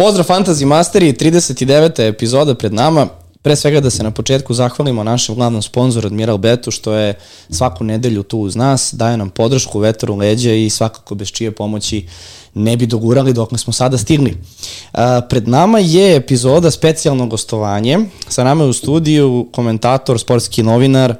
Pozdrav Fantasy Masteri, 39. epizoda pred nama. Pre svega da se na početku zahvalimo našem glavnom sponzoru Admiral Betu što je svaku nedelju tu uz nas, daje nam podršku, vetar u leđa i svakako bez čije pomoći ne bi dogurali dok smo sada stigli. A, pred nama je epizoda specijalno gostovanje. Sa nama je u studiju komentator, sportski novinar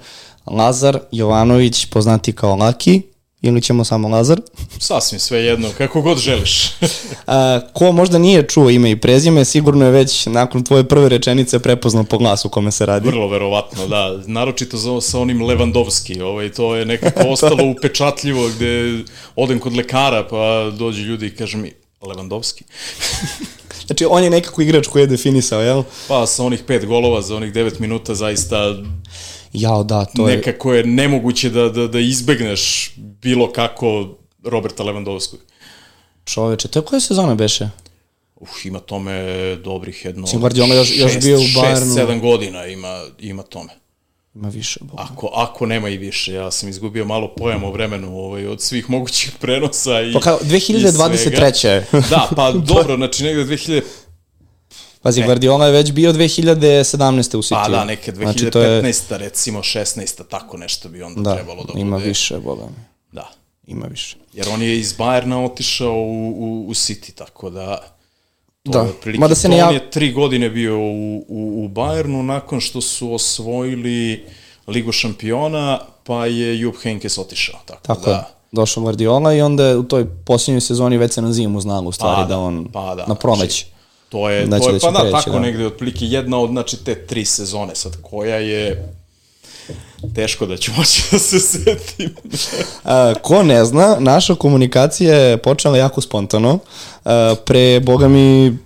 Lazar Jovanović, poznati kao Laki ili ćemo samo Lazar? Sasvim sve jedno, kako god želiš. A, ko možda nije čuo ime i prezime, sigurno je već nakon tvoje prve rečenice prepoznao po glasu kome se radi. Vrlo verovatno, da. Naročito za, sa onim Levandovski. Ovaj, to je nekako ostalo upečatljivo gde odem kod lekara pa dođu ljudi i kažu mi Levandovski. Znači, on je nekako igrač koji je definisao, jel? Pa sa onih pet golova za onih devet minuta zaista Jao, da, to je... nekako je nemoguće da, da, da izbegneš bilo kako Roberta Levandovskog. Čoveče, to je koja sezona beše? Uf, ima tome dobrih jedno... Sim Guardiola još, još bio u Bayernu. Šest, sedam godina ima, ima tome. Ima više, boga. Ako, ako nema i više, ja sam izgubio malo pojam o vremenu ovaj, od svih mogućih prenosa i Pa kao, 2023. Da, pa dobro, znači negde 2000... Pazi, Guardiola je već bio 2017. u City. Pa da, neke 2015. Znači, je, recimo 16. tako nešto bi onda da, trebalo da bude. ima više, boga mi. Da. Ima više. Jer on je iz Bajerna otišao u, u, u City, tako da... To Da. je otprilike Mada se ne jav- On je tri godine bio u, u, u Bajernu nakon što su osvojili Ligu šampiona, pa je Jupp Heynckes otišao. Tako, Tako da. je. Došao Guardiola i onda je u toj posljednjoj sezoni već se na zimu znalo u stvari Pa da on pa da, na proleć. znači, To je, će to je da pa da, preći, tako da. negde otprilike jedna od znači, te tri sezone sad koja je teško da ću moći da se setim. A, ko ne zna, naša komunikacija je počela jako spontano. A, pre, boga mi,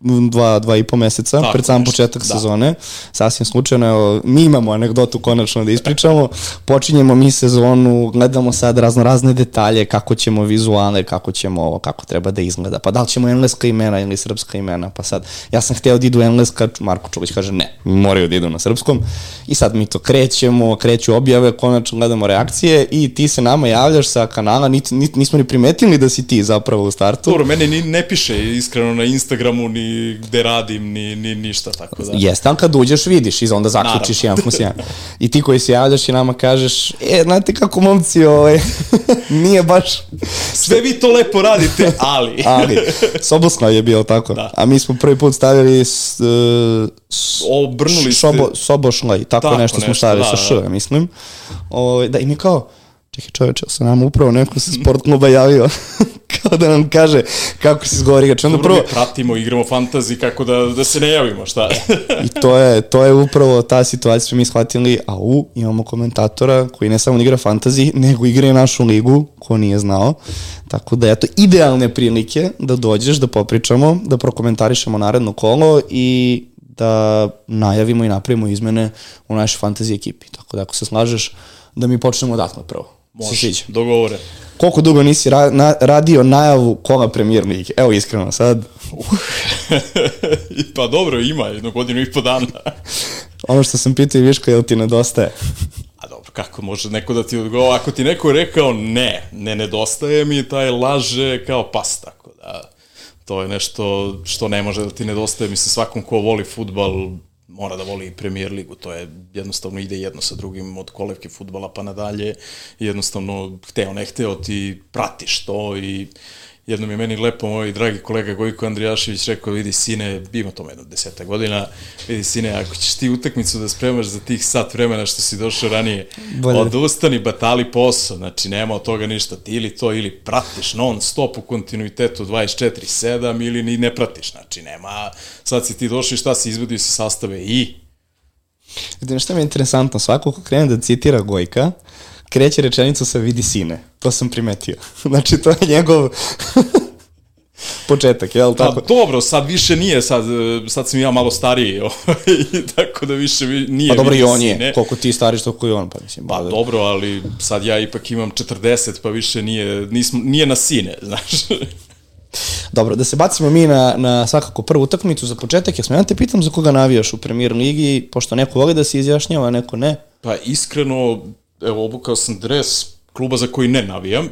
dva, dva i po meseca, Tako pred sam nešto, početak da. sezone. Sasvim slučajno, evo, mi imamo anegdotu konačno da ispričamo. Počinjemo mi sezonu, gledamo sad razno razne detalje, kako ćemo vizuale, kako ćemo ovo, kako treba da izgleda. Pa da li ćemo engleska imena ili srpska imena, pa sad, ja sam hteo da idu engleska, Marko Čulić kaže ne, moraju da idu na srpskom. I sad mi to krećemo, kreću objave, konačno gledamo reakcije i ti se nama javljaš sa kanala, niti, niti, nismo ni primetili da si ti zapravo u startu. Dobro, mene ni ne piše iskreno na Instagramu ni gde radim, ni, ni ništa, tako da. Jeste, ali kad uđeš vidiš i onda zaključiš jedan plus jedan. I ti koji se javljaš i nama kažeš, e, znate kako momci, ovaj, nije baš, Sve vi to lepo radite, ali... ali, Soboslav je bio tako. Da. A mi smo prvi put stavili s, uh, s, Obrnuli ste- šobo, Sobošlaj, tako, Tako nešto smo nešto, stavili da, sa da. š, mislim. Ovaj, da, i mi kao, čekaj čoveče, sa nama upravo neko sa sport kluba javio, kao da nam kaže kako se zgovori igrač. Onda Dobro, prvo, mi pratimo, igramo fantazi, kako da, da se ne javimo, šta? I to je, to je upravo ta situacija smo mi shvatili, a u, imamo komentatora koji ne samo igra fantasy, nego igra i našu ligu, ko nije znao. Tako da, eto, idealne prilike da dođeš, da popričamo, da prokomentarišemo naredno kolo i da najavimo i napravimo izmene u našoj fantasy ekipi. Tako da, ako se slažeš, da mi počnemo odatle prvo. Se Može, dogovore. Koliko dugo nisi ra na radio najavu kola premijer lige? Evo iskreno sad, pa dobro, ima jednu godinu i po dana. ono što sam pitao i Viško, jel ti nedostaje? A dobro, kako može neko da ti odgovara? Ako ti neko rekao ne, ne nedostaje mi, taj laže kao pas, tako da to je nešto što ne može da ti nedostaje. Mislim, svakom ko voli futbal mora da voli premier ligu, to je jednostavno ide jedno sa drugim od kolevke futbala pa nadalje, jednostavno hteo ne hteo ti pratiš to i jednom je meni lepo moj dragi kolega Gojko Andrijašević rekao, vidi sine, ima tome jedno deseta godina, vidi sine, ako ćeš ti utakmicu da spremaš za tih sat vremena što si došao ranije, Bolje. odustani, batali posao, znači nema od toga ništa, ti ili to ili pratiš non stop u kontinuitetu 24-7 ili ni ne pratiš, znači nema, sad si ti došao i šta si izvedio sa sastave i Znate nešto mi je interesantno, svako ko krene da citira Gojka, kreće rečenicu sa vidi sine. To sam primetio. Znači, to je njegov početak, jel Pa tako? dobro, sad više nije, sad, e, sad sam ja malo stariji, ovaj, tako da više vi- nije Pa dobro i on je, sine. koliko ti stariš, toliko i on, pa mislim. Pa da- dobro, ali sad ja ipak imam 40, pa više nije, nismo, nije na sine, znaš. Dobro, da se bacimo mi na, na svakako prvu utakmicu za početak, jer smo ja te pitam za koga navijaš u premier ligi, pošto neko voli da se izjašnjava, neko ne. Pa iskreno, evo, obukao sam dres kluba za koji ne navijam.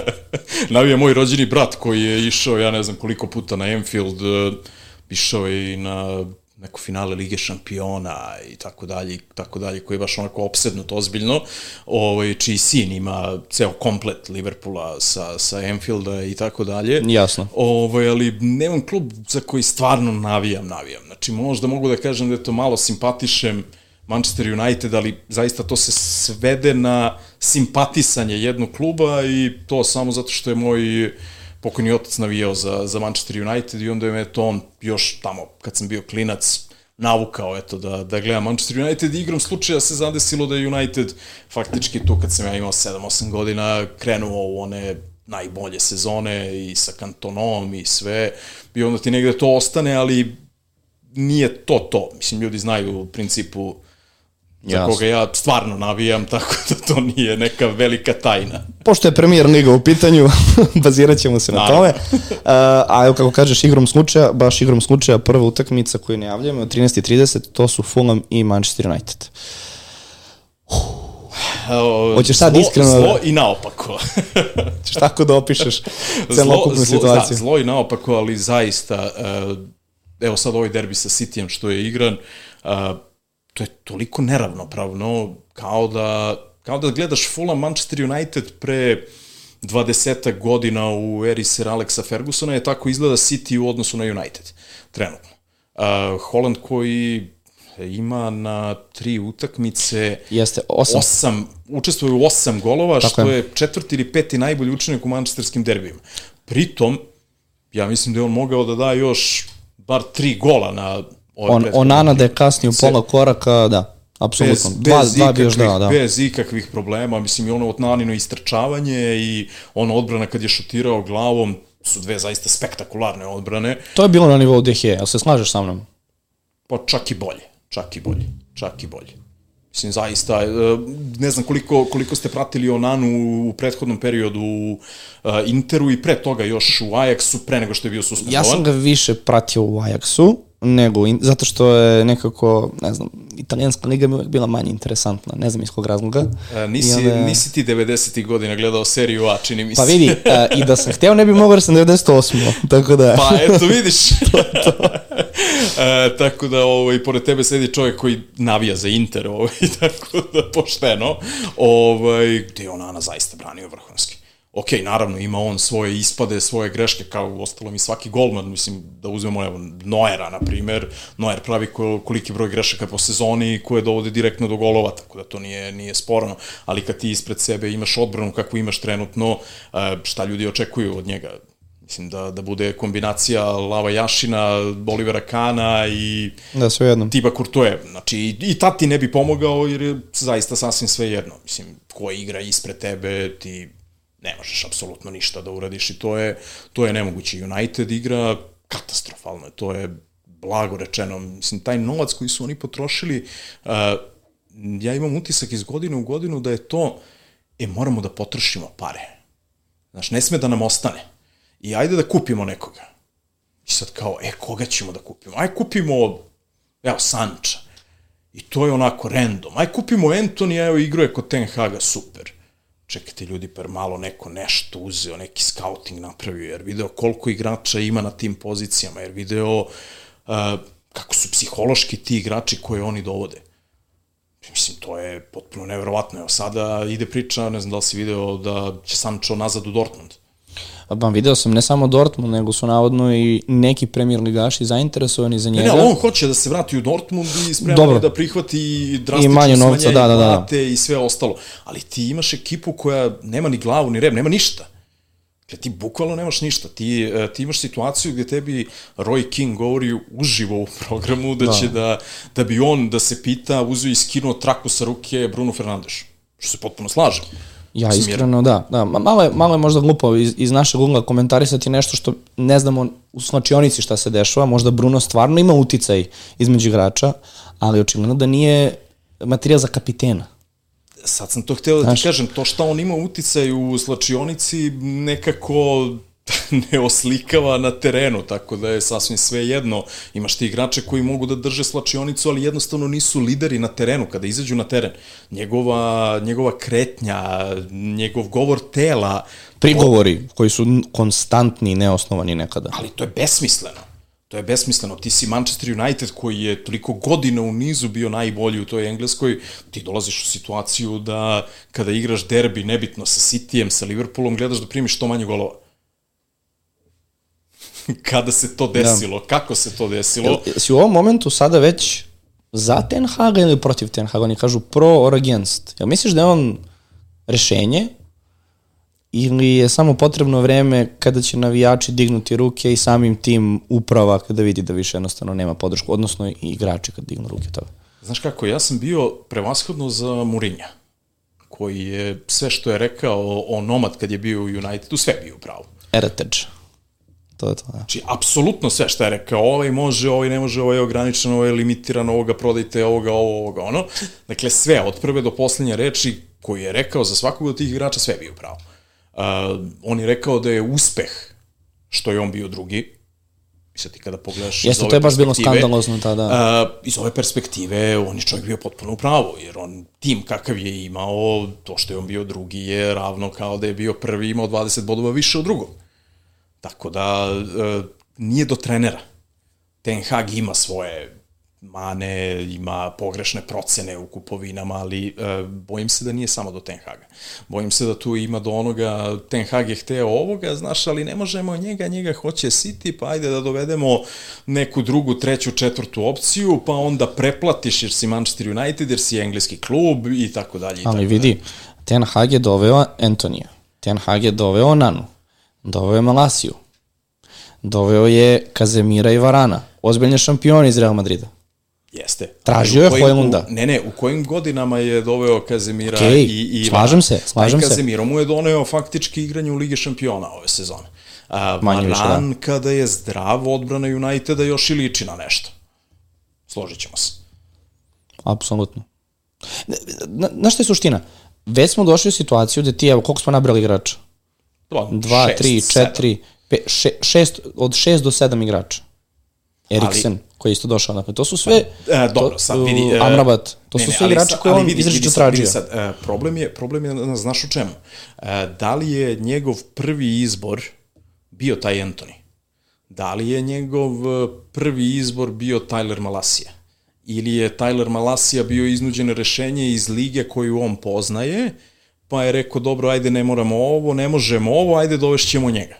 navija moj rođeni brat koji je išao, ja ne znam koliko puta na Enfield, e, išao je i na neko finale Lige šampiona i tako dalje, i tako dalje, koji je baš onako opsednut ozbiljno, ovaj, čiji sin ima ceo komplet Liverpoola sa, sa Enfielda i tako dalje. Jasno. Ovaj, ali nemam klub za koji stvarno navijam, navijam. Znači, možda mogu da kažem da je to malo simpatišem Manchester United, ali zaista to se svede na simpatisanje jednog kluba i to samo zato što je moj pokojni otac navijao za, za Manchester United i onda je me to on još tamo, kad sam bio klinac, navukao eto da, da gledam Manchester United i igrom slučaja se zadesilo da je United faktički tu kad sam ja imao 7-8 godina krenuo u one najbolje sezone i sa kantonom i sve i onda ti negde to ostane, ali nije to to. Mislim, ljudi znaju u principu za Jasno. koga ja stvarno navijam, tako da to nije neka velika tajna. Pošto je premijer liga u pitanju, bazirat ćemo se Naravno. na tome. Uh, a evo kako kažeš, igrom slučaja, baš igrom slučaja, prva utakmica koju najavljamo od 13.30, to su Fulham i Manchester United. Hoćeš sad iskreno... Zlo da- i naopako. Hoćeš tako da opišeš celokupnu situaciju. Da, zlo i naopako, ali zaista, uh, evo sad ovaj derbi sa Cityjem što je igran, uh, to je toliko neravnopravno kao da, kao da gledaš Fulham Manchester United pre 20 godina u eri Sir Alexa Fergusona je tako izgleda City u odnosu na United, trenutno. Uh, Holland koji ima na tri utakmice Jeste, osam. osam učestvuje u osam golova, tako što je. je četvrti ili peti najbolji učenik u manchesterskim derbijima. Pritom, ja mislim da je on mogao da da još bar tri gola na On, Onana da je kasnije u pola koraka, da, apsolutno. Bez, dva, bez, dva ikakvih, još da, da. bez ikakvih problema, mislim i ono otnanino istrčavanje i ono odbrana kad je šutirao glavom, su dve zaista spektakularne odbrane. To je bilo na nivou DH, ali se slažeš sa mnom? Pa čak i bolje, čak i bolje, čak i bolje. Mislim, zaista, e, ne znam koliko, koliko ste pratili Onanu u prethodnom periodu u e, Interu i pre toga još u Ajaxu, pre nego što je bio suspendovan. Ja sam ga više pratio u Ajaxu, nego, in, zato što je nekako, ne znam, italijanska liga mi uvek bila manje interesantna, ne znam iz kog razloga. E, nisi, onda... nisi ti 90. godina gledao seriju A, čini mi pa se. Pa vidi, e, i da sam hteo ne bi mogao jer sam 98. tako da... Pa eto vidiš. to, to. e, tako da, ovaj, pored tebe sedi čovjek koji navija za Inter, ovaj, tako da pošteno, ovaj, gde je Onana zaista branio vrhunski ok, naravno, ima on svoje ispade, svoje greške, kao u ostalom i svaki golman, mislim, da uzmemo, evo, Noera, na primer, Noer pravi koliki broj grešaka po sezoni koje dovode direktno do golova, tako da to nije, nije sporno, ali kad ti ispred sebe imaš odbranu kakvu imaš trenutno, šta ljudi očekuju od njega? Mislim da, da bude kombinacija Lava Jašina, Olivera Kana i da, sve jedno. Tiba Kurtoje. Znači, i, i tad ti ne bi pomogao jer je zaista sasvim sve jedno. Mislim, ko igra ispred tebe, ti ne možeš apsolutno ništa da uradiš i to je, to je nemoguće. United igra katastrofalno, to je blago rečeno. Mislim, taj novac koji su oni potrošili, uh, ja imam utisak iz godine u godinu da je to, e, moramo da potrošimo pare. Znaš, ne sme da nam ostane. I ajde da kupimo nekoga. I sad kao, e, koga ćemo da kupimo? Aj kupimo, evo, Sanča. I to je onako random. Aj kupimo Antonija, evo, igruje kod Ten Haga, super čekajte ljudi, per malo neko nešto uzeo, neki scouting napravio, jer video koliko igrača ima na tim pozicijama, jer video uh, kako su psihološki ti igrači koje oni dovode. Mislim, to je potpuno neverovatno. Evo sada ide priča, ne znam da li si video, da će Sancho nazad u Dortmund. Pa video sam ne samo Dortmund, nego su navodno i neki premier ligaši zainteresovani za njega. Ne, ne, on hoće da se vrati u Dortmund i spreman da prihvati drastično I manje novca, da, da, da. i sve ostalo. Ali ti imaš ekipu koja nema ni glavu, ni rep, nema ništa. Dakle, ti bukvalno nemaš ništa. Ti, e, ti imaš situaciju gde tebi Roy King govori uživo u programu da, da. će da, da bi on, da se pita, uzeo i skinuo traku sa ruke Bruno Fernandes. Što se potpuno slažem. Ja iskreno, da. da. Malo, je, malo je možda glupo iz, iz našeg ugla komentarisati nešto što ne znamo u slačionici šta se dešava. Možda Bruno stvarno ima uticaj između igrača, ali očigledno da nije materijal za kapitena. Sad sam to hteo da ti Znaš, kažem, to šta on ima uticaj u slačionici nekako ne oslikava na terenu, tako da je sasvim sve jedno. Imaš ti igrače koji mogu da drže slačionicu, ali jednostavno nisu lideri na terenu kada izađu na teren. Njegova, njegova kretnja, njegov govor tela... Prigovori koji su konstantni i neosnovani nekada. Ali to je besmisleno. To je besmisleno. Ti si Manchester United koji je toliko godina u nizu bio najbolji u toj Engleskoj, ti dolaziš u situaciju da kada igraš derbi, nebitno sa Cityjem, sa Liverpoolom, gledaš da primiš što manje golova. kada se to desilo, da. kako se to desilo. Si u ovom momentu sada već za Ten Haga ili protiv Ten Haga? Oni kažu pro or against. Jel misliš da je on rešenje ili je samo potrebno vreme kada će navijači dignuti ruke i samim tim uprava kada vidi da više jednostavno nema podršku, odnosno i igrači kad dignu ruke toga? Znaš kako, ja sam bio prevashodno za Murinja, koji je sve što je rekao o Nomad kad je bio u Unitedu, sve bio pravo. Heritage. To je to, da. Znači, apsolutno sve što je rekao, ovaj može, ovaj ne može, ovaj je ograničen, ovaj je limitiran, ovoga prodajte, ovoga, ovo, ovoga, ono. Dakle, sve, od prve do poslednje reči koji je rekao za svakog od tih igrača, sve bio pravo. Uh, on je rekao da je uspeh što je on bio drugi, I sad ti kada pogledaš Jeste, to je baš bilo skandalozno tada. Uh, iz ove perspektive, on je čovjek bio potpuno u pravu, jer on tim kakav je imao, to što je on bio drugi je ravno kao da je bio prvi imao 20 bodova više od drugog. Tako da, uh, nije do trenera. Ten Hag ima svoje mane, ima pogrešne procene u kupovinama, ali e, bojim se da nije samo do Ten Haga. Bojim se da tu ima do onoga, Ten Hag je hteo ovoga, znaš, ali ne možemo njega, njega hoće City, pa ajde da dovedemo neku drugu, treću, četvrtu opciju, pa onda preplatiš jer si Manchester United, jer si engleski klub i tako dalje. Ali vidi, Ten Hag je doveo Antonija, Ten Hag je doveo Nanu, doveo je Malasiju, doveo je Kazemira i Varana, ozbiljne šampioni iz Real Madrida. Jeste. Tražio je Hojlunda. Ne, ne, u kojim godinama je doveo Kazemira okay, i, i slažem se, slažem se. Kazemiro mu je doneo faktički igranje u Lige šampiona ove sezone. A, Manje Varan, da. kada je zdrav, odbrana Uniteda još i liči na nešto. Složit ćemo se. Apsolutno. Na, na što je suština? Već smo došli u situaciju da ti, evo, koliko smo nabrali igrača? Dva, šest, tri, četiri, pe, še, šest, od šest do sedam igrača. Eriksen, ali, koji je isto došao. Dakle, to su sve... E, dobro, sad vidi... Uh, Amrabat, to ne, su sve igrači koje on izrečito tražio. Sad, e, problem je, problem je, znaš u čemu? E, da li je njegov prvi izbor bio taj Anthony? Da li je njegov e, prvi izbor bio Tyler Malasija? Ili je Tyler Malasija bio iznuđeno rešenje iz lige koju on poznaje, pa je rekao, dobro, ajde, ne moramo ovo, ne možemo ovo, ajde, dovešćemo njega.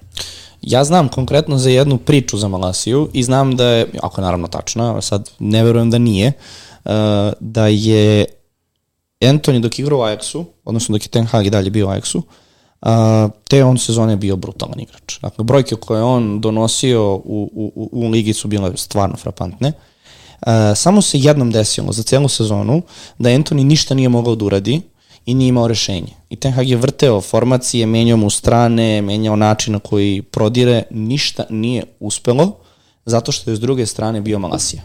Ja znam konkretno za jednu priču za Malasiju i znam da je, ako je naravno tačna, sad ne verujem da nije, uh, da je Anthony dok igrao u Ajaxu, odnosno dok je Ten Hag i dalje bio u Ajaxu, uh, te on sezone bio brutalan igrač. Dakle, brojke koje on donosio u, u, u ligi su bile stvarno frapantne. Uh, samo se jednom desilo za celu sezonu da Anthony ništa nije mogao da uradi i nije imao rešenje. I Ten Hag je vrteo formacije, menjao mu strane, menjao način na koji prodire, ništa nije uspelo, zato što je s druge strane bio Malasija.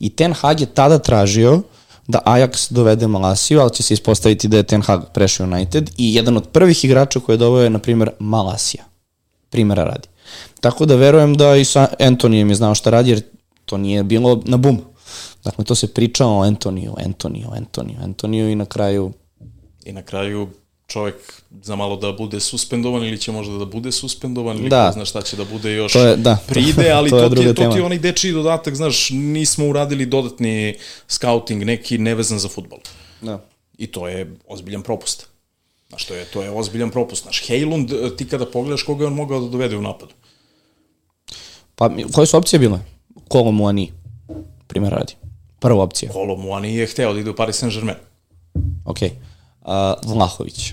I Ten Hag je tada tražio da Ajax dovede Malasiju, ali će se ispostaviti da je Ten Hag prešao United i jedan od prvih igrača koje je doveo je, na primjer, Malasija. Primera radi. Tako da verujem da i sa Antonijem je znao šta radi, jer to nije bilo na bum. Dakle, to se pričao o Antoniju, Antoniju, Antoniju, Antoniju i na kraju I na kraju čovek za malo da bude suspendovan ili će možda da bude suspendovan ili da. ko zna šta će da bude još to je, da. pride, ali to, to, to, ti, je, to ti je onaj dečiji dodatak, znaš, nismo uradili dodatni scouting neki nevezan za futbol. Da. I to je ozbiljan propust. Znaš, to je, to je ozbiljan propust. Znaš, Hejlund, ti kada pogledaš koga je on mogao da dovede u napadu? Pa, koje su opcije bile? Kolo Muani, primjer radi. Prva opcija. Kolo Muani je hteo da ide u Paris Saint-Germain. Okej. Okay Vlahović.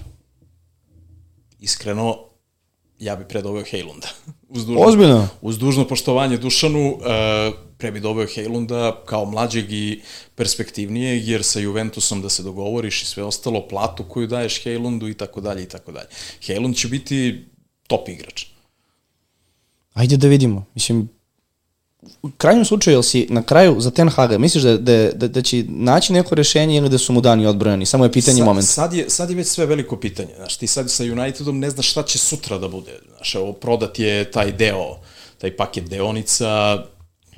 Iskreno, ja bi predoveo Hejlunda. uz dužno, Ozbiljno? Uz dužno poštovanje Dušanu, uh, pre bi doveo Hejlunda kao mlađeg i perspektivnijeg, jer sa Juventusom da se dogovoriš i sve ostalo, platu koju daješ Hejlundu i tako dalje i tako dalje. Hejlund će biti top igrač. Ajde da vidimo. Mislim, u krajnjem slučaju, jel si na kraju za Ten Haga, misliš da, da, da, da će naći neko rešenje ili da su mu dani odbrojani? Samo je pitanje sad, momenta. Sad je, sad je već sve veliko pitanje. Znaš, ti sad sa Unitedom ne znaš šta će sutra da bude. Znaš, evo, prodat je taj deo, taj paket deonica,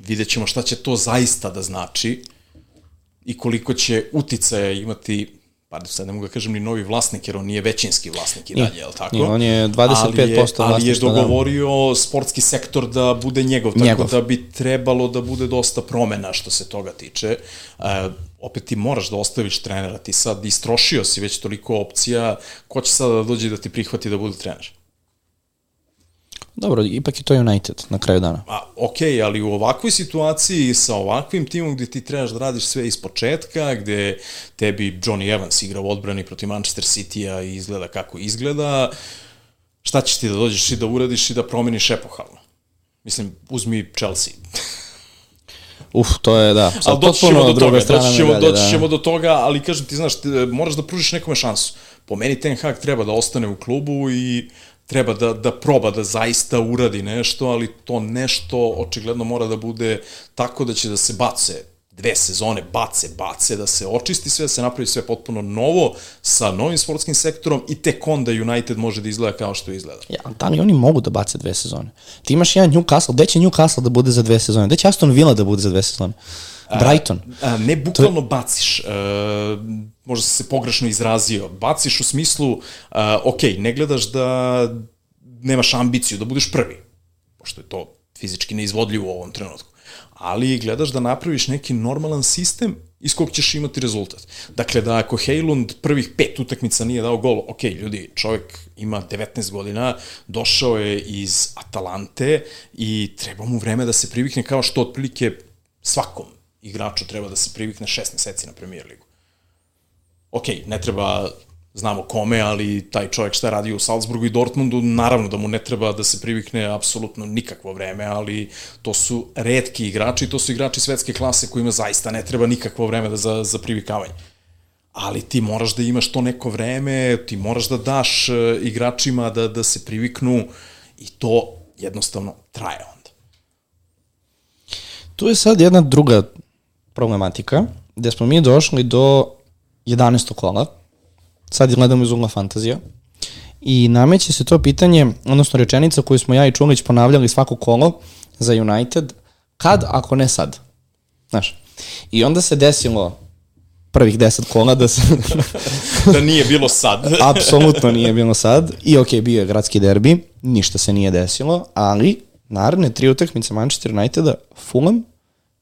vidjet ćemo šta će to zaista da znači i koliko će uticaja imati pa sad ne mogu da kažem ni novi vlasnik, jer on nije većinski vlasnik i dalje, je li tako? Nije, on je 25% ali je, ali je da. dogovorio sportski sektor da bude njegov, tako Njegov. da bi trebalo da bude dosta promena što se toga tiče. E, opet ti moraš da ostaviš trenera, ti sad istrošio si već toliko opcija, ko će sada da dođe da ti prihvati da bude trener? Dobro, ipak je to United na kraju dana. A, ok, ali u ovakvoj situaciji sa ovakvim timom gde ti trebaš da radiš sve iz početka, gde tebi Johnny Evans igra u odbrani protiv Manchester City-a i izgleda kako izgleda, šta ćeš ti da dođeš i da uradiš i da promeniš epohalno? Mislim, uzmi Chelsea. Uf, to je, da. ali doći ćemo do toga, doći ćemo, medalje, doći da. ćemo do toga, ali kažem ti, znaš, ti, moraš da pružiš nekome šansu. Po meni Ten Hag treba da ostane u klubu i treba da, da proba da zaista uradi nešto, ali to nešto očigledno mora da bude tako da će da se bace dve sezone, bace, bace, da se očisti sve, da se napravi sve potpuno novo sa novim sportskim sektorom i tek onda United može da izgleda kao što izgleda. Ja, da li oni mogu da bace dve sezone? Ti imaš jedan Newcastle, gde će Newcastle da bude za dve sezone? Gde će Aston Villa da bude za dve sezone? Brighton. A, ne bukvalno to... baciš, uh, možda si se pogrešno izrazio, baciš u smislu, uh, ok, ne gledaš da nemaš ambiciju da budeš prvi, pošto je to fizički neizvodljivo u ovom trenutku, ali gledaš da napraviš neki normalan sistem iz kog ćeš imati rezultat. Dakle, da ako Hejlund prvih pet utakmica nije dao gol, ok, ljudi, čovjek ima 19 godina, došao je iz Atalante i treba mu vreme da se privikne kao što otprilike svakom igraču treba da se privikne šest meseci na premier ligu. Ok, ne treba znamo kome, ali taj čovjek šta je radio u Salzburgu i Dortmundu, naravno da mu ne treba da se privikne apsolutno nikakvo vreme, ali to su redki igrači, to su igrači svetske klase kojima zaista ne treba nikakvo vreme da za, za privikavanje. Ali ti moraš da imaš to neko vreme, ti moraš da daš uh, igračima da, da se priviknu i to jednostavno traje onda. Tu je sad jedna druga problematika, gde smo mi došli do 11. kola, sad gledamo iz ugla fantazija, i nameće se to pitanje, odnosno rečenica koju smo ja i Čulić ponavljali svako kolo za United, kad, ako ne sad. Znaš, i onda se desilo prvih 10 kola da se... da nije bilo sad. Apsolutno nije bilo sad. I ok, bio je gradski derbi, ništa se nije desilo, ali naredne tri utakmice Manchester Uniteda, Fulham,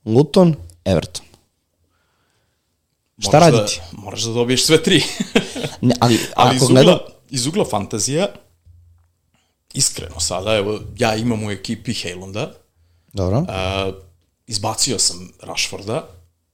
Luton, Everton. Šta moraš raditi? Da, moraš da dobiješ sve tri. Ne, ali, Ali iz ako ugla, gledam... iz ugla fantazija, iskreno sada, evo, ja imam u ekipi Hejlunda, Dobro. uh, izbacio sam Rashforda,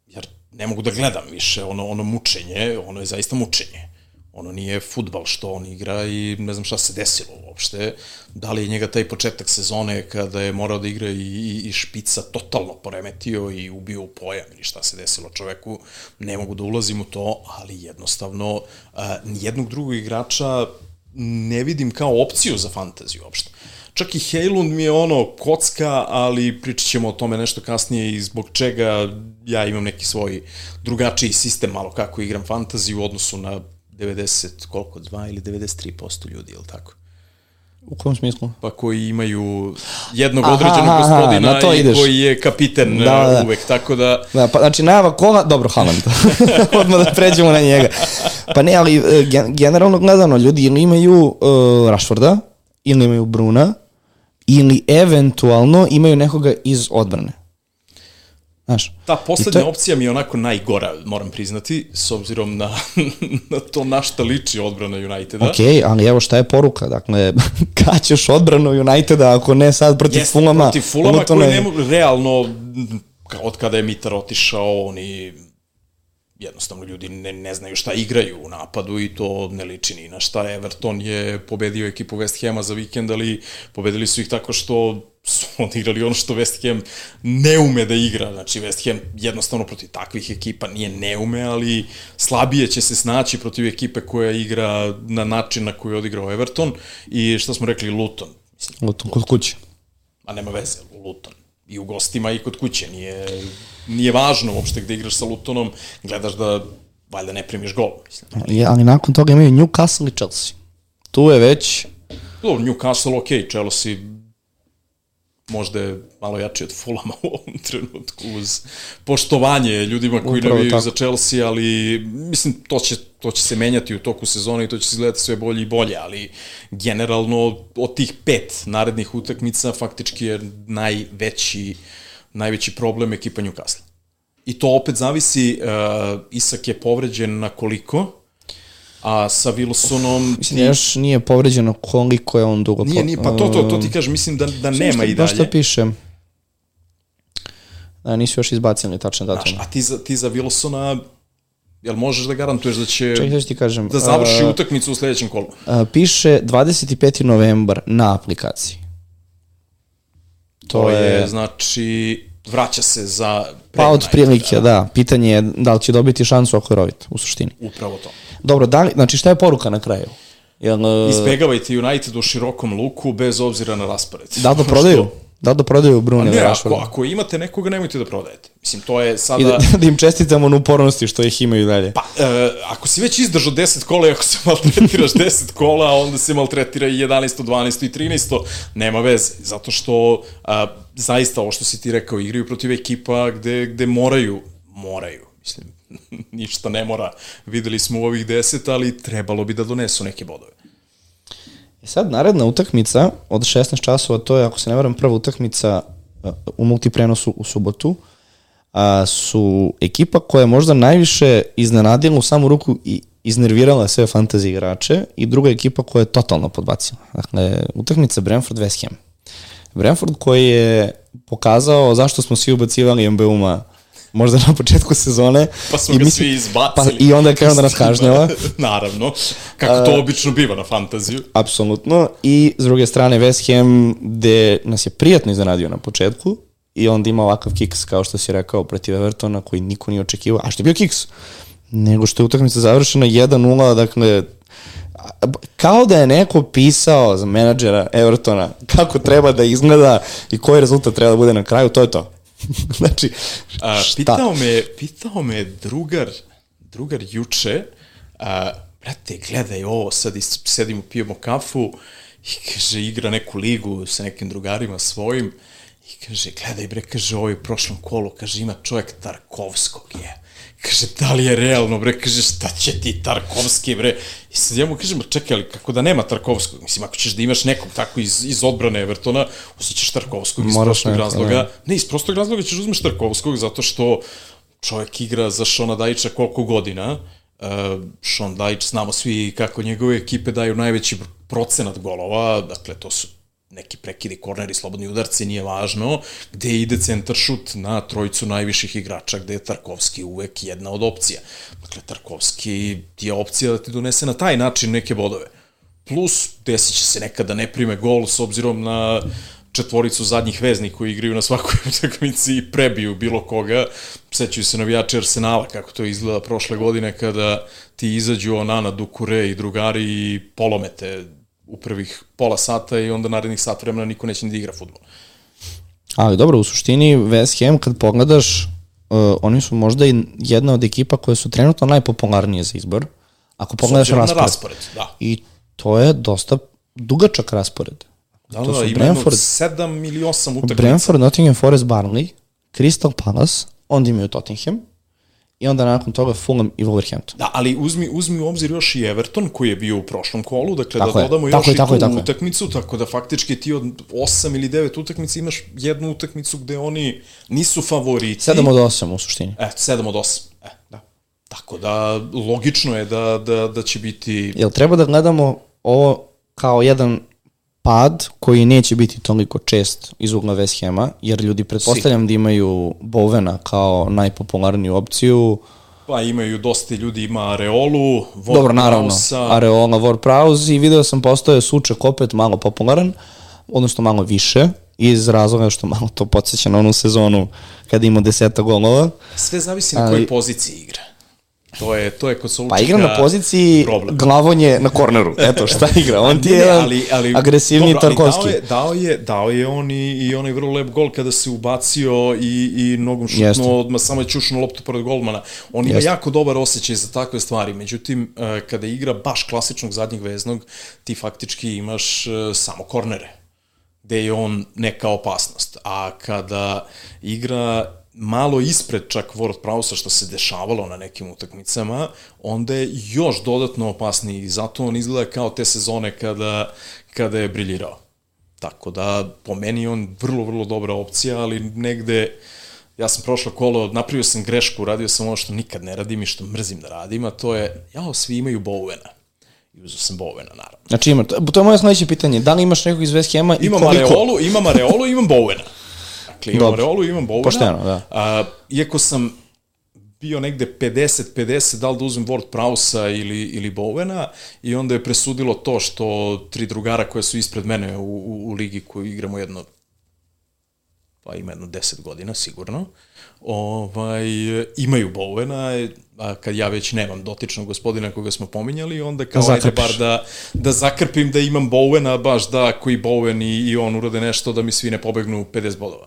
jer ne mogu da gledam više ono, ono mučenje, ono je zaista mučenje. Ono nije futbal što on igra i ne znam šta se desilo uopšte. Da li je njega taj početak sezone kada je morao da igra i, i, i špica totalno poremetio i ubio u pojam ili šta se desilo čoveku, ne mogu da ulazim u to, ali jednostavno a, nijednog drugog igrača ne vidim kao opciju za fantaziju uopšte. Čak i Hejlund mi je ono kocka, ali pričat ćemo o tome nešto kasnije i zbog čega ja imam neki svoj drugačiji sistem malo kako igram fantaziju u odnosu na 90, koliko, 2 ili 93% ljudi, ili tako? U kom smislu? Pa koji imaju jednog Aha, određenog aha, gospodina na to i ideš. koji je kapiten Da, da, da. uvek, tako da... Da, pa, znači najava kola, dobro, Haaland. Odmah da pređemo na njega. Pa ne, ali e, gen, generalno gledano, ljudi ili imaju uh, Rashforda, ili imaju Bruna, ili eventualno imaju nekoga iz odbrane. Znaš, Ta poslednja to opcija mi je onako najgora, moram priznati, s obzirom na, na to na šta liči odbrana Uniteda. ok, ali evo šta je poruka, dakle, kad ćeš odbranu Uniteda, ako ne sad protiv Jeste, Fulama, protiv Fulama koji ne mogu, realno, od kada je Mitar otišao, oni jednostavno ljudi ne, ne znaju šta igraju u napadu i to ne liči ni na šta. Everton je pobedio ekipu West Hama za vikend, ali pobedili su ih tako što su odigrali ono što West Ham ne ume da igra. Znači, West Ham jednostavno protiv takvih ekipa nije ne ume, ali slabije će se snaći protiv ekipe koja igra na način na koji je odigrao Everton i šta smo rekli, Luton. Mislim, Luton kod kuće. a nema veze, Luton. I u gostima i kod kuće. Nije, nije važno uopšte gde igraš sa Lutonom, gledaš da valjda ne primiš gol. Mislim. Je, ali nakon toga imaju Newcastle i Chelsea. Tu je već... Dobro, Newcastle ok, Chelsea možda je malo jači od Fulama u ovom trenutku uz poštovanje ljudima koji Upravo navijaju tako. za Chelsea, ali mislim to će, to će se menjati u toku sezone i to će se izgledati sve bolje i bolje, ali generalno od tih pet narednih utakmica faktički je najveći, najveći problem ekipa Newcastle. I to opet zavisi, uh, Isak je povređen na koliko, a sa Wilsonom Mislim da još nije povređeno koliko je on dugo... Nije, nije, pa to, to, to ti kažem, mislim da, da nema i Baš dalje. da piše. Da, nisu još izbacili tačan datum. Znaš, a ti za, ti za Wilsona, jel možeš da garantuješ da će Čekaj, da ti kažem. da završi a, utakmicu u sledećem kolu? a, piše 25. novembar na aplikaciji. To je, znači, vraća se za Pa od prilike, da. Pitanje je da li će dobiti šansu ako je rovit, u suštini. Upravo to. Dobro, da li, znači šta je poruka na kraju? Jel, e, Izbegavajte United u širokom luku bez obzira na raspored. da li da prodaju? Da da prodaju Brune Ne, ili ako, ako imate nekoga, nemojte da prodajete. Mislim, to je I sada... da, da im čestitamo na upornosti što ih imaju dalje. Pa, e, ako si već izdržao 10 kola i ako se maltretiraš 10 kola, onda se maltretira i 11, 12 i 13, nema veze. Zato što, a, zaista, ovo što si ti rekao, igraju protiv ekipa gde, gde moraju, moraju, mislim, ništa ne mora. Videli smo u ovih 10, ali trebalo bi da donesu neke bodove. E sad, naredna utakmica od 16 časova, to je, ako se ne varam, prva utakmica uh, u multiprenosu u subotu, a, su ekipa koja je možda najviše iznenadila u samu ruku i iznervirala sve fantasy igrače i druga ekipa koja je totalno podbacila. Dakle, utakmica Brentford-West Ham. Brentford koji je pokazao zašto smo svi ubacivali MBU-ma možda na početku sezone. Pa smo I ga mislim- svi izbacili. Pa, I onda je krenuo da nas kažnjava. Naravno, kako to obično biva na fantaziju. Apsolutno. I s druge strane West Ham gde nas je prijatno iznenadio na početku i onda ima ovakav kiks kao što si rekao protiv Evertona koji niko nije očekivao. A što je bio kiks? Nego što je utakmica završena 1-0, dakle kao da je neko pisao za menadžera Evertona kako treba da izgleda i koji rezultat treba da bude na kraju, to je to. znači, A, šta? pitao me, pitao me drugar, drugar juče, a, brate, gledaj ovo, sad sedimo, pijemo kafu i kaže, igra neku ligu sa nekim drugarima svojim i kaže, gledaj bre, kaže, ovo je u prošlom kolu, kaže, ima čovjek Tarkovskog je. Kaže, da li je realno, bre, kaže, šta će ti Tarkovski, bre? I sad ja mu kažem, "Ma čekaj, ali kako da nema Tarkovskog? Mislim, ako ćeš da imaš nekog tako iz, iz odbrane Evertona, osjećaš Tarkovskog iz Moraš prostog nekog, razloga. da. Ne, iz prostog razloga ćeš uzmeš Tarkovskog, zato što čovjek igra za Šona Dajića koliko godina. Uh, Šon Dajić, znamo svi kako njegove ekipe daju najveći procenat golova, dakle to su neki prekidi, korneri, slobodni udarci, nije važno, gde ide centar šut na trojicu najviših igrača, gde je Tarkovski uvek jedna od opcija. Dakle, Tarkovski je opcija da ti donese na taj način neke bodove. Plus, desit će se nekada ne prime gol s obzirom na četvoricu zadnjih veznih koji igraju na svakoj utakmici i prebiju bilo koga. Sećaju se navijači Arsenala kako to izgleda prošle godine kada ti izađu Onana, Dukure i drugari i polomete u prvih pola sata i onda narednih sat vremena niko neće ni da igra futbol. Ali dobro, u suštini West Ham kad pogledaš, uh, oni su možda i jedna od ekipa koje su trenutno najpopularnije za izbor. Ako pogledaš raspored. raspored, da. I to je dosta dugačak raspored. Da, To da, su ima Brentford, 7 ili 8 utakmica. Brentford, Nottingham Forest, Barnley, Crystal Palace, onda imaju Tottenham i onda nakon toga Fulham i Wolverhampton. Da, ali uzmi, uzmi u obzir još i Everton koji je bio u prošlom kolu, dakle Tako da je, dodamo tako još je, i tako tu je, tako je. utakmicu, tako da faktički ti od 8 ili 9 utakmica imaš jednu utakmicu gde oni nisu favoriti. 7 od 8 u suštini. E, 7 od 8. E, da. Tako da, logično je da, da, da će biti... Jel treba da gledamo ovo kao jedan pad koji neće biti toliko čest iz ugla West Hama, jer ljudi pretpostavljam da imaju Bovena kao najpopularniju opciju. Pa imaju dosta ljudi, ima Areolu, Dobro, naravno. Areola, Ward-Prowse i video sam postao je Suček opet malo popularan, odnosno malo više, iz razloga što malo to podsjeća na onu sezonu kada ima deseta golova. Sve zavisi na kojoj poziciji igra. To je, to je kod Solučka Pa igra na poziciji problem. glavonje na korneru. Eto šta igra. On ti je Ne, ali, ali, agresivni dobro, ali Tarkovski. Dao je, dao je, dao je on i, i onaj vrlo lep gol kada se ubacio i, i nogom Jeste. šutnuo, odmah samo je čušnuo loptu pored golmana. On ima Jeste. jako dobar osjećaj za takve stvari, međutim, eh, kada igra baš klasičnog zadnjeg veznog, ti faktički imaš eh, samo kornere gde je on neka opasnost. A kada igra malo ispred čak Ward Prausa što se dešavalo na nekim utakmicama, onda je još dodatno opasniji i zato on izgleda kao te sezone kada, kada je briljirao. Tako da, po meni on vrlo, vrlo dobra opcija, ali negde, ja sam prošlo kolo, napravio sam grešku, radio sam ono što nikad ne radim i što mrzim da radim, a to je, jao, svi imaju Bowena. I uzeo sam Bowena, naravno. Znači ima, to to je moje sledeće pitanje. Da li imaš nekog iz West Hema i Imam koliko? Areolu, imam Areolu, imam Bowena. Dakle, imam Dobro. Areolu, imam Bowena. Pošteno, da. A, iako sam bio negde 50-50, da li da uzmem Ward Prausa ili, ili Bowena, i onda je presudilo to što tri drugara koje su ispred mene u, u, u ligi koju igramo jedno pa ima jedno 10 godina sigurno, ovaj, imaju Bowena, a kad ja već nemam dotičnog gospodina koga smo pominjali, onda kao Da ajde bar da, da zakrpim da imam Bowena, baš da koji Bowen i, i on urade nešto da mi svi ne pobegnu 50 bodova.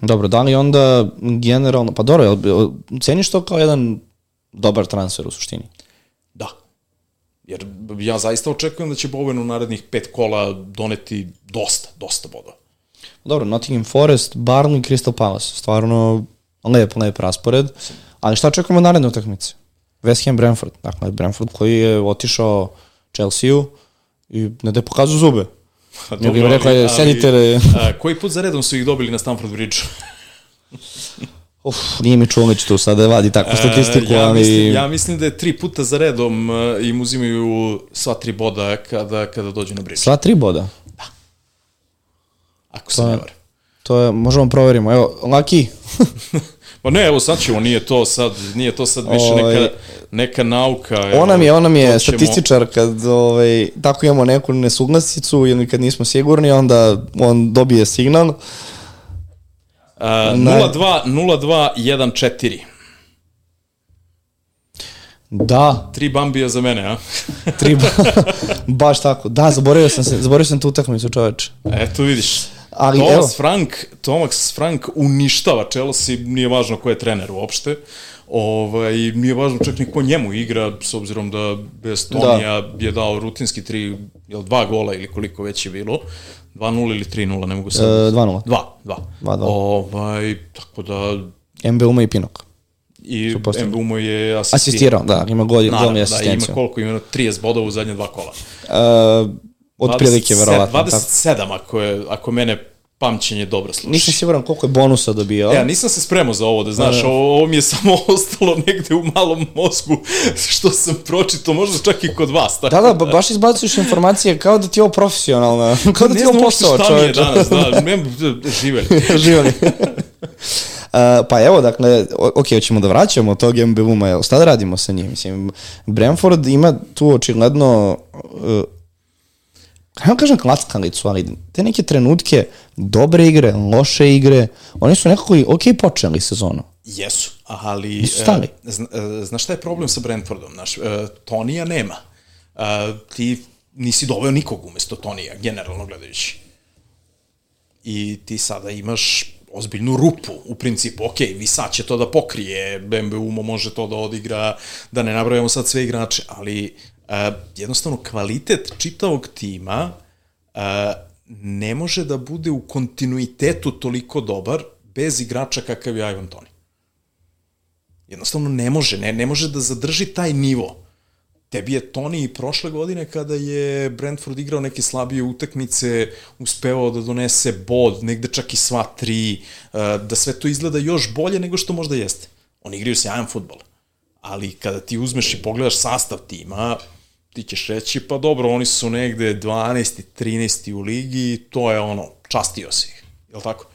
Dobro, da li onda generalno, pa dobro, ceniš to kao jedan dobar transfer u suštini? Da. Jer ja zaista očekujem da će Bowen u narednih pet kola doneti dosta, dosta bodova. Dobro, Nottingham Forest, Barnley, Crystal Palace. Stvarno lep, lep raspored. Ali šta očekujemo od naredne utakmice? West Ham, Brentford. Dakle, Brentford koji je otišao Chelsea-u i ne da je pokazao zube. Ne bih rekao, je, sedite... re- a, koji put za redom su ih dobili na Stamford Bridge? Uf, nije mi Čulić tu sad da vadi takvu statistiku, E, ja, ali... mislim, ja mislim da je tri puta za redom e, im uzimaju sva tri boda kada, kada dođu na Bridge. Sva tri boda. Ako se ne varam. To je, možemo proverimo. Evo, Laki, Pa ne, evo sad ćemo, nije to sad, nije to sad više Ovaj, neka, neka nauka. Evo, on nam je, on nam je ćemo- statističar kad ovaj, tako imamo neku nesuglasicu ili kad nismo sigurni, onda on dobije signal. A, 02, 02, 14. Da, Tri bambija za mene, a? tri, baš tako. Da, zaboravio sam se, zaboravio sam tu utakmicu, čoveče. Eto vidiš. Ali, Thomas evo. Frank, Thomas Frank uništava Chelsea, nije važno ko je trener uopšte. Ovaj, nije važno čak ni ko njemu igra, s obzirom da bez Tonija da. je dao rutinski tri, jel dva gola ili koliko već je bilo. 2-0 ili 3-0, ne mogu sad. E, 2:0. 2, 2. 2:2. Ovaj, tako da MBUMA i Pinok. i. Mbumo je asistirao. Asistirao, da, ima gol, gol i Naravno, da, ima asistenciju. koliko, ima 30 bodova u zadnje dva kola. Uh, od prilike, 27, verovatno. tako. 27, ako, je, ako mene pamćenje dobro sluša. Nisam siguran koliko je bonusa dobio. Ja nisam se spremao za ovo, da znaš, ovo, ovo mi je samo ostalo negde u malom mozgu što sam pročitao, možda čak i kod vas. Tako Da, da, ba- baš izbacuješ informacije kao da ti je ovo profesionalno, kao da ti ne je ovo znam uopšte posao, šta mi je danas, da, ne, živeli. Živali. Uh, pa evo, dakle, ok, hoćemo da vraćamo tog MBU-ma, jel, šta da radimo sa njim? Mislim, Brentford ima tu očigledno, uh, kako kažem klackalicu, ali te neke trenutke dobre igre, loše igre, oni su nekako i ok počeli sezonu. Jesu, ali... Nisu stali. e, zna, e, znaš šta je problem sa Brentfordom? Znaš, e, Tonija nema. E, ti nisi doveo nikog umesto Tonija, generalno gledajući. I ti sada imaš ozbiljnu rupu, u principu, ok, Visa će to da pokrije, Bembe može to da odigra, da ne nabrajamo sad sve igrače, ali e, jednostavno kvalitet čitavog tima e, ne može da bude u kontinuitetu toliko dobar bez igrača kakav je Ivan Toni. Jednostavno ne može, ne, ne može da zadrži taj nivo. Tebi je Toni i prošle godine kada je Brentford igrao neke slabije utakmice, uspevao da donese bod, negde čak i sva tri, da sve to izgleda još bolje nego što možda jeste. Oni igraju sjajan futbol. Ali kada ti uzmeš i pogledaš sastav tima, ti ćeš reći, pa dobro, oni su negde 12. 13. u ligi i to je ono, častio si ih. Je li tako?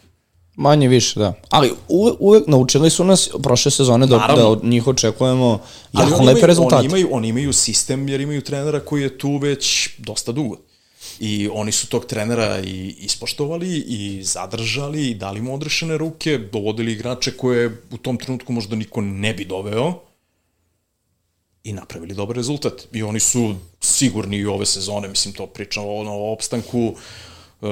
Manje više, da. Ali uvek, uvek naučili su nas prošle sezone da, Naravno. da od njih očekujemo jako lepe imaju, rezultate. Oni imaju, oni imaju sistem jer imaju trenera koji je tu već dosta dugo. I oni su tog trenera i ispoštovali i zadržali i dali mu odrešene ruke, dovodili igrače koje u tom trenutku možda niko ne bi doveo i napravili dobar rezultat. I oni su sigurni i ove sezone, mislim, to pričamo ono, o opstanku, uh,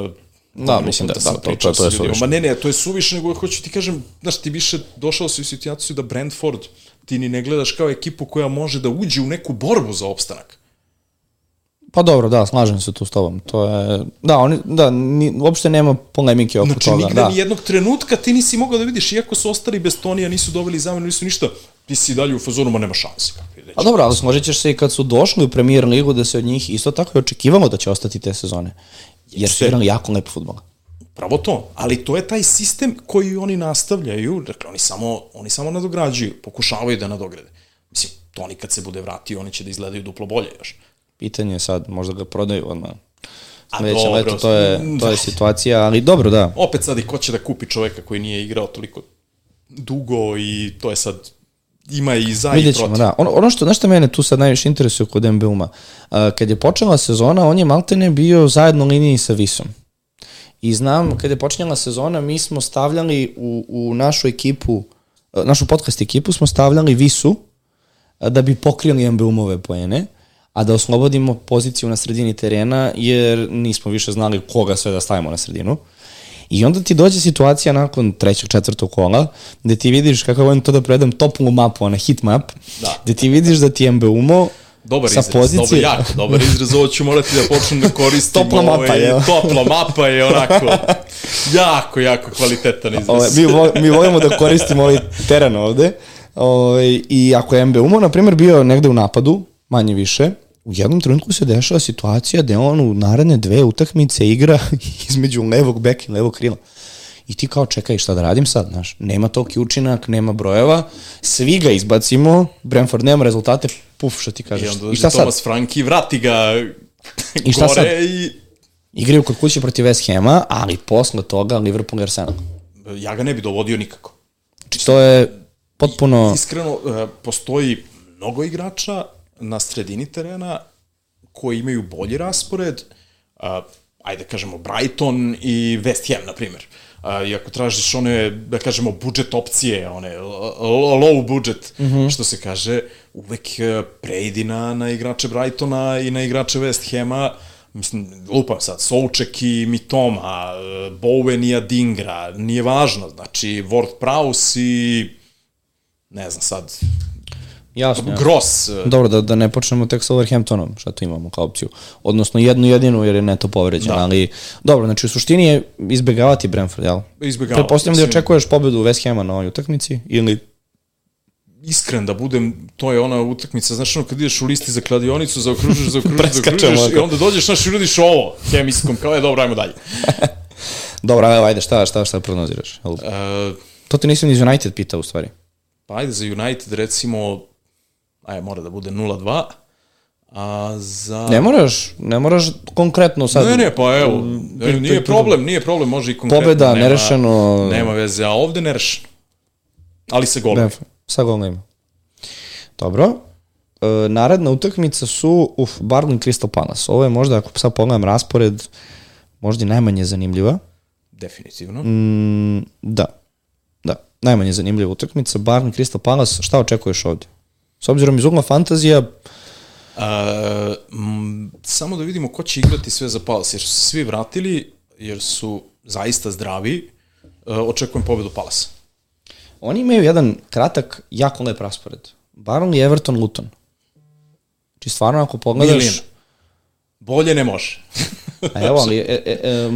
Da, mislim da, da, to, to, to je suviše. Ma ne, ne, to je suviše, nego hoću ti kažem, znaš, ti više došao si u situaciju da Brentford ti ni ne gledaš kao ekipu koja može da uđe u neku borbu za opstanak. Pa dobro, da, slažem se tu s tobom. To je, da, oni, da, ni, uopšte nema polemike oko znači, toga. Znači, nigde da. ni jednog trenutka ti nisi mogao da vidiš, iako su ostali bez Tonija, nisu doveli zamenu, nisu ništa, ti si dalje u fazonu, ma nema šanse. A dobro, ali složit ćeš se i kad su došli u premier ligu da se od njih isto tako i očekivalo da će ostati te sezone. Jer su igrali jako lep futbol. Pravo to, ali to je taj sistem koji oni nastavljaju, dakle oni samo, oni samo nadograđuju, pokušavaju da nadograde. Mislim, Toni kad se bude vratio, oni će da izgledaju duplo bolje još. Pitanje je sad, možda ga prodaju odmah. Sledeće leto, to je, to je situacija, ali dobro, da. Opet sad i ko će da kupi čoveka koji nije igrao toliko dugo i to je sad ima i za Vidjet i ćemo, protiv. da. Ono, ono što, znaš što mene tu sad najviše interesuje kod MBUM-a, uh, kad je počela sezona, on je maltene bio zajedno liniji sa Visom. I znam, kad je počinjala sezona, mi smo stavljali u, u našu ekipu, uh, našu podcast ekipu smo stavljali Visu uh, da bi pokrili MBUM-ove poene, a da oslobodimo poziciju na sredini terena, jer nismo više znali koga sve da stavimo na sredinu. I onda ti dođe situacija nakon trećeg, četvrtog kola, gde ti vidiš kako volim to da predam toplu mapu, ona hit map, Da. gde ti vidiš da ti MBUMO Dobar sa izraz, pozicije... dobar, jako dobar izraz, ovo ću morati da počnem da koristim. Topla mapa, ovaj, jel? Topla mapa je onako, jako, jako kvalitetan izraz. Ove, mi, vo, mi volimo da koristimo ovaj teren ovde. Ove, I ako je MBUMO, na primjer, bio negde u napadu, manje više, u jednom trenutku se dešava situacija da on u naredne dve utakmice igra između levog beka i levog krila. I ti kao čekaj šta da radim sad, znaš, nema toliki učinak, nema brojeva, svi ga izbacimo, Brentford nema rezultate, puf, što ti I kažeš. onda I, šta sad? Thomas Franki, vrati ga I šta gore sad? i Igraju kod kuće protiv West Hama, ali posle toga Liverpool i Arsenal. ja ga ne bi dovodio nikako. Znači, to je potpuno... Iskreno, e, postoji mnogo igrača na sredini terena koji imaju bolji raspored, a, ajde da kažemo Brighton i West Ham, na primjer. A, I ako tražiš one, da kažemo, budžet opcije, one low budget, mm -hmm. što se kaže, uvek e, preidi na, na igrače Brightona i na igrače West Hama, mislim, lupam sad, Souček i Mitoma, e, Bowen i Adingra, nije važno, znači, Ward Prowse i ne znam sad, Jasno. Gross, Dobro, da, da ne počnemo tek sa Overhamptonom, šta tu imamo kao opciju. Odnosno jednu jedinu jer je neto povređen, da. ali dobro, znači u suštini je izbegavati Brentford, jel? izbjegavati. Pretpostavljam da očekuješ pobedu West Hama na ovoj utakmici ili iskren da budem, to je ona utakmica, znaš ono kad ideš u listi za kladionicu, zaokružiš, zaokružiš, zaokružiš i onda dođeš, znaš, i uradiš ovo, hemijskom, kao je, dobro, ajmo dalje. Dobro, evo, ajde, šta, šta, šta prognoziraš? Uh, To ti nisam iz United pitao u stvari. pa ajde za United recimo, aj mora da bude 0-2, a za... Ne moraš, ne moraš konkretno sad. Ne, ne, pa evo, ne, nije problem, nije problem, može i konkretno. Pobeda, nema, nerešeno. Nema veze, a ovde nerešeno. Ali se golom. Ne, sa golima. Dobro. E, naredna utakmica su, uf, Barlin Crystal Palace. Ovo je možda, ako sad pogledam raspored, možda i najmanje zanimljiva. Definitivno. Mm, da. Da. Najmanje zanimljiva utakmica. Barlin Crystal Palace, šta očekuješ ovdje? S obzirom iz ugla fantazija, A, m, samo da vidimo ko će igrati sve za Palace, jer su se svi vratili, jer su zaista zdravi. A, očekujem pobedu Palasa. oni imaju jedan kratak, jako lep raspored. Barnley, Everton, Luton. Znači stvarno ako pogledaš... Milina. Bolje ne može. A evo, ali e, e, e,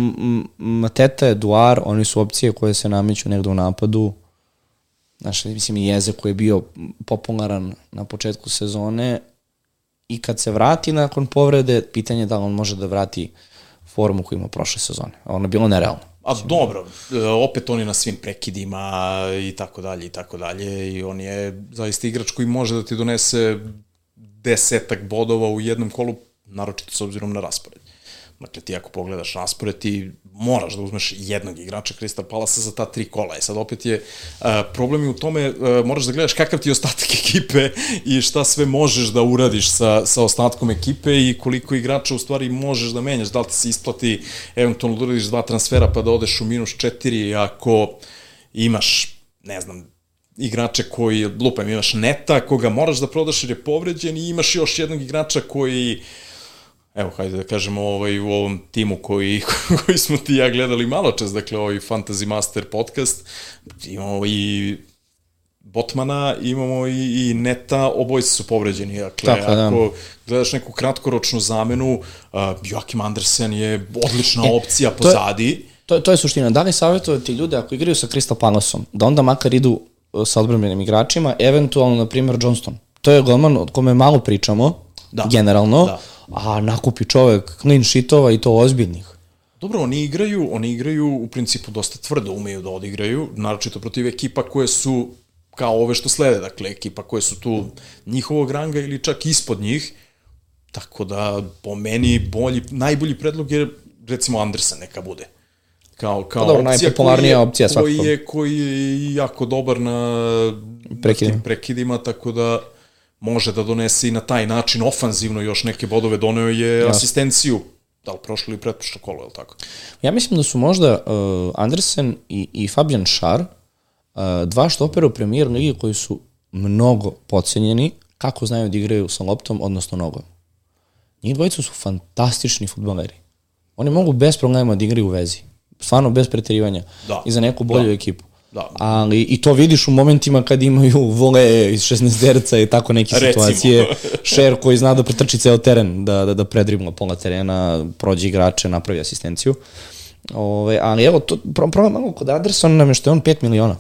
Mateta, Eduard, oni su opcije koje se nameću negde u napadu. Znaš, mislim i Jeze koji je bio popularan na početku sezone i kad se vrati nakon povrede, pitanje je da li on može da vrati formu koju ima prošle sezone. Ono je bilo nerealno. A dobro, e, opet on je na svim prekidima i tako dalje i tako dalje i on je zaista igrač koji može da ti donese desetak bodova u jednom kolu, naročito s obzirom na raspored. Dakle, ti ako pogledaš raspored, ti moraš da uzmeš jednog igrača Crystal Palasa za ta tri kola. E sad opet je, uh, problem je u tome, uh, moraš da gledaš kakav ti je ostatak ekipe i šta sve možeš da uradiš sa, sa ostatkom ekipe i koliko igrača u stvari možeš da menjaš. Da li ti se isplati eventualno da uradiš dva transfera pa da odeš u minus četiri ako imaš, ne znam, igrače koji, lupam, imaš neta koga moraš da prodaš jer je povređen i imaš još jednog igrača koji evo, hajde da kažemo ovaj, u ovom timu koji, koji smo ti ja gledali malo čas, dakle ovaj Fantasy Master podcast, imamo i Botmana, imamo i, i Neta, obojice su povređeni. Dakle, Tako, da. ako gledaš neku kratkoročnu zamenu, uh, Joachim Andersen je odlična e, opcija pozadi. To, to je suština. Da li savjetovati ljude ako igraju sa Crystal Palaceom, da onda makar idu uh, sa odbranbenim igračima, eventualno, na primjer, Johnston. To je golman od kome malo pričamo, da. generalno, da. A nakupi čovek clean sheetova i to ozbiljnih. Dobro, oni igraju, oni igraju u principu dosta tvrdo, umeju da odigraju, naročito protiv ekipa koje su kao ove što slede, dakle, ekipa koje su tu njihovog ranga ili čak ispod njih, tako da po meni bolji, najbolji predlog je recimo Andersen neka bude. Kao, kao Dobro, opcija koji je, opcija koji je, koji je jako dobar na prekidima. prekidima, tako da može da donese i na taj način ofanzivno još neke bodove, doneo je ja. asistenciju da li prošlo ili pretprošlo kolo, je li tako? Ja mislim da su možda uh, Andersen i, i Fabian Schar dva štopera u premier ligi koji su mnogo pocenjeni kako znaju da igraju sa loptom, odnosno nogom. Njih dvojica su fantastični futbaleri. Oni mogu bez problema da igraju u vezi. Stvarno bez preterivanja. Da. I za neku bolju da. ekipu. Da. Ali i to vidiš u momentima kad imaju vole iz 16 derca i tako neke Recimo. situacije. Šer koji zna da pretrči ceo teren, da, da, da predribla pola terena, prođe igrače, napravi asistenciju. Ove, ali evo, to, problem malo kod Andersona nam je što je on 5 miliona.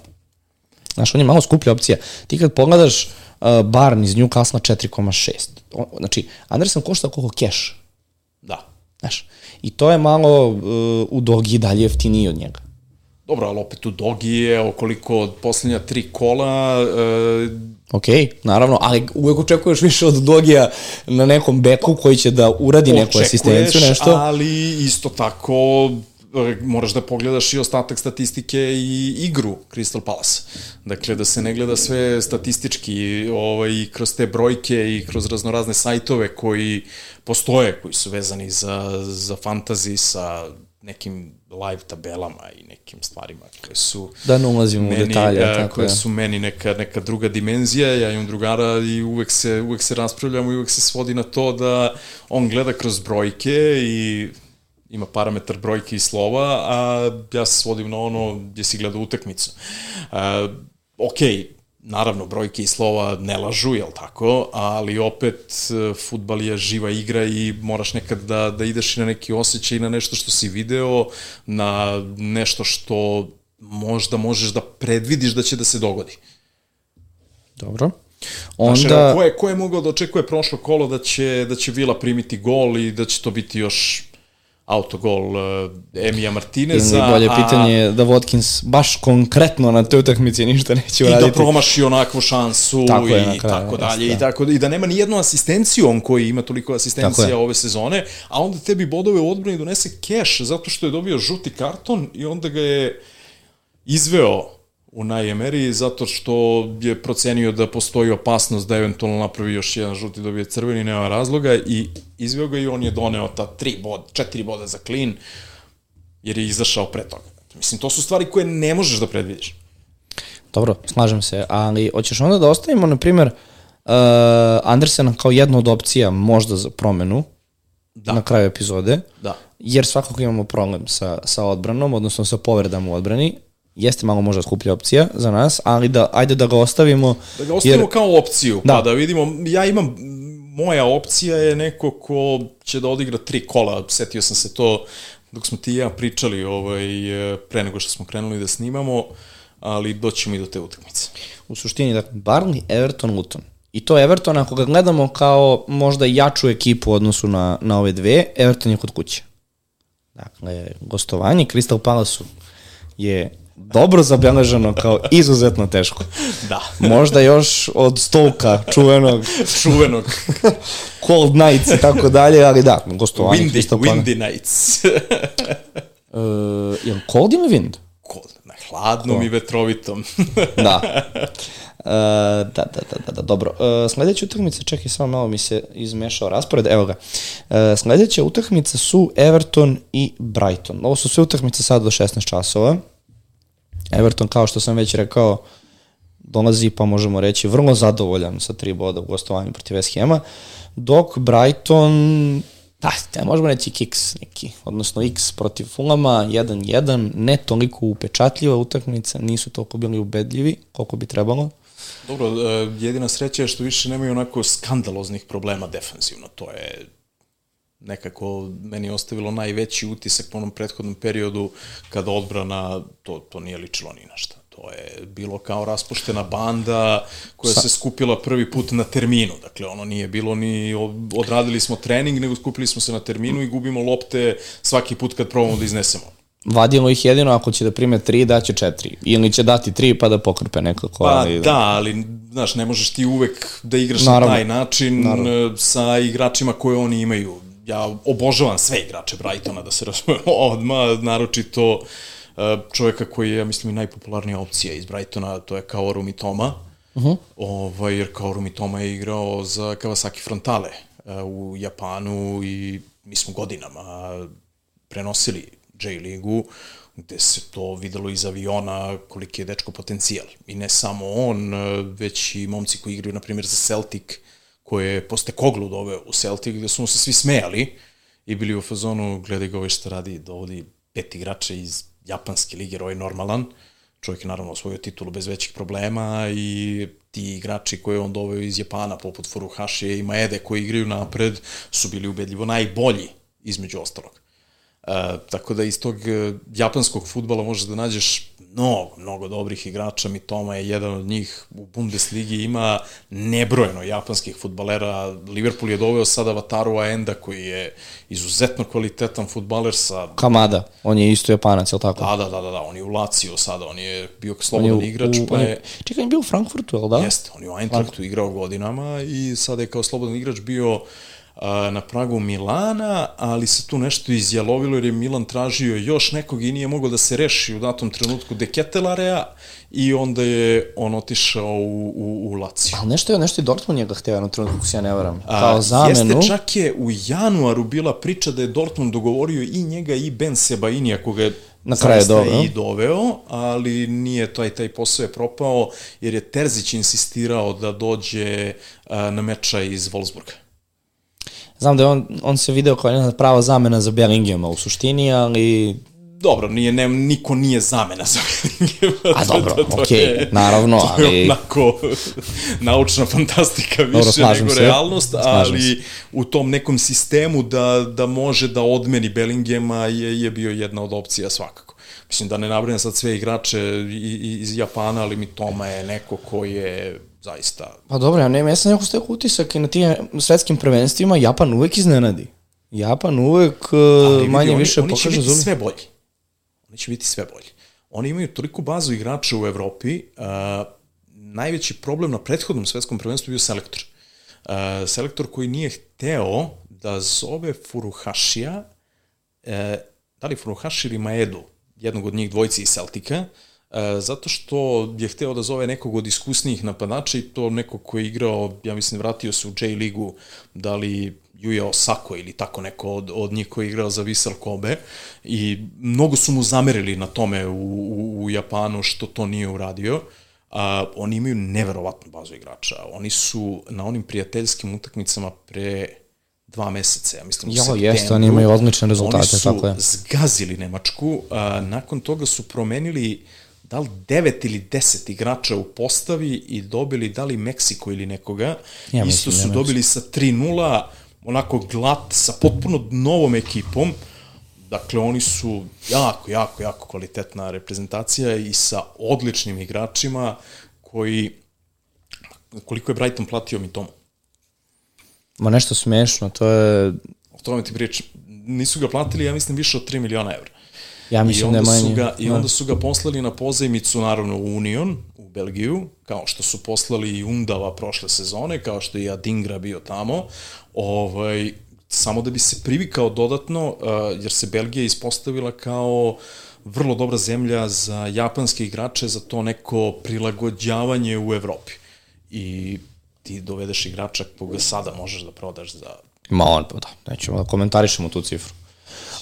Znaš, on je malo skuplja opcija. Ti kad pogledaš uh, Barn iz Newcastle 4,6. Znači, Anderson košta koliko cash. Da. Znaš, i to je malo uh, u Dogi dalje jeftiniji od njega. Dobro, ali opet u Dogi je okoliko od poslednja tri kola... Uh, Ok, naravno, ali uvek očekuješ više od Dogija na nekom beku koji će da uradi neku asistenciju, nešto. ali isto tako moraš da pogledaš i ostatak statistike i igru Crystal Palace. Dakle, da se ne gleda sve statistički ovaj, kroz te brojke i kroz raznorazne sajtove koji postoje, koji su vezani za, za fantasy sa nekim live tabelama i nekim stvarima koje su da ne ulazimo meni, u detalje a, tako koje je. su meni neka neka druga dimenzija ja imam drugara i uvek se uvek se raspravljamo i uvek se svodi na to da on gleda kroz brojke i ima parametar brojke i slova, a ja se svodim na ono gdje si gleda utakmicu. Uh, ok, naravno, brojke i slova ne lažu, jel tako, ali opet futbal je živa igra i moraš nekad da, da ideš i na neki osjećaj i na nešto što si video, na nešto što možda možeš da predvidiš da će da se dogodi. Dobro. Onda... Znaš, ko, je, ko je mogao da očekuje prošlo kolo da će, da će Vila primiti gol i da će to biti još autogol uh, Emija Martineza. Ili bolje a, pitanje je da Watkins baš konkretno na toj utakmici ništa neće uraditi. I da promaši onakvu šansu tako i je, kraju, tako dalje. Da. I, tako, I da nema ni jednu asistenciju on koji ima toliko asistencija ove sezone, a onda tebi bodove u odbrani donese keš zato što je dobio žuti karton i onda ga je izveo u najemeri zato što je procenio da postoji opasnost da eventualno napravi još jedan žuti dobije crveni, nema razloga i izveo ga i on je doneo ta tri bod, četiri boda za klin jer je izašao pre toga. Mislim, to su stvari koje ne možeš da predvidiš. Dobro, slažem se, ali hoćeš onda da ostavimo, na primjer, uh, Andersena kao jednu od opcija možda za promenu da. na kraju epizode, da. jer svakako imamo problem sa, sa odbranom, odnosno sa povredama u odbrani, jeste malo možda skuplja opcija za nas, ali da, ajde da ga ostavimo. Da ga ostavimo jer... kao opciju, da. pa da vidimo, ja imam, moja opcija je neko ko će da odigra tri kola, setio sam se to dok smo ti i ja pričali ovaj, pre nego što smo krenuli da snimamo, ali doćemo i do te utakmice. U suštini, dakle, Barney, Everton, Luton. I to Everton, ako ga gledamo kao možda jaču ekipu u odnosu na, na ove dve, Everton je kod kuće. Dakle, gostovanje Crystal Palace je dobro zabeleženo kao izuzetno teško. Da. Možda još od stolka čuvenog. čuvenog. Cold Nights i tako dalje, ali da, gostovanje. Windy, windy Nights. uh, je li cold ili wind? Cold, na hladnom cold. i vetrovitom. da. Uh, da, da, da, da, da, dobro. Uh, sledeća utakmica, čekaj, samo malo mi se izmešao raspored, evo ga. Uh, sledeća utakmica su Everton i Brighton. Ovo su sve utakmice sad do 16 časova. Everton, kao što sam već rekao, dolazi, pa možemo reći, vrlo zadovoljan sa tri boda u gostovanju protiv West Hema, dok Brighton da, da možemo reći kiks neki, odnosno x protiv Fulama, 1-1, ne toliko upečatljiva utakmica, nisu toliko bili ubedljivi koliko bi trebalo. Dobro, e, jedina sreća je što više nemaju onako skandaloznih problema defensivno, to je nekako meni ostavilo najveći utisak po onom prethodnom periodu kada odbrana, to, to nije ličilo ni na šta. To je bilo kao raspuštena banda koja Sa... se skupila prvi put na terminu. Dakle, ono nije bilo ni odradili smo trening, nego skupili smo se na terminu i gubimo lopte svaki put kad probamo da iznesemo. Vadimo ih jedino ako će da prime tri, daće četiri. Ili će dati tri pa da pokrpe nekako. Pa ali, da, ali, znaš, ne možeš ti uvek da igraš naravno, na taj način naravno. sa igračima koje oni imaju. Ja obožavam sve igrače Brightona, da se razumemo odmah, naročito uh, E, čoveka koji je, ja mislim, i najpopularnija opcija iz Brightona, to je kao Rumi Toma, uh -huh. ovaj, jer kao Rumi Toma je igrao za Kawasaki Frontale uh, u Japanu i mi smo godinama prenosili J-ligu, gde se to videlo iz aviona koliki je dečko potencijal. I ne samo on, e, već i momci koji igraju, na primjer, za Celtic, koje je posle Koglu doveo u Celtic, gde su mu se svi smejali i bili u fazonu, gledaj ga ovaj što radi, dovodi pet igrača iz japanski liger, ovaj normalan, čovjek je naravno osvojio titulu bez većih problema i ti igrači koje on doveo iz Japana, poput Furuhashi i Maede, koji igraju napred, su bili ubedljivo najbolji, između ostalog. E, tako da iz tog e, japanskog futbala možeš da nađeš mnogo, mnogo dobrih igrača, mi Toma je jedan od njih u Bundesligi, ima nebrojeno japanskih futbalera, Liverpool je doveo sada Wataru Aenda koji je izuzetno kvalitetan futbaler sa... Kamada, on je isto japanac, je li tako? Da, da, da, da, da, on je u Lazio sada, on je bio slobodan on je igrač, u, pa je... Čekaj, on je bio u Frankfurtu, je li da? Jeste, on je u Eintrachtu igrao godinama i sada je kao slobodan igrač bio na pragu Milana, ali se tu nešto izjalovilo jer je Milan tražio još nekog i nije mogao da se reši u datom trenutku Deketelarea i onda je on otišao u, u, u Lazio. Ali nešto je, nešto je Dortmund njega hteo na trenutku, se ja ne varam, kao zamenu. Jeste, čak je u januaru bila priča da je Dortmund dogovorio i njega i Ben Sebainija, koga je na kraju dobro. i doveo, ali nije taj, taj posao je propao, jer je Terzić insistirao da dođe na meča iz Wolfsburga. Znam da je on, on se video kao jedna prava zamena za Bellingema u suštini, ali dobro, nije, ne, niko nije zamena za Bellingema. A dobro, to, okej, okay, naravno, to ali... To je onako naučna fantastika više dobro, nego se. realnost, ali se. u tom nekom sistemu da, da može da odmeni Bellingema je, je bio jedna od opcija svakako. Mislim da ne nabrinem sad sve igrače iz Japana, ali mi Toma je neko ko je zaista... Pa dobro, ja nema, ja sam neko stekao utisak i na tim svetskim prvenstvima Japan uvek iznenadi. Japan uvek Ali, manje vidi, više oni, pokaže zubi. Oni biti sve bolji. Oni će biti sve bolji. Oni imaju toliko bazu igrača u Evropi, uh, najveći problem na prethodnom svetskom prvenstvu bio selektor. Uh, selektor koji nije hteo da zove Furuhashija, uh, da li Furuhashi ili Maedu, jednog od njih dvojci iz Celtika, uh, zato što je hteo da zove nekog od iskusnijih napadača i to neko ko je igrao, ja mislim, vratio se u J-ligu, da li Yuya Osako ili tako neko od, od njih koji je igrao za Vissel Kobe i mnogo su mu zamerili na tome u, u, u Japanu što to nije uradio. A, oni imaju neverovatnu bazu igrača. Oni su na onim prijateljskim utakmicama pre dva meseca, ja mislim, jo, jeste, oni imaju odlične rezultate, tako je. Oni su zgazili Nemačku, a, nakon toga su promenili da li devet ili deset igrača u postavi i dobili da li Meksiko ili nekoga. Ja, Isto su dobili sa 3-0, onako glat, sa potpuno novom ekipom. Dakle, oni su jako, jako, jako kvalitetna reprezentacija i sa odličnim igračima koji... Koliko je Brighton platio mi tomu? Ma nešto smešno, to je... O tome ti pričam. Nisu ga platili, ja mislim, više od 3 miliona evra. Ja mislim da su ga, I onda su ga poslali na pozajmicu, naravno, u Union, u Belgiju, kao što su poslali i Undava prošle sezone, kao što je i Adingra bio tamo, ovaj, samo da bi se privikao dodatno, uh, jer se Belgija ispostavila kao vrlo dobra zemlja za japanske igrače, za to neko prilagođavanje u Evropi. I ti dovedeš igrača koga sada možeš da prodaš za... Ma on, pa da, nećemo da komentarišemo tu cifru.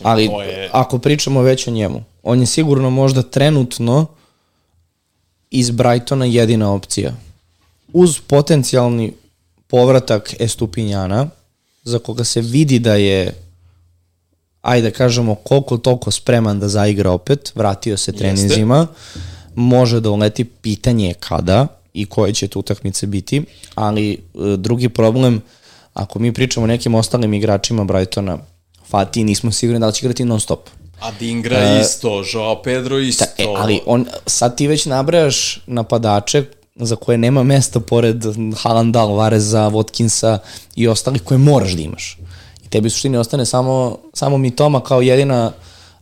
Ali je... ako pričamo već o njemu, on je sigurno možda trenutno iz Brightona jedina opcija. Uz potencijalni povratak Estupinjana, za koga se vidi da je ajde da kažemo koliko toliko spreman da zaigra opet, vratio se treninzima, može da uleti, pitanje je kada i koje će tu utakmice biti, ali e, drugi problem, ako mi pričamo o nekim ostalim igračima Brightona, Fati nismo sigurni da li će igrati non stop. A Dingra uh, isto, Joao Pedro isto. Ta, e, ali on, sad ti već nabrajaš napadače za koje nema mesta pored Haaland, Alvareza, Watkinsa i ostalih koje moraš da imaš. I tebi u suštini ostane samo, samo Mitoma kao jedina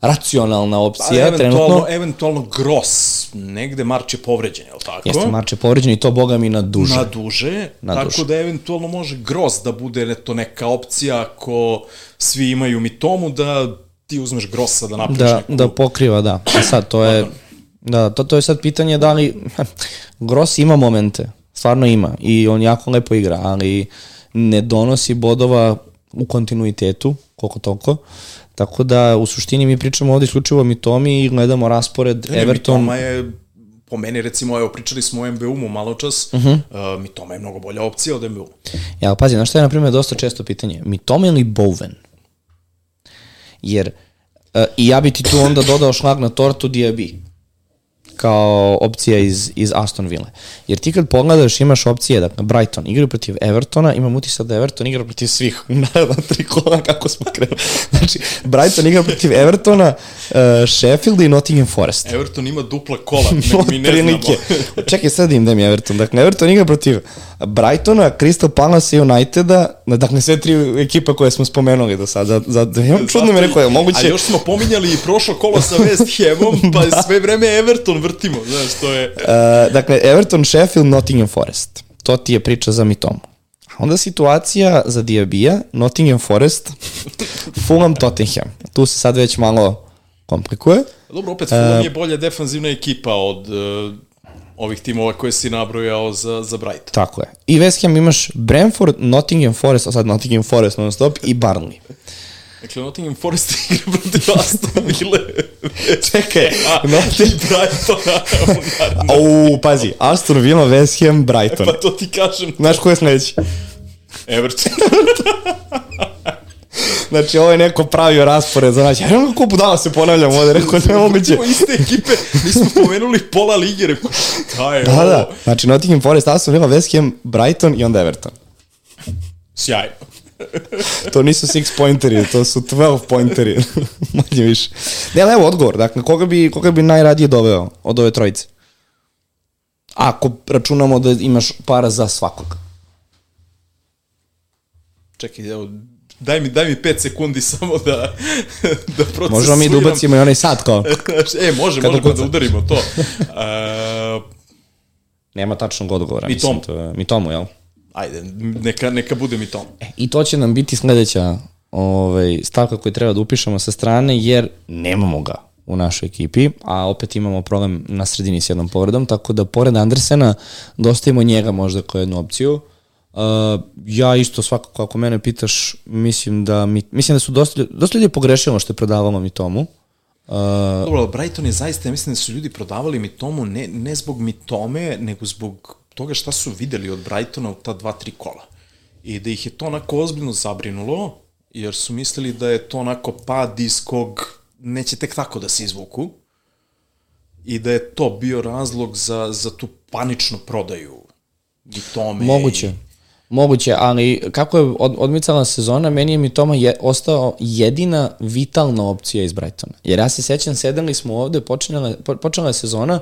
racionalna opcija pa, eventualno, trenutno. Eventualno Gross, negde Marč je povređen, je li tako? Jeste, Marč je povređen i to boga mi na duže. Na duže, na tako duže. da eventualno može Gross da bude to neka opcija ako svi imaju Mitomu da ti uzmeš Grossa da napraviš da, neku... Da pokriva, da. A sad, to je... Da, to, to je sad pitanje da li... Gross ima momente, stvarno ima i on jako lepo igra, ali ne donosi bodova u kontinuitetu, koliko toliko. Tako da u suštini mi pričamo ovde isključivo o Mitomi i gledamo raspored ne, Everton. Mitoma je po meni recimo, evo, pričali smo o MBU-mu malo čas, uh -huh. uh, Mitoma je mnogo bolja opcija od MBU. Ja, pazi, znaš što je, na primjer, dosta često pitanje? Mitoma ili Bowen? Jer, uh, i ja bi ti tu onda dodao šlag na tortu Diaby kao opcija iz, iz Aston Villa. Jer ti kad pogledaš imaš opcije, dakle, Brighton igra protiv Evertona, imam utisak da Everton igra protiv svih na, na tri kola kako smo krenuli. Znači, Brighton igra protiv Evertona, uh, Sheffield i Nottingham Forest. Everton ima dupla kola, mi ne prilike. znamo. Čekaj, sad im da mi Everton. Dakle, Everton igra protiv Brightona, Crystal Palace i Uniteda, dakle, sve tri ekipa koje smo spomenuli do sada. Za, za, ja, čudno mi rekao, je moguće... A još smo pominjali i prošlo kolo sa West Hamom, pa da. sve vreme Everton vrtimo, znaš, to je... Uh, dakle, Everton, Sheffield, Nottingham Forest. To ti je priča za Mitomu. Onda situacija za Diabija, Nottingham Forest, Fulham, Tottenham. Tu se sad već malo komplikuje. Dobro, opet Fulham uh, je bolja defanzivna ekipa od uh, ovih timova koje si nabrojao za, za Brighton. Tako je. I West Ham imaš Brentford, Nottingham Forest, a sad Nottingham Forest non stop, i Barnley. Dakle, Nottingham Forest igra protiv Aston Ville. Čekaj, Nottingham Brightona. Au, pazi, Aston Villa, West Ham, Brighton. E, pa to ti kažem. Znaš ko je sledeći? Everton. Znači, ovo je neko pravio raspored za naći. Ja nemam kako budala se ponavljam ovde, rekao, ne moguće. Imamo iste ekipe, nismo pomenuli pola lige, rekao, šta je da, ovo? Da, znači Nottingham Forest, Aston Villa, West Ham, Brighton i onda Everton. Sjajno. To nisu six pointeri, to su 12 pointeri. Manje više. Ne, ali evo odgovor. Dakle, koga bi, koga bi najradije doveo od ove trojice? Ako računamo da imaš para za svakog. Čekaj, evo, daj mi, daj mi 5 sekundi samo da, da procesujem. Možemo mi da ubacimo i onaj sat kao. e, može, Kada možemo da udarimo to. Uh, Nema tačnog odgovora. Mi tomu. To je, mi tomu, jel? Ajde, neka, neka bude mi to. E, I to će nam biti sledeća ovaj, stavka koju treba da upišemo sa strane, jer nemamo ga u našoj ekipi, a opet imamo problem na sredini s jednom povredom, tako da pored Andersena dostavimo njega možda kao jednu opciju. Uh, ja isto svakako ako mene pitaš, mislim da mi, mislim da su dosta, dosta ljudi pogrešilo što je prodavalo mi tomu. Uh, Dobro, Brighton je zaista, ja mislim da su ljudi prodavali mi tomu ne, ne zbog mi tome, nego zbog toga šta su videli od Brightona u ta dva, tri kola. I da ih je to onako ozbiljno zabrinulo, jer su mislili da je to onako pad iz kog neće tek tako da se izvuku i da je to bio razlog za, za tu paničnu prodaju i tome. Moguće. I, Moguće, ali kako je od, odmicala sezona, meni je mi Toma je, ostao jedina vitalna opcija iz Brightona. Jer ja se sećam, sedeli smo ovde, počinjala, po, počela je sezona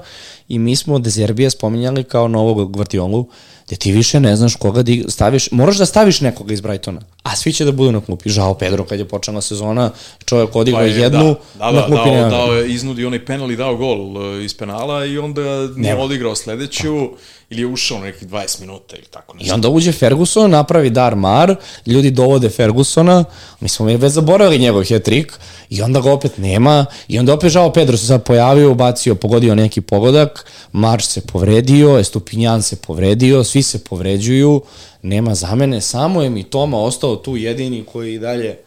i mi smo Dezerbija spominjali kao novog Gvardiolu, gde ti više ne znaš koga da staviš, moraš da staviš nekoga iz Brightona, a svi će da budu na klupi. Žao Pedro kad je počela sezona, čovjek odigrao pa je, jednu, da, da, na klupi dao, dao je, iznudi onaj penal i dao gol uh, iz penala i onda nije odigrao sledeću. Pa ili je ušao na nekih 20 minuta ili tako nešto. I onda uđe Ferguson, napravi dar mar, ljudi dovode Fergusona, mi smo već zaboravili njegov hat-trick i onda ga opet nema i onda opet žao Pedro se sad pojavio, ubacio, pogodio neki pogodak, Marš se povredio, Estupinjan se povredio, svi se povređuju, nema zamene, samo je mi Toma ostao tu jedini koji i dalje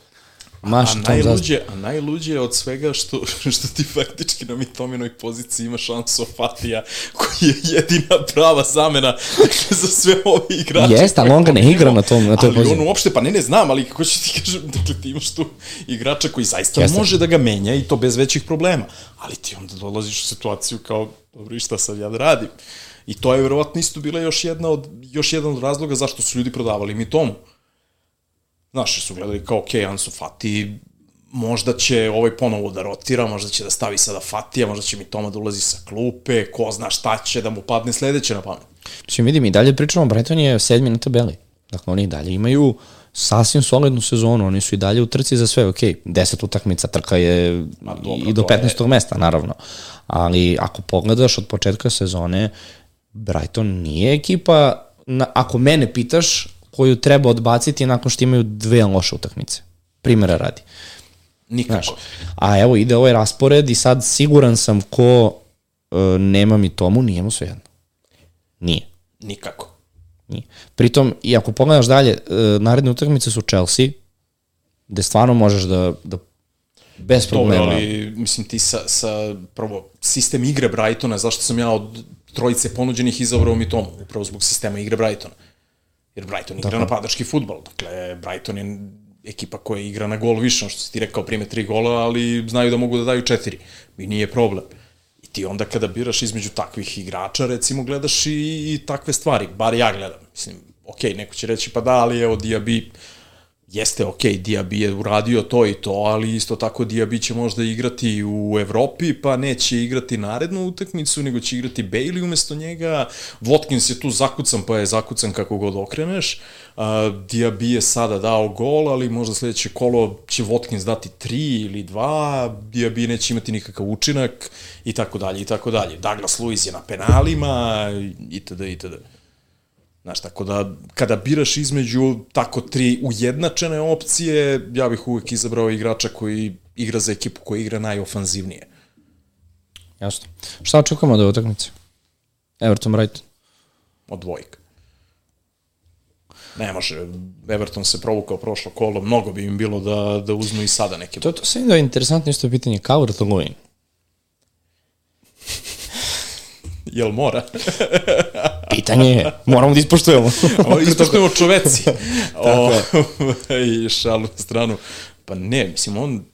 Maš a, najluđe, a najluđe od svega što, što ti faktički na Mitominoj poziciji ima šansu Fatija, koji je jedina prava zamena dakle, za sve ove igrače. Jeste, ali on ga ne igra na tom- na toj ali poziciji. on uopšte, pa ne, ne znam, ali kako ću ti kažem, dakle, ti imaš tu igrača koji zaista Jeste. može da ga menja i to bez većih problema. Ali ti onda dolaziš u situaciju kao, dobro, šta sad ja da radim? I to je verovatno isto bila još jedna od, još jedan od razloga zašto su ljudi prodavali Mitomu. Znaš, jer su gledali kao, ok, Ansu Fati, možda će ovaj ponovo da rotira, možda će da stavi sada Fatija, možda će mi Toma da ulazi sa klupe, ko zna šta će da mu padne sledeće na pamet. Mislim, vidim, i dalje pričamo, Brighton je sedmi na tabeli. Dakle, oni i dalje imaju sasvim solidnu sezonu, oni su i dalje u trci za sve, ok, 10 utakmica, trka je Ma, dobro, i do to je- 15. mesta, naravno. Ali ako pogledaš od početka sezone, Brighton nije ekipa, na, ako mene pitaš, koju treba odbaciti nakon što imaju dve loše utakmice. Primera radi. Nikako. Znaš, a evo ide ovaj raspored i sad siguran sam ko uh, nema mi tomu, nije mu svejedno. Nije. Nikako. Nije. Pritom, i ako pogledaš dalje, e, naredne utakmice su Chelsea, gde stvarno možeš da, da bez Dobro, problema... ali mislim ti sa, sa prvo, sistem igre Brightona, zašto sam ja od trojice ponuđenih izabrao mi tomu, upravo zbog sistema igre Brightona. Jer Brighton igra napadački futbol, dakle, Brighton je ekipa koja igra na gol više, što si ti rekao, prime tri gola, ali znaju da mogu da daju četiri. I nije problem. I ti onda kada biraš između takvih igrača, recimo, gledaš i, i takve stvari, bar ja gledam. Mislim, ok, neko će reći, pa da, ali evo, Diaby, jeste ok, Diaby je uradio to i to, ali isto tako Diaby će možda igrati u Evropi, pa neće igrati narednu utakmicu, nego će igrati Bailey umesto njega. Watkins je tu zakucan, pa je zakucan kako god okreneš. Uh, Diaby je sada dao gol, ali možda sledeće kolo će Watkins dati tri ili dva, Diaby neće imati nikakav učinak i tako dalje i tako dalje. Douglas Luiz je na penalima itd. itd. Znaš, tako da kada biraš između tako tri ujednačene opcije, ja bih uvek izabrao igrača koji igra za ekipu koja igra najofanzivnije. Jasno. Šta očekujemo od ove utakmice? Everton Brighton. Od dvojka. Ne može, Everton se provukao prošlo kolo, mnogo bi im bilo da, da uzmu i sada neke. To, to se da je interesantno isto pitanje. Calvert Lewin. Jel mora? Pitanje je. Moramo da ispoštujemo. Ispoštujemo čoveci. o, I šalu na stranu. Pa ne, mislim, on,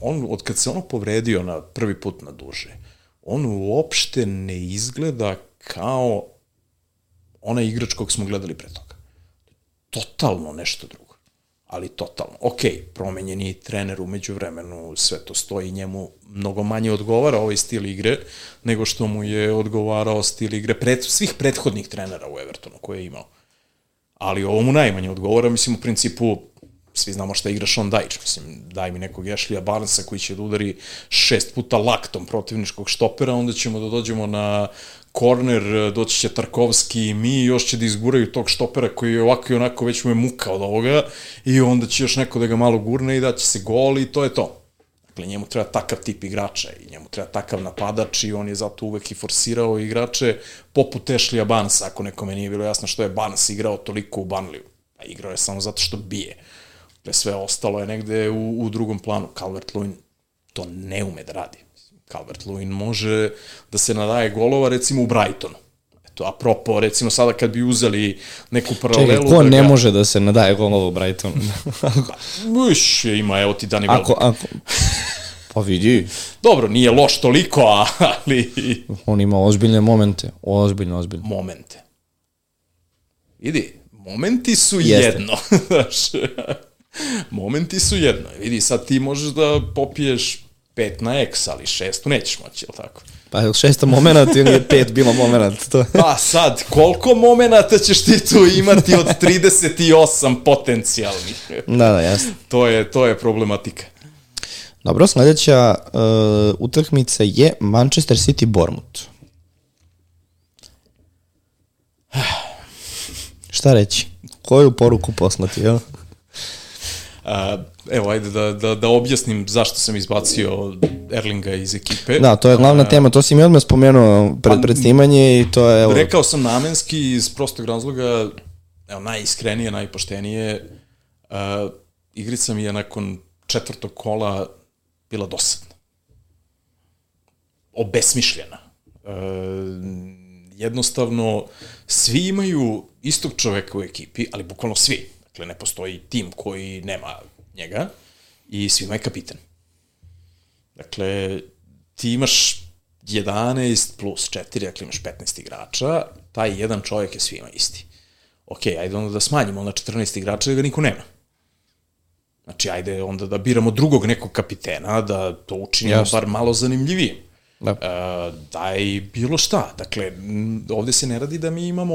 on, od kad se ono povredio na prvi put na duže, on uopšte ne izgleda kao onaj igrač kog smo gledali pre toga. Totalno nešto drugo. Ali totalno. Ok, promenjen je trener umeđu vremenu, sve to stoji njemu mnogo manje odgovara ovaj stil igre nego što mu je odgovarao stil igre pred, svih prethodnih trenera u Evertonu koje je imao. Ali ovo mu najmanje odgovara, mislim u principu svi znamo šta igra Sean Dyche, mislim, daj mi nekog Ashley'a Barnesa koji će da udari šest puta laktom protivničkog štopera, onda ćemo da dođemo na korner, doći će Tarkovski i mi, još će da izguraju tog štopera koji je ovako i onako već mu je muka od ovoga i onda će još neko da ga malo gurne i da će se gol i to je to. Dakle, njemu treba takav tip igrača i njemu treba takav napadač i on je zato uvek i forsirao igrače poput Ashley'a Barnesa, ako nekome nije bilo jasno što je Barnes igrao toliko u Banliju. A igrao je samo zato što bije. Dakle, sve ostalo je negde u, u drugom planu. Calvert-Lewin to ne ume da radi. Calvert-Lewin može da se nadaje golova recimo u Brightonu. Eto, apropo, recimo sada kad bi uzeli neku paralelu... Čekaj, ko da ne ga- može da se nadaje golova u Brightonu? Uš, ima, evo ti Dani ako, Welbeck. ako... Pa vidi, Dobro, nije loš toliko, ali on ima ozbiljne momente. Ozbiljne, ozbiljne. momente. Vidi, momenti su Jeste. jedno. Znaš, momenti su jedno. Vidi, sad ti možeš da popiješ pet na x, ali šestu nećeš moći, jel tako? Pa je li šesta moment ili je pet bilo moment? To... Pa sad, koliko momenata ćeš ti tu imati od 38 potencijalnih? Da, da, jasno. To je, to je problematika. Dobro, sledeća uh, utakmica je Manchester City Bournemouth. Šta reći? Koju poruku poslati, jel? A, evo, ajde da, da, da objasnim zašto sam izbacio Erlinga iz ekipe. Da, to je glavna tema, to si mi odmah spomenuo pred, pred snimanje i to je, evo, Rekao sam namenski iz prostog razloga, evo, najiskrenije, najpoštenije, uh, igrica mi je nakon četvrtog kola bila dosadna. Obesmišljena. E, jednostavno, svi imaju istog čoveka u ekipi, ali bukvalno svi. Dakle, ne postoji tim koji nema njega i svima je kapitan. Dakle, ti imaš 11 plus 4, dakle imaš 15 igrača, taj jedan čovjek je svima isti. Ok, ajde onda da smanjimo na 14 igrača da ga niko nema. Znači, ajde onda da biramo drugog nekog kapitena, da to učinimo Jasno. bar malo zanimljivije. Da. E, daj bilo šta. Dakle, ovde se ne radi da mi imamo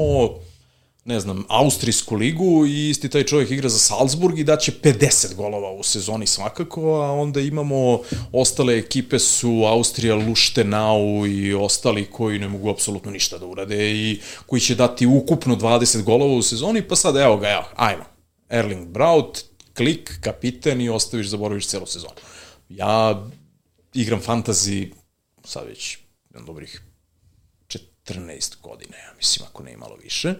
ne znam, Austrijsku ligu i isti taj čovjek igra za Salzburg i daće 50 golova u sezoni svakako, a onda imamo ostale ekipe su Austrija, Luštenau i ostali koji ne mogu apsolutno ništa da urade i koji će dati ukupno 20 golova u sezoni, pa sad evo ga, evo, ajmo. Erling Braut, klik, kapiten i ostaviš, zaboraviš celu sezonu. Ja igram fantasy sad već dobrih 14 godine, ja mislim, ako ne i malo više.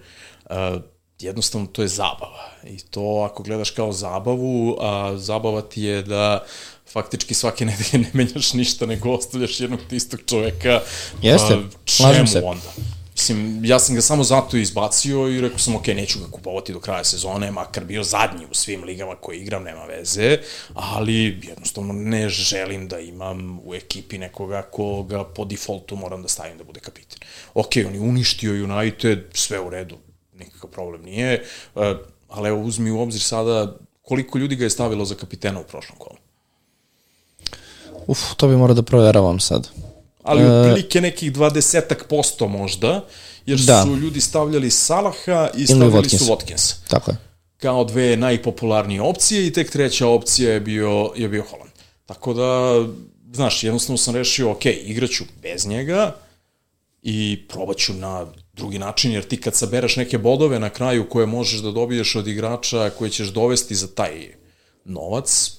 Uh, jednostavno to je zabava. I to ako gledaš kao zabavu, a zabava ti je da faktički svake nedelje ne menjaš ništa, nego ostavljaš jednog te istog čoveka. Jeste, slažem se. onda? Mislim, ja sam ga samo zato izbacio i rekao sam, ok, neću ga kupovati do kraja sezone, makar bio zadnji u svim ligama koje igram, nema veze, ali jednostavno ne želim da imam u ekipi nekoga koga po defaultu moram da stavim da bude kapiten. Ok, on je uništio United, sve u redu, nikakav problem nije, uh, ali evo uzmi u obzir sada koliko ljudi ga je stavilo za kapitena u prošlom kolu. Uf, to bi morao da proveravam sad. ali otprilike nekih 20 posto možda, jer Da. su ljudi stavljali Salaha i stavljali Watkins. su Watkins. Tako je. Kao dve najpopularnije opcije i tek treća opcija je bio, je bio Holland. Tako da, znaš, jednostavno sam rešio, ok, igraću bez njega i probaću na drugi način, jer ti kad sabereš neke bodove na kraju koje možeš da dobiješ od igrača koje ćeš dovesti za taj novac,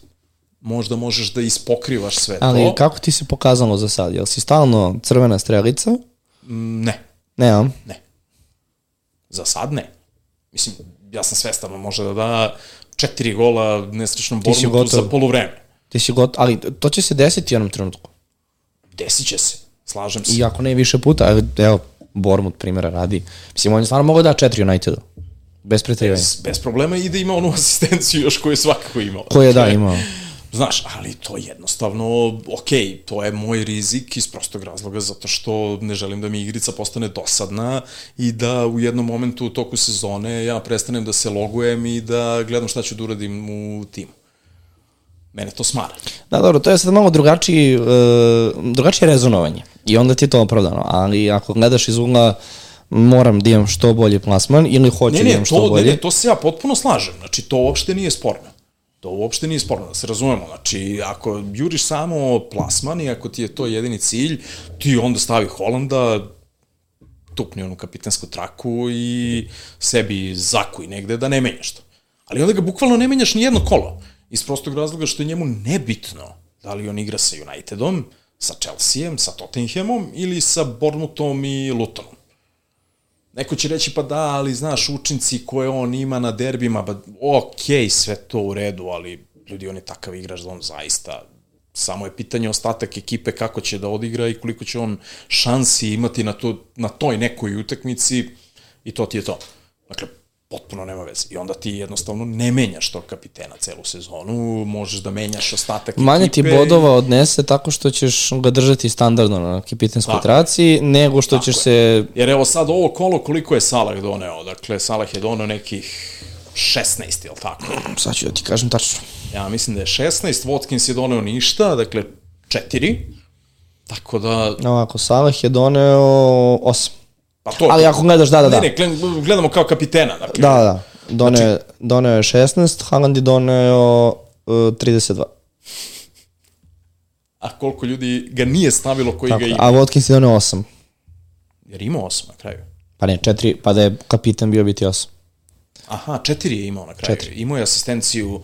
možda možeš da ispokrivaš sve Ali to. kako ti se pokazalo za sad? Jel si stalno crvena strelica? Ne, Ne, a? Ne. Za sad ne. Mislim, ja sam svestan, može da da četiri gola nesrećnom Bormutu gotov. za polovreme. Ti si got, ali to će se desiti u jednom trenutku. Desit će se, slažem se. I ako ne više puta, evo, evo Bormut primjera radi. Mislim, on je stvarno mogao da da četiri Unitedu. Bez pretrivanja. Bez, bez problema i da ima onu asistenciju još koju je svakako imao. Ko je da Dakle, imao? Znaš, ali to jednostavno, ok, to je moj rizik iz prostog razloga zato što ne želim da mi igrica postane dosadna i da u jednom momentu u toku sezone ja prestanem da se logujem i da gledam šta ću da uradim u timu. Mene to smara. Da, dobro, to je sad malo drugačiji, uh, drugačije rezonovanje. I onda ti je to opravdano. Ali ako gledaš iz ugla moram da imam što bolji plasman ili hoću Ne, da imam ne, što to, ne, bolje. ne, to se ja potpuno slažem. Znači, to uopšte nije sporno. To uopšte nije sporno, da se razumemo. Znači, ako juriš samo plasman i ako ti je to jedini cilj, ti onda stavi Holanda, tupni onu kapitensku traku i sebi zakuj negde da ne menjaš to. Ali onda ga bukvalno ne menjaš ni jedno kolo. Iz prostog razloga što je njemu nebitno da li on igra sa Unitedom, sa Chelseaem, sa Tottenhamom ili sa Bournemouthom i Lutonom. Neko će reći, pa da, ali znaš, učinci koje on ima na derbima, ba, ok, sve to u redu, ali ljudi, on je takav igrač da on zaista samo je pitanje ostatak ekipe kako će da odigra i koliko će on šansi imati na, to, na toj nekoj utakmici i to ti je to. Dakle, potpuno nema veze. I onda ti jednostavno ne menjaš tog kapitena celu sezonu, možeš da menjaš ostatak Manje ti ekipe. bodova odnese tako što ćeš ga držati standardno na kapitenskoj Tako. traci, nego što ćeš je. se... Jer evo sad ovo kolo koliko je Salah doneo? Dakle, Salah je doneo nekih 16, jel tako? Sad ću da ti kažem tačno. Ja mislim da je 16, Watkins je doneo ništa, dakle 4. Tako da, Ovako, Salah je doneo 8. pa to... Ali ako gledaš, da, da, da. Ne, ne, gled- gledamo kao kapitena, dakle. Da, da. Doneo, znači, doneo je 16, Haaland je doneo uh, 32. A koliko ljudi ga nije stavilo koji Tako, ga ima? a Watkins je doneo 8. Jer ima 8 na kraju. Pa ne, 4, pa da je kapitan bio biti 8. Aha, 4 je imao na kraju. Četiri. Imao je asistenciju...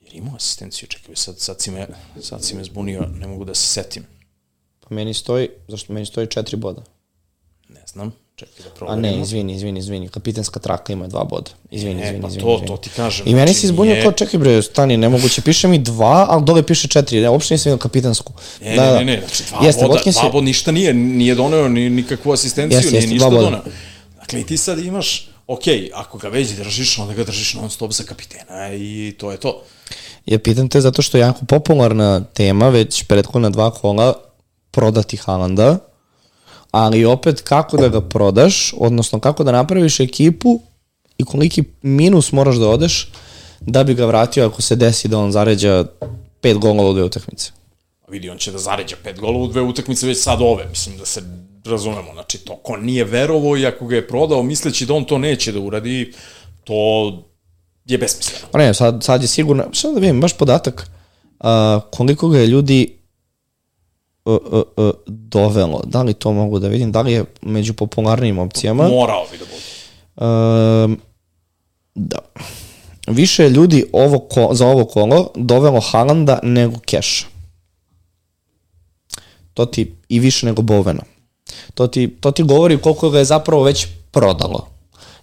Jer imao asistenciju, čekaj, sad, sad, si me, sad si me zbunio, ne mogu da se setim. Pa meni stoji, zašto meni stoji 4 boda. Ne znam, Čekaj da A proverimo. ne, izvini, izvini, izvini, kapitenska traka ima dva boda. Izvini, E, izvini, pa izvini. to- izvini. to ti kažem, I meni znači se izbunio nije- kao, čekaj bre, stani, nemoguće, piše mi dva, ali dole piše četiri, ja uopšte nisam vidio kapitensku. Ne, ne, ne, ne, znači dva Jeste, boda, dva boda ništa nije, nije doneo ni nikakvu asistenciju, Jeste, nije jeste, ništa doneo. Dakle, i ti sad imaš, ok, ako ga već držiš, onda ga držiš non stop za kapitena i to je to. Ja pitam te zato što je jako popularna tema, već prethodna dva kola, prodati Haalanda, ali opet kako da ga prodaš, odnosno kako da napraviš ekipu i koliki minus moraš da odeš da bi ga vratio ako se desi da on zaređa pet golova u dve utakmice. A vidi, on će da zaređa pet golova u dve utakmice već sad ove, mislim da se razumemo, znači to ko nije verovo i ako ga je prodao misleći da on to neće da uradi, to je besmisleno. Pa ne, sad, sad je sigurno, sad da vidim, baš podatak uh, koliko ga je ljudi uh, uh, uh, dovelo, da li to mogu da vidim, da li je među popularnijim opcijama. Morao bi da bude. Um, da. Više ljudi ovo ko, za ovo kolo dovelo Haalanda nego Keša. To ti i više nego Bovena. To ti, to ti govori koliko ga je zapravo već prodalo.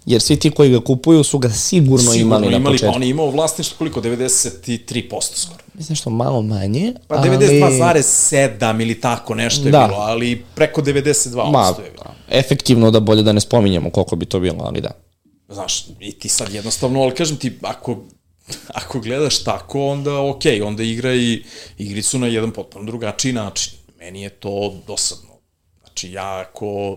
Jer svi ti koji ga kupuju su ga sigurno, Sigurno imali, na imali, pa početku. on je imao vlasništvo koliko? 93% skoro. Mislim što malo manje, Pa ali... 92,7 ili tako nešto je Da. bilo, ali preko 92% Ma, je bilo. efektivno da bolje da ne spominjemo koliko bi to bilo, ali da. Znaš, i ti sad jednostavno, ali kažem ti, ako, ako gledaš tako, onda ok, onda igra i igricu na jedan potpuno drugačiji način. Meni je to dosadno. Znači, ja ako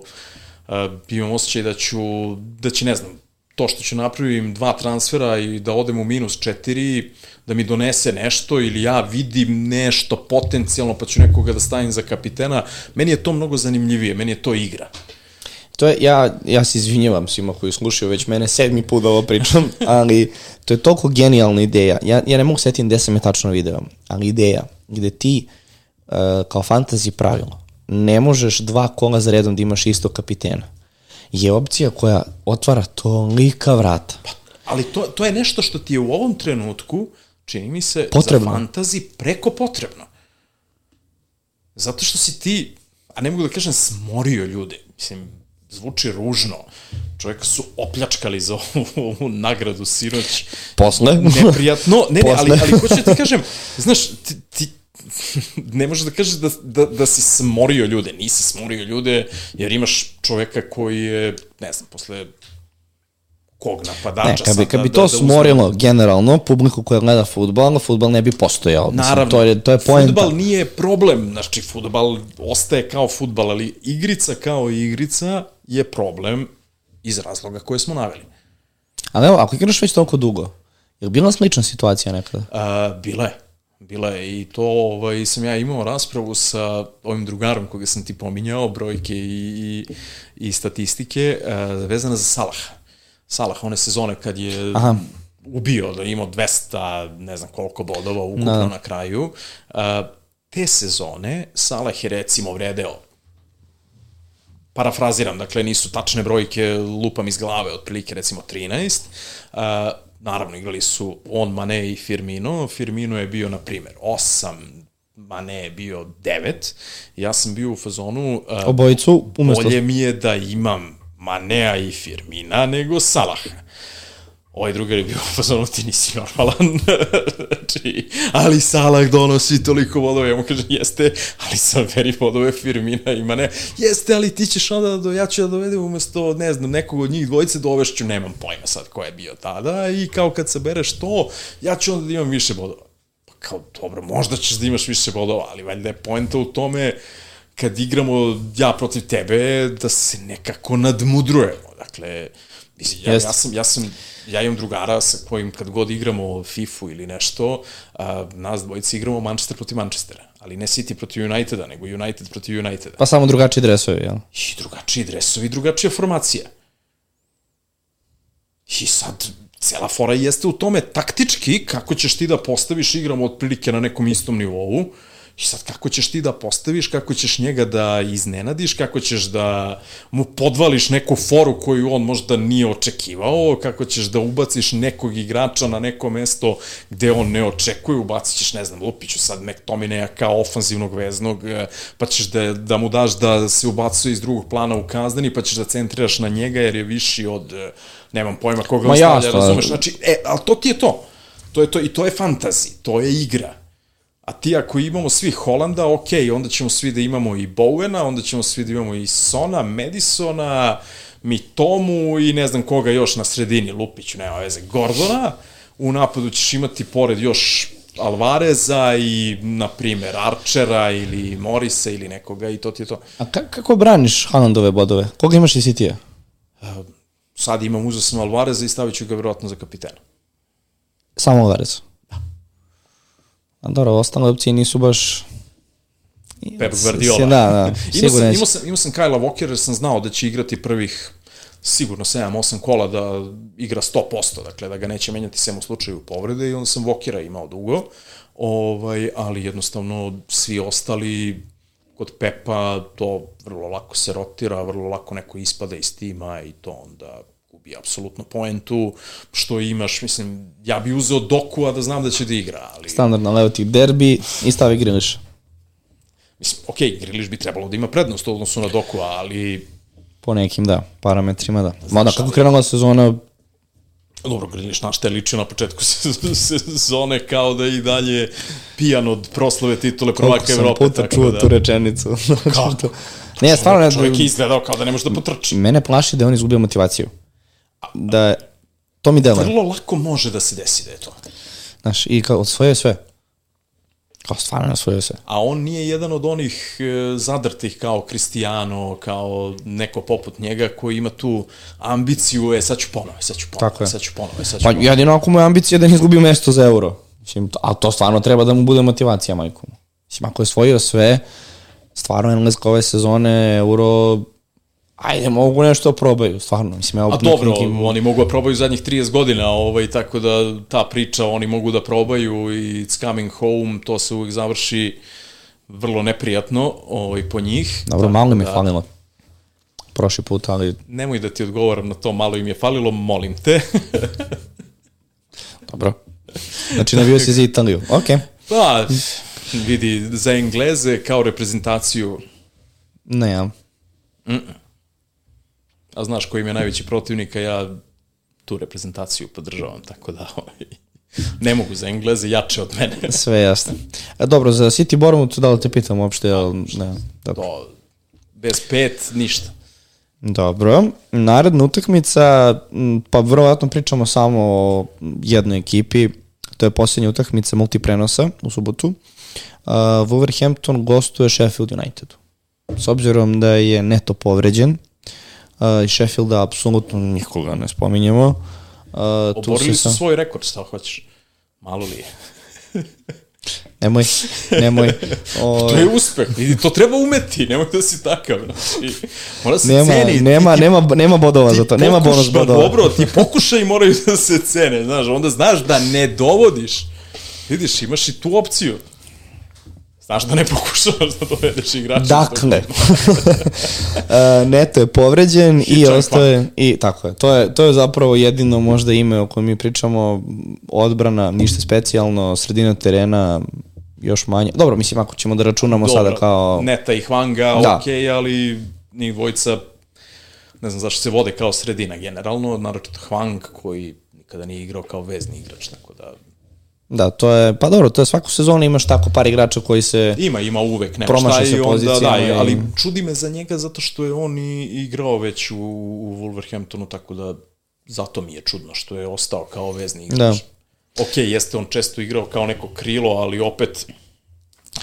imam osjećaj da ću, da će, ne znam, to što ću napravim dva transfera i da odem u minus četiri, da mi donese nešto ili ja vidim nešto potencijalno pa ću nekoga da stavim za kapitena, meni je to mnogo zanimljivije, meni je to igra. To je, ja, ja se izvinjavam svima koji slušaju već mene sedmi put da ovo pričam, ali to je toliko genijalna ideja. Ja, ja ne mogu setim gde sam je tačno video, ali ideja gde ti uh, kao fantasy pravilo ne možeš dva kola za redom da imaš isto kapitena je opcija koja otvara tolika vrata. Ali to, to je nešto što ti je u ovom trenutku, čini mi se, Potrebno. za fantazi preko potrebno. Zato što si ti, a ne mogu da kažem smorio ljude, mislim, zvuči ružno. Čovjeka su opljačkali za ovu, ovu nagradu sinoć. Posle? Neprijatno. Ne, ne, ali, Posle. ali hoću da ti kažem, znaš, ti, ti ne možeš da kažeš da, da, da si smorio ljude. Nisi smorio ljude, jer imaš čoveka koji je, ne znam, posle kog napadača Ne, kad bi, kad da- bi da- to da uzmem. smorilo generalno publiku koja gleda futbol, futbol ne bi postojao. Mislim, Naravno, to je, to je poenta. Futbal nije problem, znači futbal ostaje kao futbal, ali igrica kao igrica je problem iz razloga koje smo naveli. Ali evo, ako igraš već toliko dugo, je li bila slična situacija nekada? A, bila je. Bila je i to ovaj, sam ja imao raspravu sa ovim drugarom koga sam ti pominjao, brojke i, i, i statistike, a, vezana za Salaha. Salah, one sezone kad je Aha. ubio da je imao 200, ne znam koliko bodova ukupno Da. na kraju, a, te sezone Salah je recimo vredeo parafraziram, dakle nisu tačne brojke, lupam iz glave, otprilike recimo 13. Uh, naravno, igrali su on, Mane i Firmino. Firmino je bio, na primjer, 8, Mane je bio 9. Ja sam bio u fazonu... Uh, Obojicu umesto... bolje mi je da imam Manea i Firmina nego Salaha. Ovaj drugar je bio fazonu, ti nisi normalan. znači, ali Salah donosi toliko bodova. Ja mu kažem, jeste, ali sam veri bodove Firmina ima ne. Jeste, ali ti ćeš onda, da do, ja ću da dovedem umesto, ne znam, nekog od njih dvojice dovešću, nemam pojma sad ko je bio tada. I kao kad sabereš to, ja ću onda da imam više bodova. Pa kao, dobro, možda ćeš da imaš više bodova, ali valjda je poenta u tome kad igramo ja protiv tebe, da se nekako nadmudrujemo. Dakle, mislim, ja, ja sam, ja sam, ja imam drugara sa kojim kad god igramo FIFA ili nešto, a, nas dvojice igramo Manchester protiv Manchestera. Ali ne City protiv Uniteda, nego United protiv Uniteda. Pa samo drugačiji dresovi, jel? I drugačiji dresovi, drugačija formacija. I sad, cela fora jeste u tome taktički kako ćeš ti da postaviš igramo otprilike na nekom istom nivou I sad kako ćeš ti da postaviš, kako ćeš njega da iznenadiš, kako ćeš da mu podvališ neku foru koju on možda nije očekivao, kako ćeš da ubaciš nekog igrača na neko mesto gde on ne očekuje, ubacit ćeš, ne znam, Lupiću sad McTominaya kao ofanzivnog veznog, e, pa ćeš da, da mu daš da se ubacuje iz drugog plana u kazdani, pa ćeš da centriraš na njega jer je viši od, e, nemam pojma koga Ma ostavlja, jasno, razumeš, znači, e, ali to ti je to. To je to, i to je fantazi, to je igra A ti ako imamo svi Holanda, ok, onda ćemo svi da imamo i Bowena, onda ćemo svi da imamo i Sona, Madisona, Mitomu i ne znam koga još na sredini, Lupiću, nema veze, Gordona. U napadu ćeš imati pored još Alvareza i, na primer, Archera ili Morisa ili nekoga i to ti je to. A ka kako braniš Haalandove bodove? Koga imaš iz City-a? Sad imam sam Alvareza i stavit ću ga verovatno za kapitena. Samo Alvarez. A dobro, ostale opcije nisu baš... Pep Guardiola. Se, da, da, imao, sam, imao, sam, imao sam Kajla Walker jer sam znao da će igrati prvih sigurno 7-8 kola da igra 100%, dakle da ga neće menjati sem u slučaju povrede i onda sam Walkera imao dugo, ovaj, ali jednostavno svi ostali kod Pepa to vrlo lako se rotira, vrlo lako neko ispada iz tima i to onda gubi apsolutno poentu, što imaš, mislim, ja bi uzeo Doku, a da znam da će da igra, ali... Standardna Leoti derbi i stavi Griliš. Mislim, okej, okay, Griliš bi trebalo da ima prednost u odnosu na Doku, ali Po nekim, da, parametrima, da. Mada, kako krenula sezona, Dobro, Griliš na šta je ličio na početku sezone kao da je i dalje pijan od proslave titule prvaka koliko sam Evrope. puta čuo da, tu rečenicu. Kako? ne, stvarno, ne, Čovjek je izgledao kao da ne može da potrči. mene plaši da on izgubio motivaciju. Da, to mi deluje. Vrlo lako može da se desi da je to. Znaš, i kao osvojio sve. Kao stvarno je osvojio sve. A on nije jedan od onih e, zadrtih kao Cristiano, kao neko poput njega koji ima tu ambiciju, e sad ću ponovo, sad ću ponovo, je. sad ću ponovo, sad ću Pa ponovo. jedino ako mu je ambicija da ne izgubi mesto za euro. Mislim, to, ali to stvarno treba da mu bude motivacija, majko. Mislim, ako je osvojio sve, stvarno engleska ove sezone, euro, ajde, mogu nešto da probaju, stvarno. Mislim, evo, A dobro, nekim- oni mogu da probaju zadnjih 30 godina, ovaj, tako da ta priča oni mogu da probaju i it's coming home, to se uvijek završi vrlo neprijatno ovaj, po njih. Dobro, Tako malo mi je da, falilo. Prošli put, ali Nemoj da ti odgovaram na to, malo im je falilo, molim te. dobro. Znači, navio si za Italiju. Okej. Pa, vidi, za Engleze kao reprezentaciju, Ne, ja. A znaš koji im je najveći protivnik, a ja tu reprezentaciju podržavam, tako da ovaj, ne mogu za Engleze, jače od mene. Sve jasno. A, dobro, za City Bournemouth, da li te pitam uopšte, jel, ne, dobro. To, bez pet, ništa. Dobro, naredna utakmica, pa verovatno pričamo samo o jednoj ekipi, to je posljednja utakmica multiprenosa u subotu. Uh, Wolverhampton gostuje Sheffield Unitedu. S obzirom da je neto povređen, uh, iz Sheffielda apsolutno nikoga ne spominjemo. Uh, Oborili su sam- svoj rekord, šta hoćeš. Malo li je? Nemoj, nemoj. O, To je uspeh. I to treba umeti, nemoj da si takav. Znači, mora se nema, ceni. nema, Ti- nema, nema bodova ti za to, nema bonus bodova. Dobro, ti pokušaj moraju da se cene, znaš, onda znaš da ne dovodiš. Vidiš, imaš i tu opciju. Znaš da ne pokušavaš da dovedeš igrača. Dakle, uh, Neto je povređen i Hitchhike ostaje i tako je. To je to je zapravo jedino možda ime o kojem mi pričamo, odbrana, ništa specijalno, sredina terena još manje. Dobro, mislim ako ćemo da računamo Dobro, sada kao Neta i Hwanga, Da. okej, ali njih dvojica, ne znam zašto se vode kao sredina generalno, naročito Hwang koji nikada nije igrao kao vezni igrač, tako da da, to je pa dobro, to je svaku sezonu imaš tako par igrača koji se Ima, ima uvek nešto Promaši šta se onda, da, pozicijama i- ali čudi me za njega zato što je on i igrao već u, u Wolverhamptonu, tako da zato mi je čudno što je ostao kao vezni igrač. Da. Ok, jeste on često igrao kao neko krilo, ali opet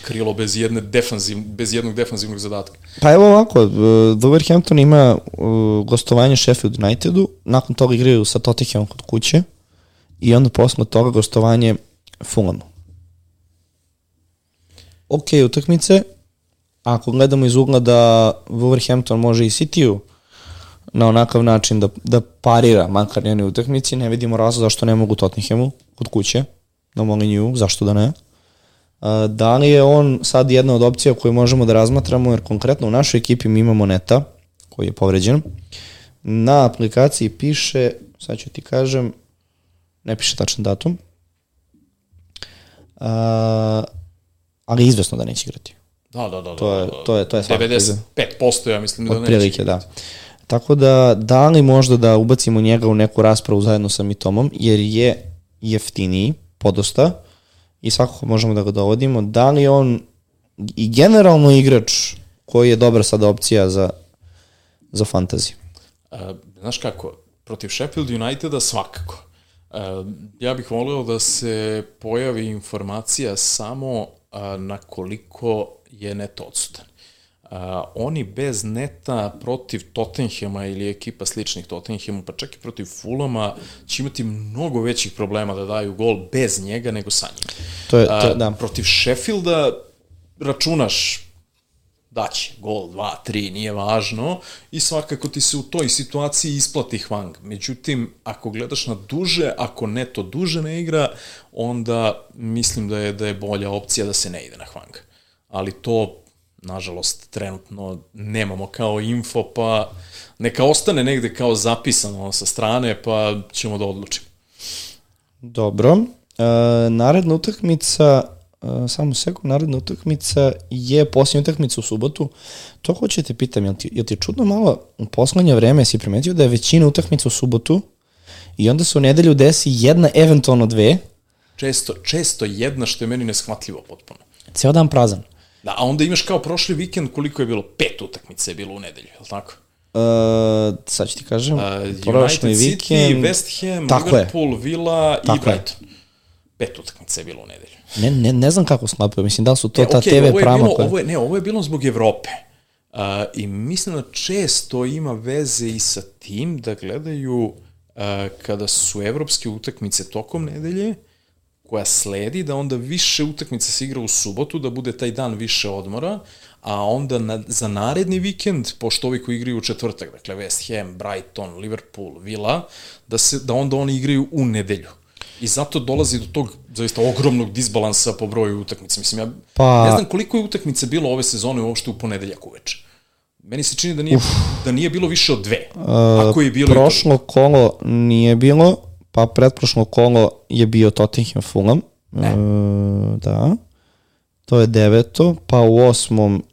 krilo bez, jedne defanziv, bez jednog defanzivnog zadatka. Pa evo ovako, uh, Wolverhampton ima uh, gostovanje Sheffield Unitedu, nakon toga igraju sa Tottenhamom kod kuće i onda posle toga gostovanje Fulhamu. Ok, utakmice, ako gledamo iz ugla da Wolverhampton može i City-u na onakav način da, da parira makar njene utakmici, ne vidimo razlog zašto ne mogu Tottenhamu kod kuće na Molinju, zašto da ne. da li je on sad jedna od opcija koju možemo da razmatramo, jer konkretno u našoj ekipi mi imamo Neta, koji je povređen. Na aplikaciji piše, sad ću ti kažem, ne piše tačan datum, uh, ali izvesno da neće igrati. Da, da, da. To je, to je, to je 95% ja mislim da neće. Otprilike, da. Tako da, da li možda da ubacimo njega u neku raspravu zajedno sa Mitomom, jer je jeftiniji, podosta, i svakako možemo da ga dovodimo. Da li on i generalno igrač koji je dobra sada opcija za, za fantasy? Uh, znaš kako, protiv Sheffield Uniteda svakako. Ja bih volio da se pojavi informacija samo na koliko je net odsutan. Uh, oni bez neta protiv Tottenhema ili ekipa sličnih Tottenhemu, pa čak i protiv Fulama, će imati mnogo većih problema da daju gol bez njega nego sa njim. To je, to, da. Protiv Sheffielda računaš daće gol, 2, 3, nije važno i svakako ti se u toj situaciji isplati Hwang. Međutim, ako gledaš na duže, ako neto duže ne igra, onda mislim da je da je bolja opcija da se ne ide na Hwang. Ali to nažalost, trenutno nemamo kao info, pa neka ostane negde kao zapisano sa strane, pa ćemo da odlučimo. Dobro. E, naredna utakmica, e, samo sekund, naredna utakmica je posljednja utakmica u subotu. To hoće te pitam, jel ti, jel ti čudno malo u poslednje vreme si primetio da je većina utakmica u subotu i onda se u nedelju desi jedna, eventualno dve? Često, često jedna što je meni neshvatljivo potpuno. Ceo dan prazan. Da, a onda imaš kao prošli vikend koliko je bilo? Pet utakmice je bilo u nedelju, je li tako? Uh, sad ću ti kažem, uh, prošli United vikend... City, West Ham, tako Liverpool, je. Villa tako i Brighton. Je. Pet utakmice je bilo u nedelju. Ne, ne, ne znam kako sklapaju, mislim da su to e, ta okay, TV prama koje... Ovo je, ne, ovo je bilo zbog Evrope. Uh, I mislim da često ima veze i sa tim da gledaju uh, kada su evropske utakmice tokom nedelje, koja sledi, da onda više utakmica se igra u subotu, da bude taj dan više odmora, a onda na, za naredni vikend, pošto ovi koji igraju u četvrtak, dakle West Ham, Brighton, Liverpool, Villa, da, se, da onda oni igraju u nedelju. I zato dolazi do tog zaista ogromnog disbalansa po broju utakmica. Mislim, ja pa... ne znam koliko je utakmice bilo ove sezone uopšte u ponedeljak uveče. Meni se čini da nije, Uf. da nije bilo više od dve. Uh, ako je bilo... Prošlo kolo nije bilo, Pa pretprošlo kolo je bio Tottenham Fulham. E. E, da. To je deveto. Pa u osmom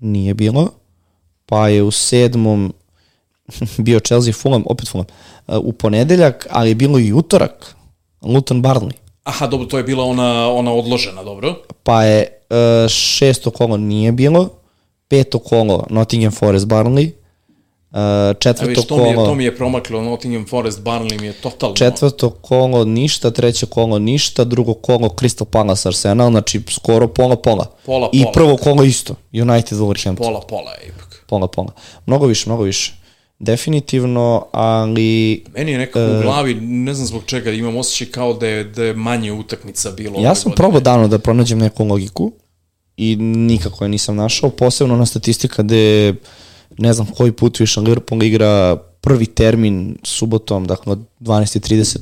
nije bilo. Pa je u sedmom bio Chelsea Fulham, opet Fulham. E, u ponedeljak, ali je bilo i utorak. Luton Barnley. Aha, dobro, to je bila ona, ona odložena, dobro. Pa je e, šesto kolo nije bilo, peto kolo Nottingham Forest Barnley, Uh, četvrto viš, to kolo... Mi je, to mi je promaklo, Nottingham Forest, Barnley mi je totalno... Četvrto kolo ništa, treće kolo ništa, drugo kolo Crystal Palace Arsenal, znači skoro pola pola. Pola I pola. prvo kolo isto, United Wolverhampton. Pola pola je ipak. Pola pola. Mnogo više, mnogo više. Definitivno, ali... Meni je nekako uh, u e, glavi, ne znam zbog čega, imam osjećaj kao da je, da je manje utakmica bilo. Ja sam probao davno da pronađem neku logiku i nikako je nisam našao, posebno na statistika gde ne znam koji put više Liverpool igra prvi termin subotom, dakle 12.30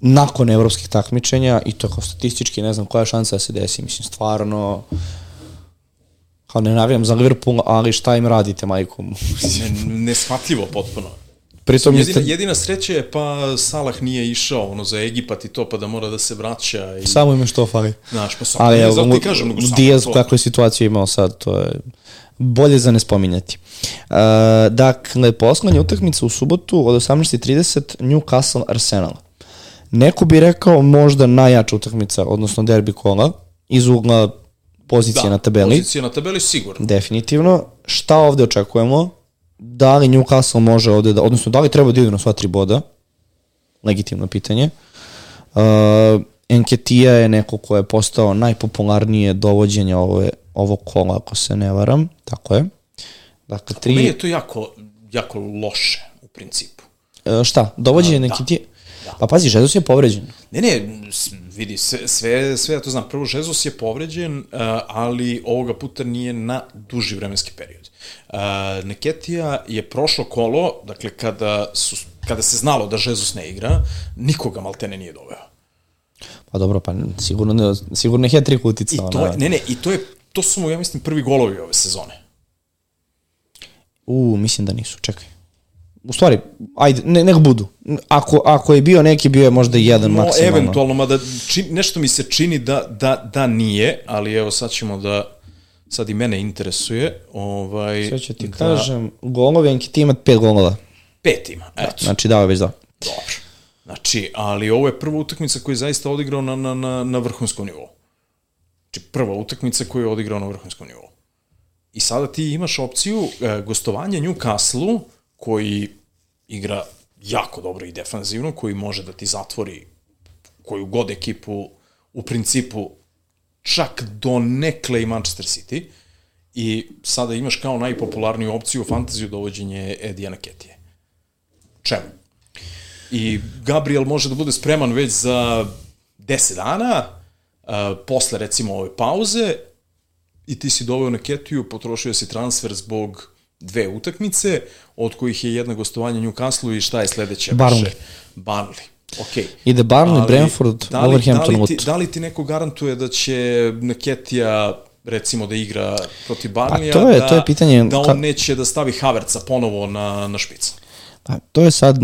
nakon evropskih takmičenja i to kao statistički ne znam koja je šansa da se desi, mislim stvarno kao ne navijam za Liverpool, ali šta im radite, majkom? ne, neshvatljivo potpuno. Pritom jedina, jeste... jedina sreća je pa Salah nije išao ono za Egipat i to pa da mora da se vraća i samo im što fali. Znaš, pa samo, ali, ne, zato ti kažem, nego samo Diaz, kakvu je situaciju imao sad, to je bolje za ne spominjati. Uh, dakle, poslednja utakmica u subotu od 18.30 Newcastle Arsenal. Neko bi rekao možda najjača utakmica, odnosno derbi kola, iz ugla pozicije da, na tabeli. pozicije na tabeli sigurno. Definitivno. Šta ovde očekujemo? Da li Newcastle može ovde da, odnosno da li treba da idu na sva tri boda? Legitimno pitanje. Uh, Enketija je neko ko je postao najpopularnije dovođenje ove, ovog kola, ako se ne varam. Tako je. Dakle, tri... Meni je to jako, jako loše, u principu. E, šta? Dovođenje neki da. Da. Pa pazi, Žezus je povređen. Ne, ne, vidi, sve, sve, sve ja to znam. Prvo, Žezus je povređen, uh, ali ovoga puta nije na duži vremenski period. Uh, Neketija je prošlo kolo, dakle, kada, su, kada se znalo da Žezus ne igra, nikoga maltene nije doveo. Pa dobro, pa sigurno, ne, sigurno je hat-trick I uticao. to je, na- ne, ne, i to je, to su mu, ja mislim, prvi golovi ove sezone. U, mislim da nisu, čekaj. U stvari, ajde, ne, nek budu. Ako, ako je bio neki, bio je možda jedan No, maksimalno. eventualno, mada čin, nešto mi se čini da, da, da nije, ali evo sad ćemo da, sad i mene interesuje, ovaj, Sve ću ti da, kažem, golovi, Ankiti ima pet golova. Pet ima, eto. Znači dao je već dva. Dobro. Znači, ali ovo je prva utakmica koju je zaista odigrao na, na, na, na vrhunskom nivou. Znači, prva utakmica koju je odigrao na vrhunskom nivou. I sada ti imaš opciju e, gostovanja Newcastle koji igra jako dobro i defanzivno, koji može da ti zatvori koju god ekipu u principu čak do nekle i Manchester City i sada imaš kao najpopularniju opciju u fantaziju dovođenje Edijana Ketije. Čemu? I Gabriel može da bude spreman već za 10 dana, uh, posle recimo ove pauze, i ti si doveo na Ketiju, potrošio si transfer zbog dve utakmice, od kojih je jedna gostovanje Newcastle i šta je sledeće? Burnley. Više? Burnley. Okay. Ide Burnley, Brentford, da li, Wolverhampton, da li, ti, da li ti neko garantuje da će Naketija recimo da igra protiv Barnija, Pa to je- da, to je pitanje da on ka- neće da stavi Haverca ponovo na, na špicu. Pa, to je sad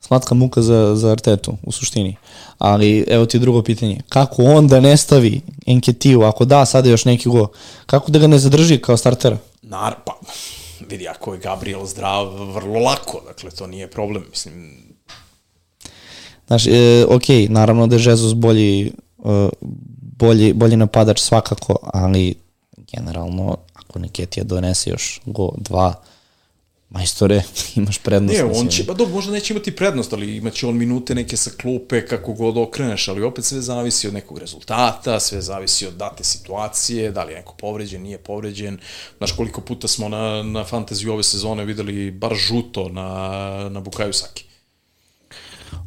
slatka muka za, za Artetu, u suštini. Ali, evo ti drugo pitanje. Kako on da ne stavi Enketiju, ako da sada još neki go, kako da ga ne zadrži kao startera? Nar, pa, vidi, ako je Gabriel zdrav, vrlo lako, dakle, to nije problem, mislim, Znaš, e, ok, naravno da je Jesus bolji, e, bolji, bolji napadač svakako, ali generalno, ako Neketija donese još go, dva, majstore, imaš prednost. Ne, on će, pa dobro, možda neće imati prednost, ali imaće on minute neke sa klupe, kako god okreneš, ali opet sve zavisi od nekog rezultata, sve zavisi od date situacije, da li je neko povređen, nije povređen. Znaš, koliko puta smo na, na fantaziju ove sezone videli bar žuto na, na Bukaju Saki.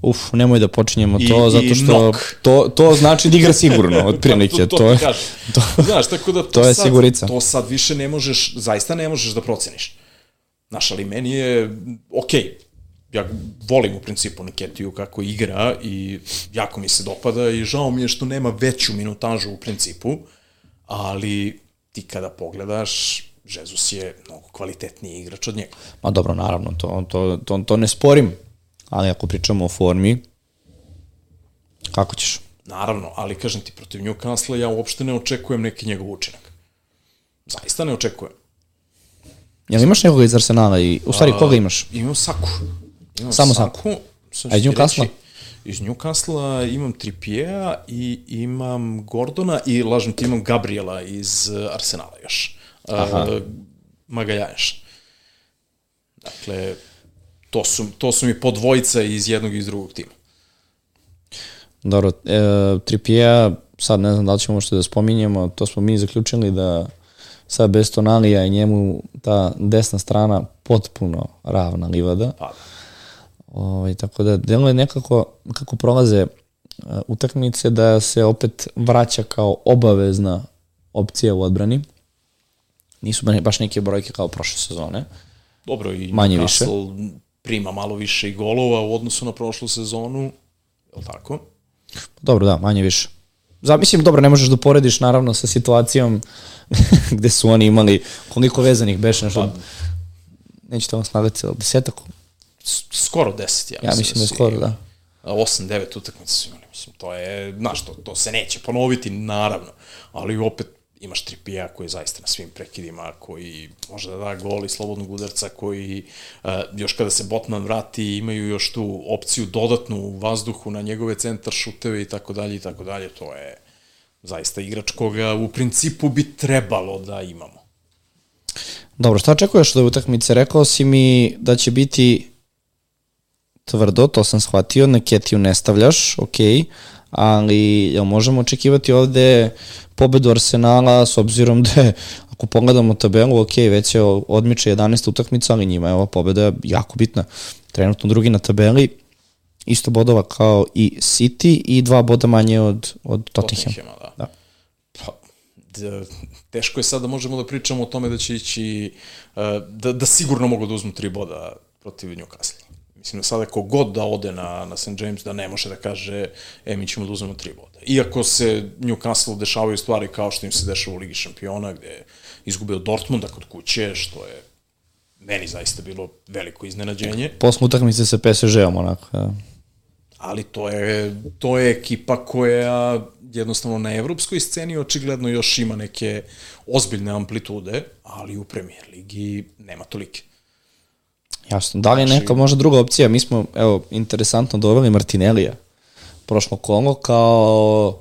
Uf, nemoj da počinjemo I- to, i zato što nok. to, to znači da igra sigurno, od prilike. to, to, to, je, to, Znaš, tako da to, to je sad, sigurica. To sad više ne možeš, zaista ne možeš da proceniš. Znaš, ali meni je, okej, ja volim u principu Niketiju kako igra i jako mi se dopada i žao mi je što nema veću minutažu u principu, ali ti kada pogledaš, Jesus je mnogo kvalitetniji igrač od njega. Ma dobro, naravno, to, to, to, to ne sporim, ali ako pričamo o formi, kako ćeš? Naravno, ali kažem ti, protiv Newcastle ja uopšte ne očekujem neki njegov učinak. Zaista ne očekujem. Jel imaš nekoga iz Arsenala i, u stvari, koga imaš? Imam Saku. Imam Samo Saku. Sad A iz reći, Iz Newcastle imam Trippier i imam Gordona i lažem ti imam Gabriela iz uh, Arsenala još. Aha. Uh, Magaljaješ. Dakle, to su, to su mi po dvojica iz jednog i iz drugog tima. Dobro, e, Trippier, sad ne znam da li ćemo možda da spominjemo, to smo mi zaključili da sad bez Tonalija i njemu ta desna strana potpuno ravna livada. Pa, da. Ovaj, tako da deluje nekako kako prolaze uh, utakmice da se opet vraća kao obavezna opcija u odbrani. Nisu ba- baš neke brojke kao prošle sezone. Dobro, i Manje Newcastle prima malo više i golova u odnosu na prošlu sezonu. Je li tako? Dobro, da, manje više. Za, mislim, dobro, ne možeš da porediš naravno sa situacijom gde su oni imali koliko vezanih beše, nešto, Pa- nećete vam slagati, ali desetak? Skoro 10, ja, Ja mislim da je skoro, da. 8-9 utakmica su imali, mislim, to je, znaš, to, to se neće ponoviti, naravno, ali opet imaš Tripija koji je zaista na svim prekidima, koji može da da gol i slobodnog udarca, koji uh, još kada se Botman vrati imaju još tu opciju dodatnu u vazduhu na njegove centar šuteve i tako dalje i tako dalje, to je zaista igrač koga u principu bi trebalo da imamo. Dobro, šta očekuješ od ove utakmice? Rekao si mi da će biti tvrdo, to sam shvatio, na Ketiju ne stavljaš, ok, ali jel možemo očekivati ovde pobedu Arsenala s obzirom da je, ako pogledamo tabelu, ok, već je odmiče 11. utakmica, ali njima je ova pobeda jako bitna. Trenutno drugi na tabeli, isto bodova kao i City i dva boda manje od, od Tottenham. Tottenhama, da. Da. Pa, teško je sad da možemo da pričamo o tome da će ići, uh, da, da sigurno mogu da uzmu tri boda protiv Newcastle. Mislim da sada kogod da ode na, na St. James da ne može da kaže e, mi ćemo da uzmemo tri boda. Iako se Newcastle dešavaju stvari kao što im se dešava u Ligi šampiona, gde je izgubio Dortmunda kod kuće, što je meni zaista bilo veliko iznenađenje. Posle utakmice sa PSG-om, onako. Ja. Ali to je, to je ekipa koja jednostavno na evropskoj sceni očigledno još ima neke ozbiljne amplitude, ali u premier ligi nema tolike. Jasno. Da li je Znači- neka možda druga opcija? Mi smo, evo, interesantno doveli Martinelija prošlo kolo kao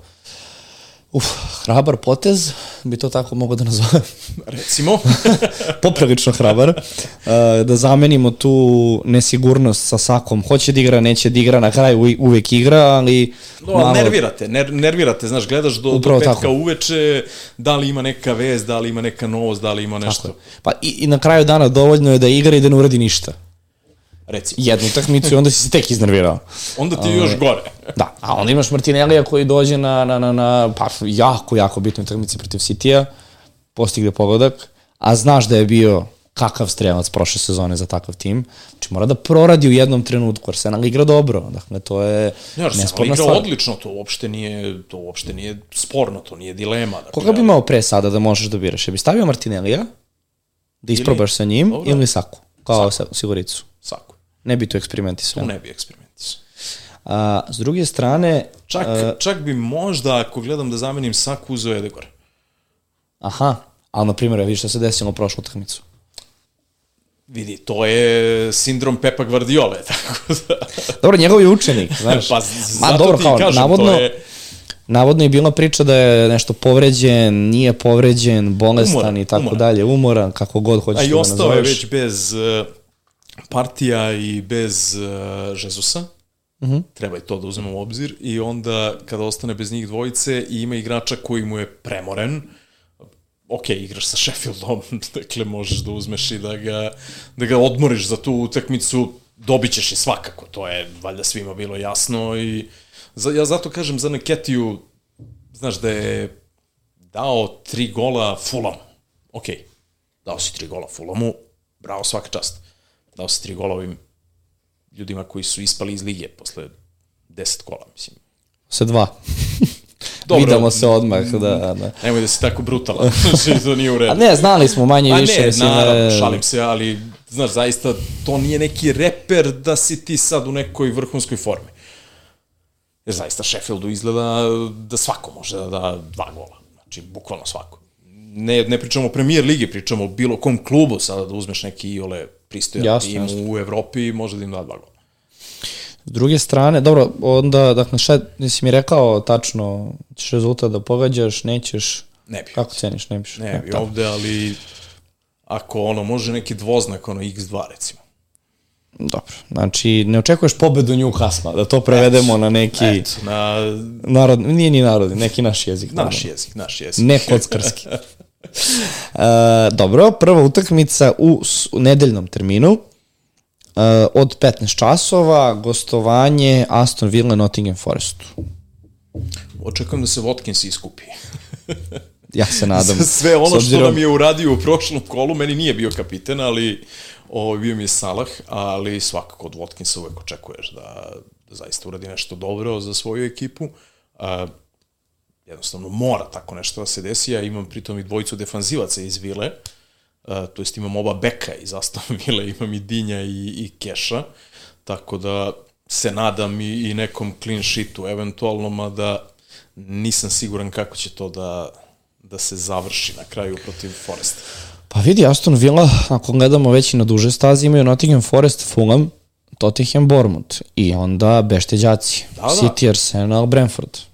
uf, hrabar potez, bi to tako mogo da nazovem. Recimo, Poprilično hrabar. Uh, da zamenimo tu nesigurnost sa Sakom. Hoće da igra, neće da igra, na kraju uvek igra, ali no, nervirate, ner, nervirate, znaš, gledaš do, Upravo do petka tako. uveče, da li ima neka vez, da li ima neka novost, da li ima nešto. Pa i, i na kraju dana dovoljno je da igra i da ne uradi ništa. Recimo, Jednu utakmicu i onda si se tek iznervirao. onda ti je još gore. Da, a onda imaš Martinellija koji dođe na, na, na, na pa, jako, jako bitnoj utakmici protiv Citija, postigne pogodak, a znaš da je bio kakav strelac prošle sezone za takav tim. Znači mora da proradi u jednom trenutku, Arsenal igra dobro. Dakle, to je Ne, nesporna igra stvar. odlično, to uopšte nije, to uopšte nije sporno, to nije dilema. Dakle, Koga bi imao pre sada da možeš da biraš? Je bi stavio Martinellija, da isprobaš sa njim, Dobro. ili Saku, kao Saku. siguricu. Sako. Ne bi tu eksperimentisao. Ne bi eksperimentisao. A, s druge strane, Čak, E. čak bi možda, ako gledam da zamenim Saku, uzeo Edegor. aha, ali na primjer, vidiš šta se desilo u prošlu utakmicu. Vidi, to je sindrom Pepa Guardiola, tako da... Dobro, njegov je učenik, znaš. Pa, Ma zato dobro, ti kao, kažem, navodno, to je... navodno je bila priča da je nešto povređen, nije povređen, bolestan Umoran, i tako umoran. dalje, umoran, kako god hoćeš A i da ostao je nazoveš. već bez uh, partija i bez uh, Žezusa. Mm. -hmm. Treba i to da uzmemo u obzir. I onda, kada ostane bez njih dvojice i ima igrača koji mu je premoren, ok, igraš sa Sheffieldom, dakle možeš da uzmeš i da ga, da ga odmoriš za tu utakmicu, dobit ćeš je svakako, to je valjda svima bilo jasno i za, ja zato kažem za Neketiju, znaš da je dao tri gola Fulamu, ok, dao si tri gola Fulamu, bravo svaka čast, dao si tri gola ovim ljudima koji su ispali iz lige posle 10 kola, mislim. Se dva. Dobro. Vidimo se odmah, da, da. Nemoj da si tako brutalan, znači to nije u redu. A ne, znali smo manje A više. ne, mislim, naravno, e, šalim se, ali, znaš, zaista, to nije neki reper da si ti sad u nekoj vrhunskoj formi. Jer zaista Sheffieldu izgleda da svako može da da dva gola. Znači, bukvalno svako. Ne, ne pričamo o premier ligi, pričamo o bilo kom klubu sada da uzmeš neki iole pristojan Jasno, tim jasno. u Evropi može da im da dva gola. S druge strane, dobro, onda, dakle, šta nisi mi rekao tačno, ćeš rezultat da pogađaš, nećeš, Ne bi. kako ceniš, ne biš? Ne bi tako. ovde, ali ako ono može neki dvoznak, ono x2 recimo. Dobro, znači ne očekuješ pobedu Newcastle, da to prevedemo na neki Eto, na narod, nije ni narodni, neki naš jezik. naš jezik, naš jezik. Ne kockarski. Uh, dobro, prva utakmica u, u nedeljnom terminu uh, od 15 časova, gostovanje Aston Villa Nottingham Forestu. Očekujem da se Watkins iskupi. Ja se nadam. Sve ono obzirom- što nam je uradio u prošlom kolu, meni nije bio kapiten, ali o, bio mi je Salah, ali svakako od Watkinsa uvek očekuješ da, da zaista uradi nešto dobro za svoju ekipu. A, jednostavno mora tako nešto da se desi. Ja imam pritom i dvojicu defanzivaca iz Vile, a, to jest imam oba beka iz Aston Vile, imam i Dinja i, i Keša, tako da se nadam i, i nekom clean sheetu eventualno, mada nisam siguran kako će to da, da se završi na kraju protiv Foresta. Pa vidi, Aston Villa, ako gledamo već i na duže stazi, imaju Nottingham Forest, Fulham, Tottenham, Bournemouth i onda bešteđaci, Da, da. City, Arsenal, Brentford.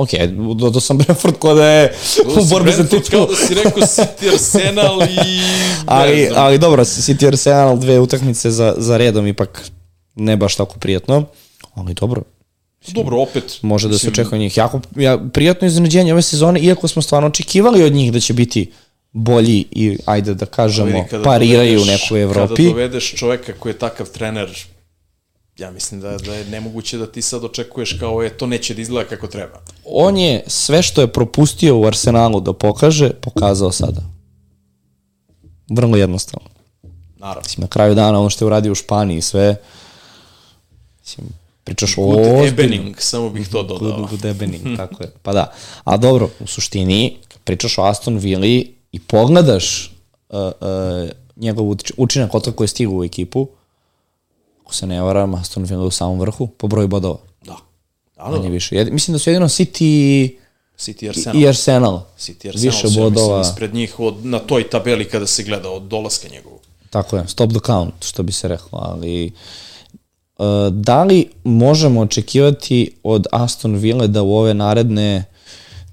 Ok, dodao sam Brentford ko da je u borbi za titulu. Kao da si rekao City, Arsenal i... ali, znam. ali dobro, City Arsenal dve utakmice za, za redom ipak ne baš tako prijetno, ali dobro, Dobro, opet... može da se mislim, očekuje od njih. Jako ja, prijatno iznenađenje ove sezone, iako smo stvarno očekivali od njih da će biti bolji i, ajde da kažemo, pariraju u nekoj Evropi. Kada dovedeš čoveka koji je takav trener, ja mislim da, da je nemoguće da ti sad očekuješ kao, e, to neće da izgleda kako treba. On je sve što je propustio u Arsenalu da pokaže, pokazao sada. Vrlo jednostavno. Naravno. Mislim, na kraju dana ono što je uradio u Španiji i sve, Mislim, pričaš o Good ozbiljnom- ebening, samo bih to dodao. Good, good evening, tako je. Pa da. A dobro, u suštini, kad pričaš o Aston Villi i pogledaš uh, uh, njegov uč- učinak od kako je stigao u ekipu, ako se ne varam, Aston Villa u samom vrhu po broju bodova. Da. Da, da, da. više. Jed, mislim da su jedino City City Arsenal. i Arsenal. City Arsenal više su, ja bodova. Mislim, ispred njih od, na toj tabeli kada se gleda od dolaska njegovog. Tako je, stop the count, što bi se reklo, ali uh, da li možemo očekivati od Aston Ville da u ove naredne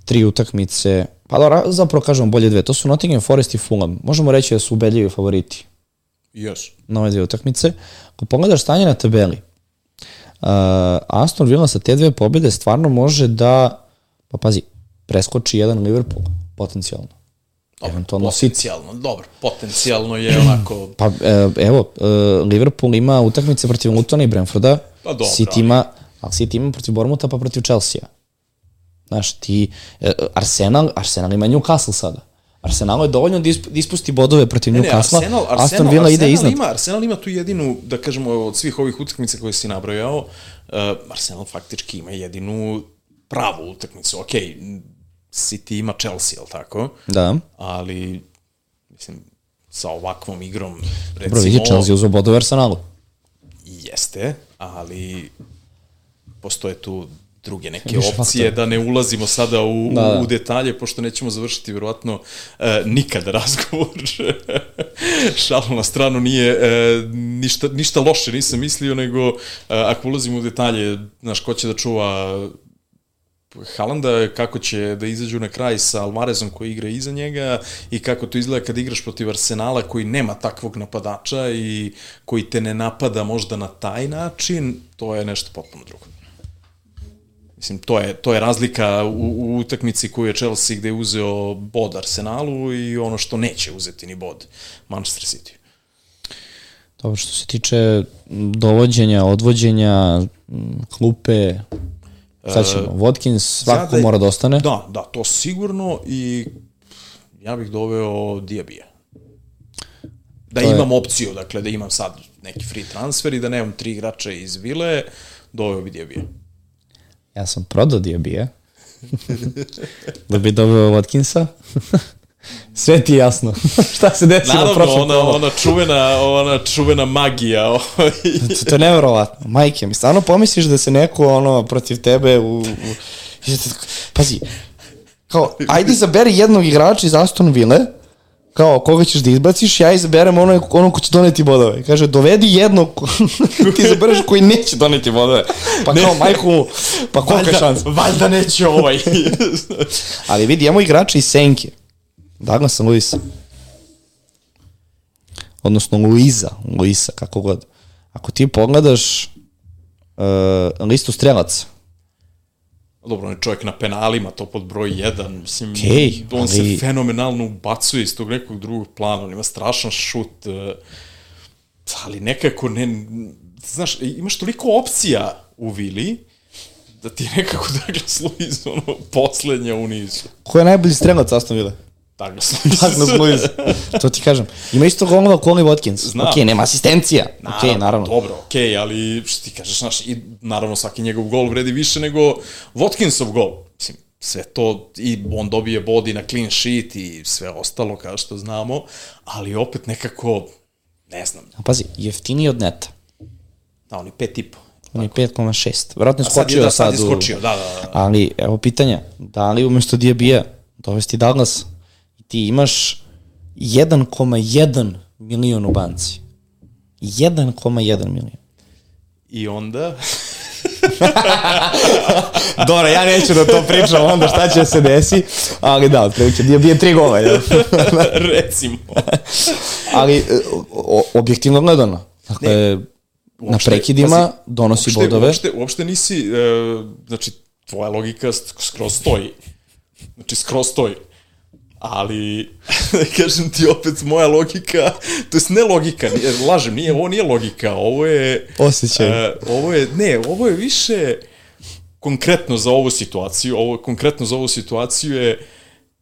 tri utakmice, pa dobro, zapravo kažemo bolje dve, to su Nottingham Forest i Fulham. Možemo reći da su ubedljivi favoriti Yes. na ove dve utakmice. Ako pogledaš stanje na tabeli, uh, Aston Villa sa te dve pobjede stvarno može da, pa pazi, preskoči jedan Liverpool, potencijalno. Dobro, Eventualno City. potencijalno, dobro, potencijalno je onako, Pa e, evo, e, Liverpool ima utakmice protiv Lutona i Brentforda, Pa dobro, City ima, ali City ima protiv Bormuta pa protiv Chelsea. Znaš, ti, e, Arsenal, Arsenal ima Newcastle sada. Arsenal je dovoljno da isp- ispusti bodove protiv Ne, ne, Newcastle, Arsenal, Arsenal, Aston Villa ide iznad. Ima, Arsenal ima tu jedinu, da kažemo, od svih ovih utakmica koje si nabrojao, uh, Arsenal faktički ima jedinu pravu utakmicu. Ok, City ima Chelsea, jel tako? Da. Ali, mislim, sa ovakvom igrom, recimo... Dobro, vidi, Chelsea uzeo bodove Arsenalu. Jeste, ali postoje tu druge neke Više opcije, da ne ulazimo sada u, Da, da. u detalje, pošto nećemo završiti vjerovatno e, nikada razgovor. Šalu na stranu nije e, ništa, ništa loše, nisam mislio, nego e, ako ulazimo u detalje, znaš, ko će da čuva Halanda, kako će da izađu na kraj sa Alvarezom koji igra iza njega i kako to izgleda kad igraš protiv Arsenala koji nema takvog napadača i koji te ne napada možda na taj način, to je nešto potpuno drugo. Mislim, to je, to je razlika u, u utakmici koju je Chelsea gde je uzeo bod Arsenalu i ono što neće uzeti ni bod Manchester City. Dobro, što se tiče dovođenja, odvođenja, klupe, sad ćemo, Watkins svakako Sada- mora da ostane. Da, da, to sigurno i ja bih doveo Diabija. Da To je- imam opciju, dakle, da imam sad neki free transfer i da nemam tri igrača iz Vile, doveo bi Diabija. Ja sam prodao Diabije. da bi dobio Watkinsa. Sve ti je jasno. Šta se desilo Naravno, prošlom ona, kolu. ona, čuvena, ona čuvena magija. ovaj. To, to je neverovatno. Majke, mi stvarno pomisliš da se neko ono protiv tebe u... u da pazi, kao, ajde izaberi jednog igrača iz Aston Ville, kao, koga ćeš da izbaciš, ja izaberem ono, ono ko će doneti bodove. Kaže, dovedi jednog, ko- ti izabereš koji neće doneti bodove. Pa kao, majku mu, pa kolika je šansa? valjda neće ovaj. Ali vidi, imamo igrača iz Senke. Douglasa Luisa. Odnosno Luiza, Luisa, kako god. Ako ti pogledaš uh, listu strelaca, Dobro, on je čovjek na penalima, to pod broj 1. Mislim, Okej, on ali- se fenomenalno ubacuje iz tog nekog drugog plana, on ima strašan šut, eh, ali nekako ne... Znaš, imaš toliko opcija u Vili, da ti nekako Douglas Luiz, ono, poslednja u nizu. ko je najbolji strelac Aston Ville? Douglas Luiz. Douglas Luiz. to ti kažem. Ima isto golova Oli Watkins. Znam. Ok, nema asistencija. ok, naravno. Dobro, okej, okay, ali što ti kažeš, znaš, i naravno svaki njegov gol vredi više nego Watkinsov gol. Mislim, sve to, i on dobije body na clean sheet i sve ostalo, kao što znamo, ali opet nekako, ne znam, A Pazi, jeftiniji od neta. da, on je pet i po. On je 5,6. Vjerojatno je skočio da, sad sad, je skočio, da, da, da. Ali, evo pitanja. Da li umesto Diabija dovesti Douglas ti imaš 1,1 milion u banci. 1,1 milion. I onda, Dobro, ja neću da to pričam onda šta će se desi, ali da, otprilike Diabije tri gola, jel? recimo, ali o, objektivno gledano, dakle, na prekidima pazi, donosi uopšte, bodove. Uopšte, uopšte nisi, e, znači, tvoja logika sk- skroz stoji. Znači, skroz stoji. Ali, kažem ti opet, moja logika, to jest ne logika, nije, lažem, nije, ovo nije logika, ovo je... Osjećaj. e, ovo je, ne, ovo je više konkretno za ovu situaciju, ovo konkretno za ovu situaciju je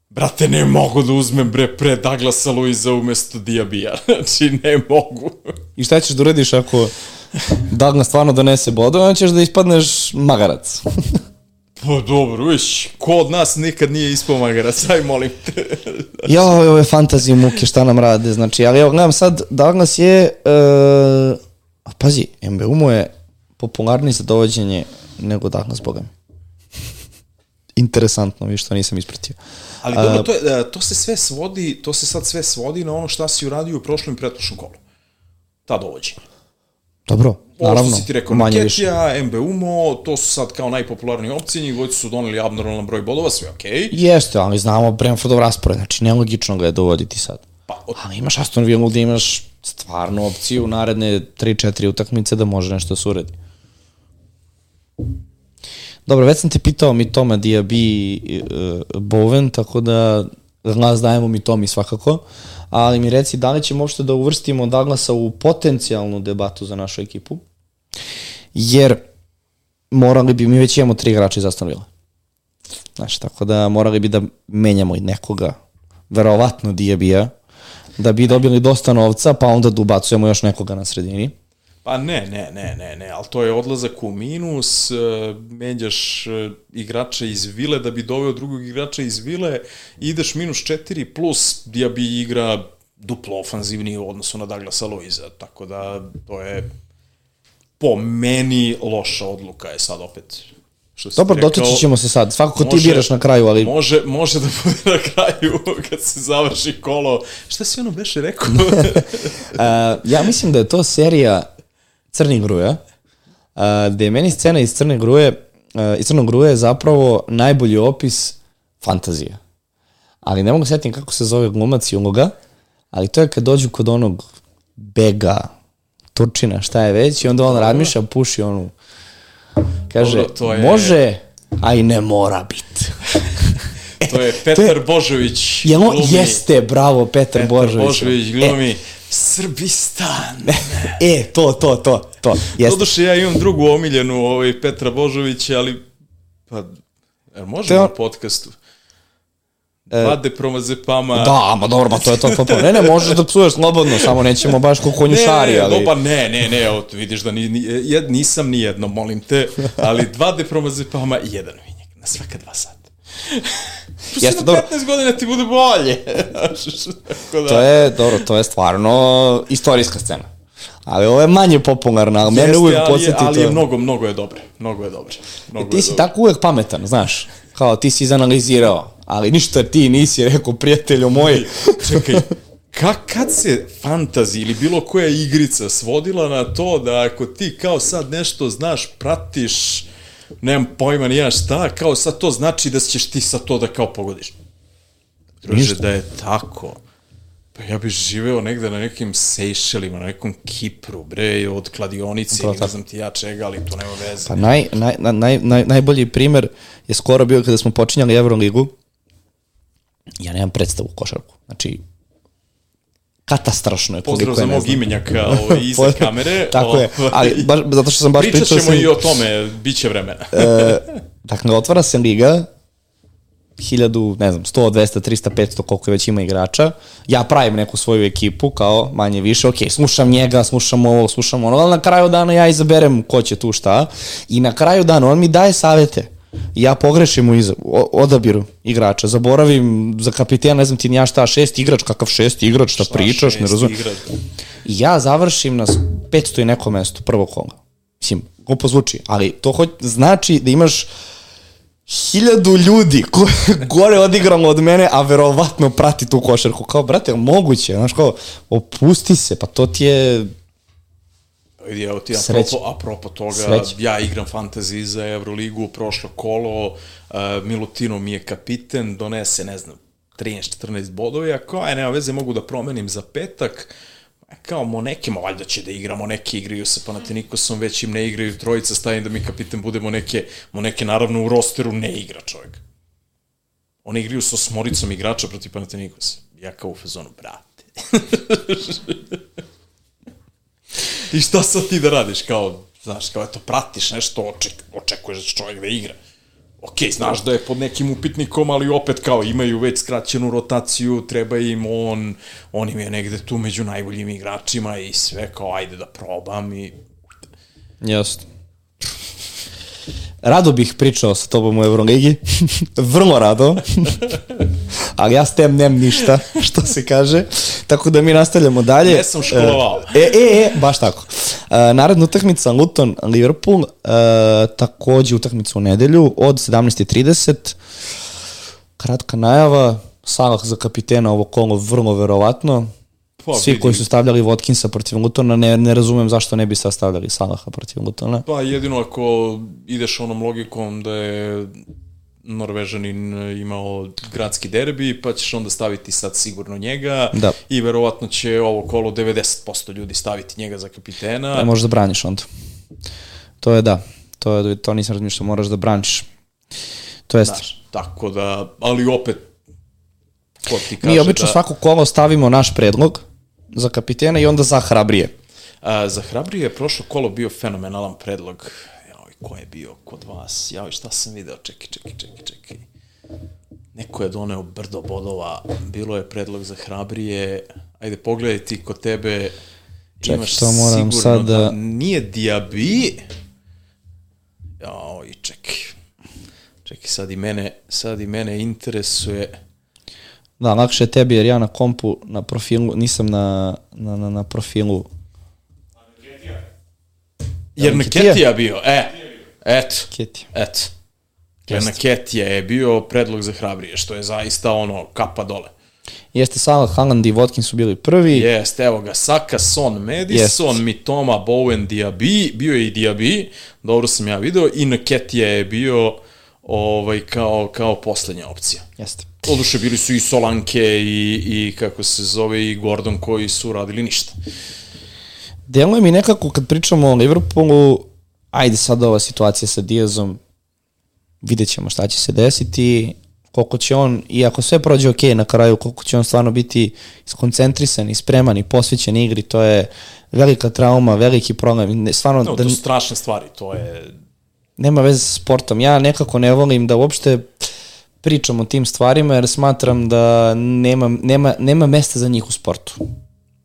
Brate, ne mogu da uzmem bre pre Douglasa Luiza umesto Diabija. Znači, ne mogu. I šta ćeš da uradiš ako Douglas stvarno donese bodove, onda ćeš da ispadneš magarac. Pa dobro, viš, ko od nas nikad nije ispao magarac, aj molim te. ja, ove, ove fantazije muke šta nam rade, znači, ali evo, gledam sad, Douglas je, uh, a pazi, MBU mu je popularniji za dovođenje nego Douglas, boga mi. Interesantno, vi što nisam ispratio. Ali dobro, to, je, e, to se sve svodi, to se sad sve svodi na ono šta si uradio u prošlom i pretprošlom kolu. Ta dovođenja. Dobro, naravno. Ovo što si ti rekao, Niketija, MBUMO, to su sad kao najpopularniji opcije, njih dvojice su doneli abnormalan broj bodova, sve okej. Okay. Jeste, ali znamo Brentfordov raspored, znači nelogično ga je dovoditi sad. Pa, od... Ali imaš Aston Villa da imaš stvarno opciju u naredne 3-4 utakmice da može nešto da se uredi. Dobro, već sam te pitao mi Toma Diaby uh, Bowen, tako da glas dajemo mi Tomi svakako, ali mi reci da li ćemo uopšte da uvrstimo Douglasa u potencijalnu debatu za našu ekipu, jer morali bi, mi već imamo tri igrača iz Aston Villa. Znači, tako da morali bi da menjamo i nekoga, verovatno Diabija, da bi dobili dosta novca, pa onda da ubacujemo još nekoga na sredini. Pa ne, ne, ne, ne, ne, ali to je odlazak u minus, e, menjaš e, igrača iz Vile da bi doveo drugog igrača iz Vile, ideš minus 4 plus bi igra duplo ofanzivniji u odnosu na Douglasa Luiza, tako da to je po meni loša odluka je sad opet Što Dobro, dotaći ćemo se sad. Svakako može, ti biraš na kraju, ali... Može, može da bude na kraju kad se završi kolo. Šta si ono beše rekao? uh, ja mislim da je to serija Crni gruja, uh, gde je meni scena iz Crne gruje, uh, iz Crnog gruje je zapravo najbolji opis fantazije. Ali ne mogu setim kako se zove glumac i uloga, ali to je kad dođu kod onog Bega, Turčina, šta je već, i onda on razmišlja, puši onu, kaže, Dobro, to je... može, a i ne mora biti. to je Petar Božović. Je on, jeste, bravo, Petar, Petar Božović. Božović glumi. E, Srbistan. e, to, to, to, to. Jeste. Doduše, ja imam drugu omiljenu ovaj, Petra Božovića, ali pa, er možemo on... u podcastu? E, Vade promazepama. Da, ma dobro, ma to je to. to, to. Ne, ne, možeš da psuješ slobodno, samo nećemo baš ko konjušari, ali... Ne, pa ne, ne, ne, evo, vidiš da ni, ni, jed, nisam ni jedno, molim te, ali dva depromazepama i jedan vinjak, na svaka dva sata. Jeste, dobro. 15 godina ti bude bolje. da. To je, dobro, to je stvarno istorijska scena. Ali ovo je manje popularno, ali mene uvijek podsjeti to. Ali je mnogo, mnogo je dobre. Mnogo je dobre. Mnogo e, ti si dobre. tako uvijek pametan, znaš. Kao ti si izanalizirao, ali ništa ti nisi rekao prijatelju moj. Čekaj, Ka, kad se fantazi ili bilo koja igrica svodila na to da ako ti kao sad nešto znaš, pratiš, nemam pojma ni ja šta, kao sad to znači da ćeš ti sa to da kao pogodiš. Druže, da je tako. Pa ja bih živeo negde na nekim Sejšelima, na nekom Kipru, bre, od kladionice, ne znam ti ja čega, ali to nema veze. Pa naj, naj, naj, naj, najbolji primer je skoro bio kada smo počinjali Euroligu. Ja nemam predstavu košarku. Znači, katastrašno je Pozdrav za mog imenjaka ovaj, iza kamere. Tako je, ovaj, ali baš, zato što sam baš pričao... Pričat ćemo sam, i o tome, bit će vremena. e, dakle, otvara se liga, 1000, ne znam, 100, 200, 300, 500, koliko već ima igrača. Ja pravim neku svoju ekipu, kao manje više, ok, slušam njega, slušam ovo, slušam ono, ali na kraju dana ja izaberem ko će tu šta. I na kraju dana on mi daje savete ja pogrešim u iz, odabiru igrača, zaboravim za kapitena, ne znam ti ni ja šta, šest igrač, kakav šest igrač, šta, šta pričaš, ne razumem. I ja završim na 500 i neko mesto prvog kola. Mislim, glupo zvuči, ali to hoć, znači da imaš hiljadu ljudi koji gore odigramo od mene, a verovatno prati tu košarku. Kao, brate, moguće, znaš, kao, opusti se, pa to ti je evo ti, apropo, apropo toga, Sreće. ja igram fantasy za Euroligu, prošlo kolo, uh, Milutino mi je kapiten, donese, ne znam, 13-14 bodova, ja kao, aj, nema veze, mogu da promenim za petak, kao Monekima, valjda će da igramo, neke igraju sa Panatinikosom, već im ne igraju trojica, stavim da mi kapiten bude Moneke, Moneke naravno u rosteru ne igra čovjek. Oni igraju sa osmoricom igrača protiv Panatinikosa. Ja kao u fazonu, brate. I šta sad ti da radiš? Kao, znaš, kao eto, pratiš nešto, oček, očekuješ da čovjek da igra. Ok, znaš da je pod nekim upitnikom, ali opet kao imaju već skraćenu rotaciju, treba im on, on im je negde tu među najboljim igračima i sve kao ajde da probam i Jasno. Rado bih pričao sa tobom u Euroligi, vrlo rado, ali ja s tem nemam ništa, što se kaže, tako da mi nastavljamo dalje. Jesam školovao. E, e, e, baš tako. E, naredna utakmica Luton Liverpool, e, takođe utakmica u nedelju od 17.30. Kratka najava, Salah za kapitena ovo kolo vrlo verovatno. Pa, Svi vidim. koji su stavljali Watkinsa protiv Lutona, ne, ne razumem zašto ne bi sastavljali Salaha protiv Lutona. Pa jedino ako ideš onom logikom da je Norvežanin imao gradski derbi, pa ćeš onda staviti sad sigurno njega Da. i verovatno će ovo kolo 90% ljudi staviti njega za kapitena. Ne možeš da braniš onda. To je da. To, je, to nisam razmišljao, moraš da braniš. To jest, Znaš, tako da, ali opet, ko ti kaže mi obično da... svako kolo stavimo naš predlog za kapitena i onda za hrabrije. A, za Hrabri je prošlo kolo bio fenomenalan predlog. Joj, ko je bio kod vas? Joj, šta sam video? Čekaj, čekaj, čekaj, čekaj. Neko je doneo brdo bodova. Bilo je predlog za Hrabrije. Ajde, pogledaj ti kod tebe. Čekaj, Imaš to moram sigurno sad da- Nije Diaby. Joj, čekaj. Čekaj, sad i mene, sad i mene interesuje. Da, lakše je tebi jer ja na kompu, na profilu, nisam na, na, na, na profilu. Jer na Ketija? Ketija bio, e, eto. Keti. Eto. Jer na Ketija je bio predlog za hrabrije, što je zaista ono, kapa dole. Jeste Salah, Haaland i Watkins su bili prvi. Jeste, evo ga, Saka, Son, Madison, Jest. Mitoma, Bowen, Diaby, bio je i Diaby, dobro sam ja video, i na Ketija je bio ovaj, kao, kao poslednja opcija. Jeste. Oduše bili su i Solanke i, i kako se zove i Gordon koji su radili ništa. Deluje mi nekako kad pričamo o Liverpoolu, ajde sad ova situacija sa Diazom, vidjet ćemo šta će se desiti, koliko će on, i ako sve prođe ok na kraju, koliko će on stvarno biti skoncentrisan i spreman i posvećen igri, to je velika trauma, veliki problem. Ne, Stvarno, No, da, to su strašne stvari, to je... nema veze sa sportom. Ja nekako ne volim da uopšte pričam o tim stvarima jer smatram da nema, nema, nema mesta za njih u sportu.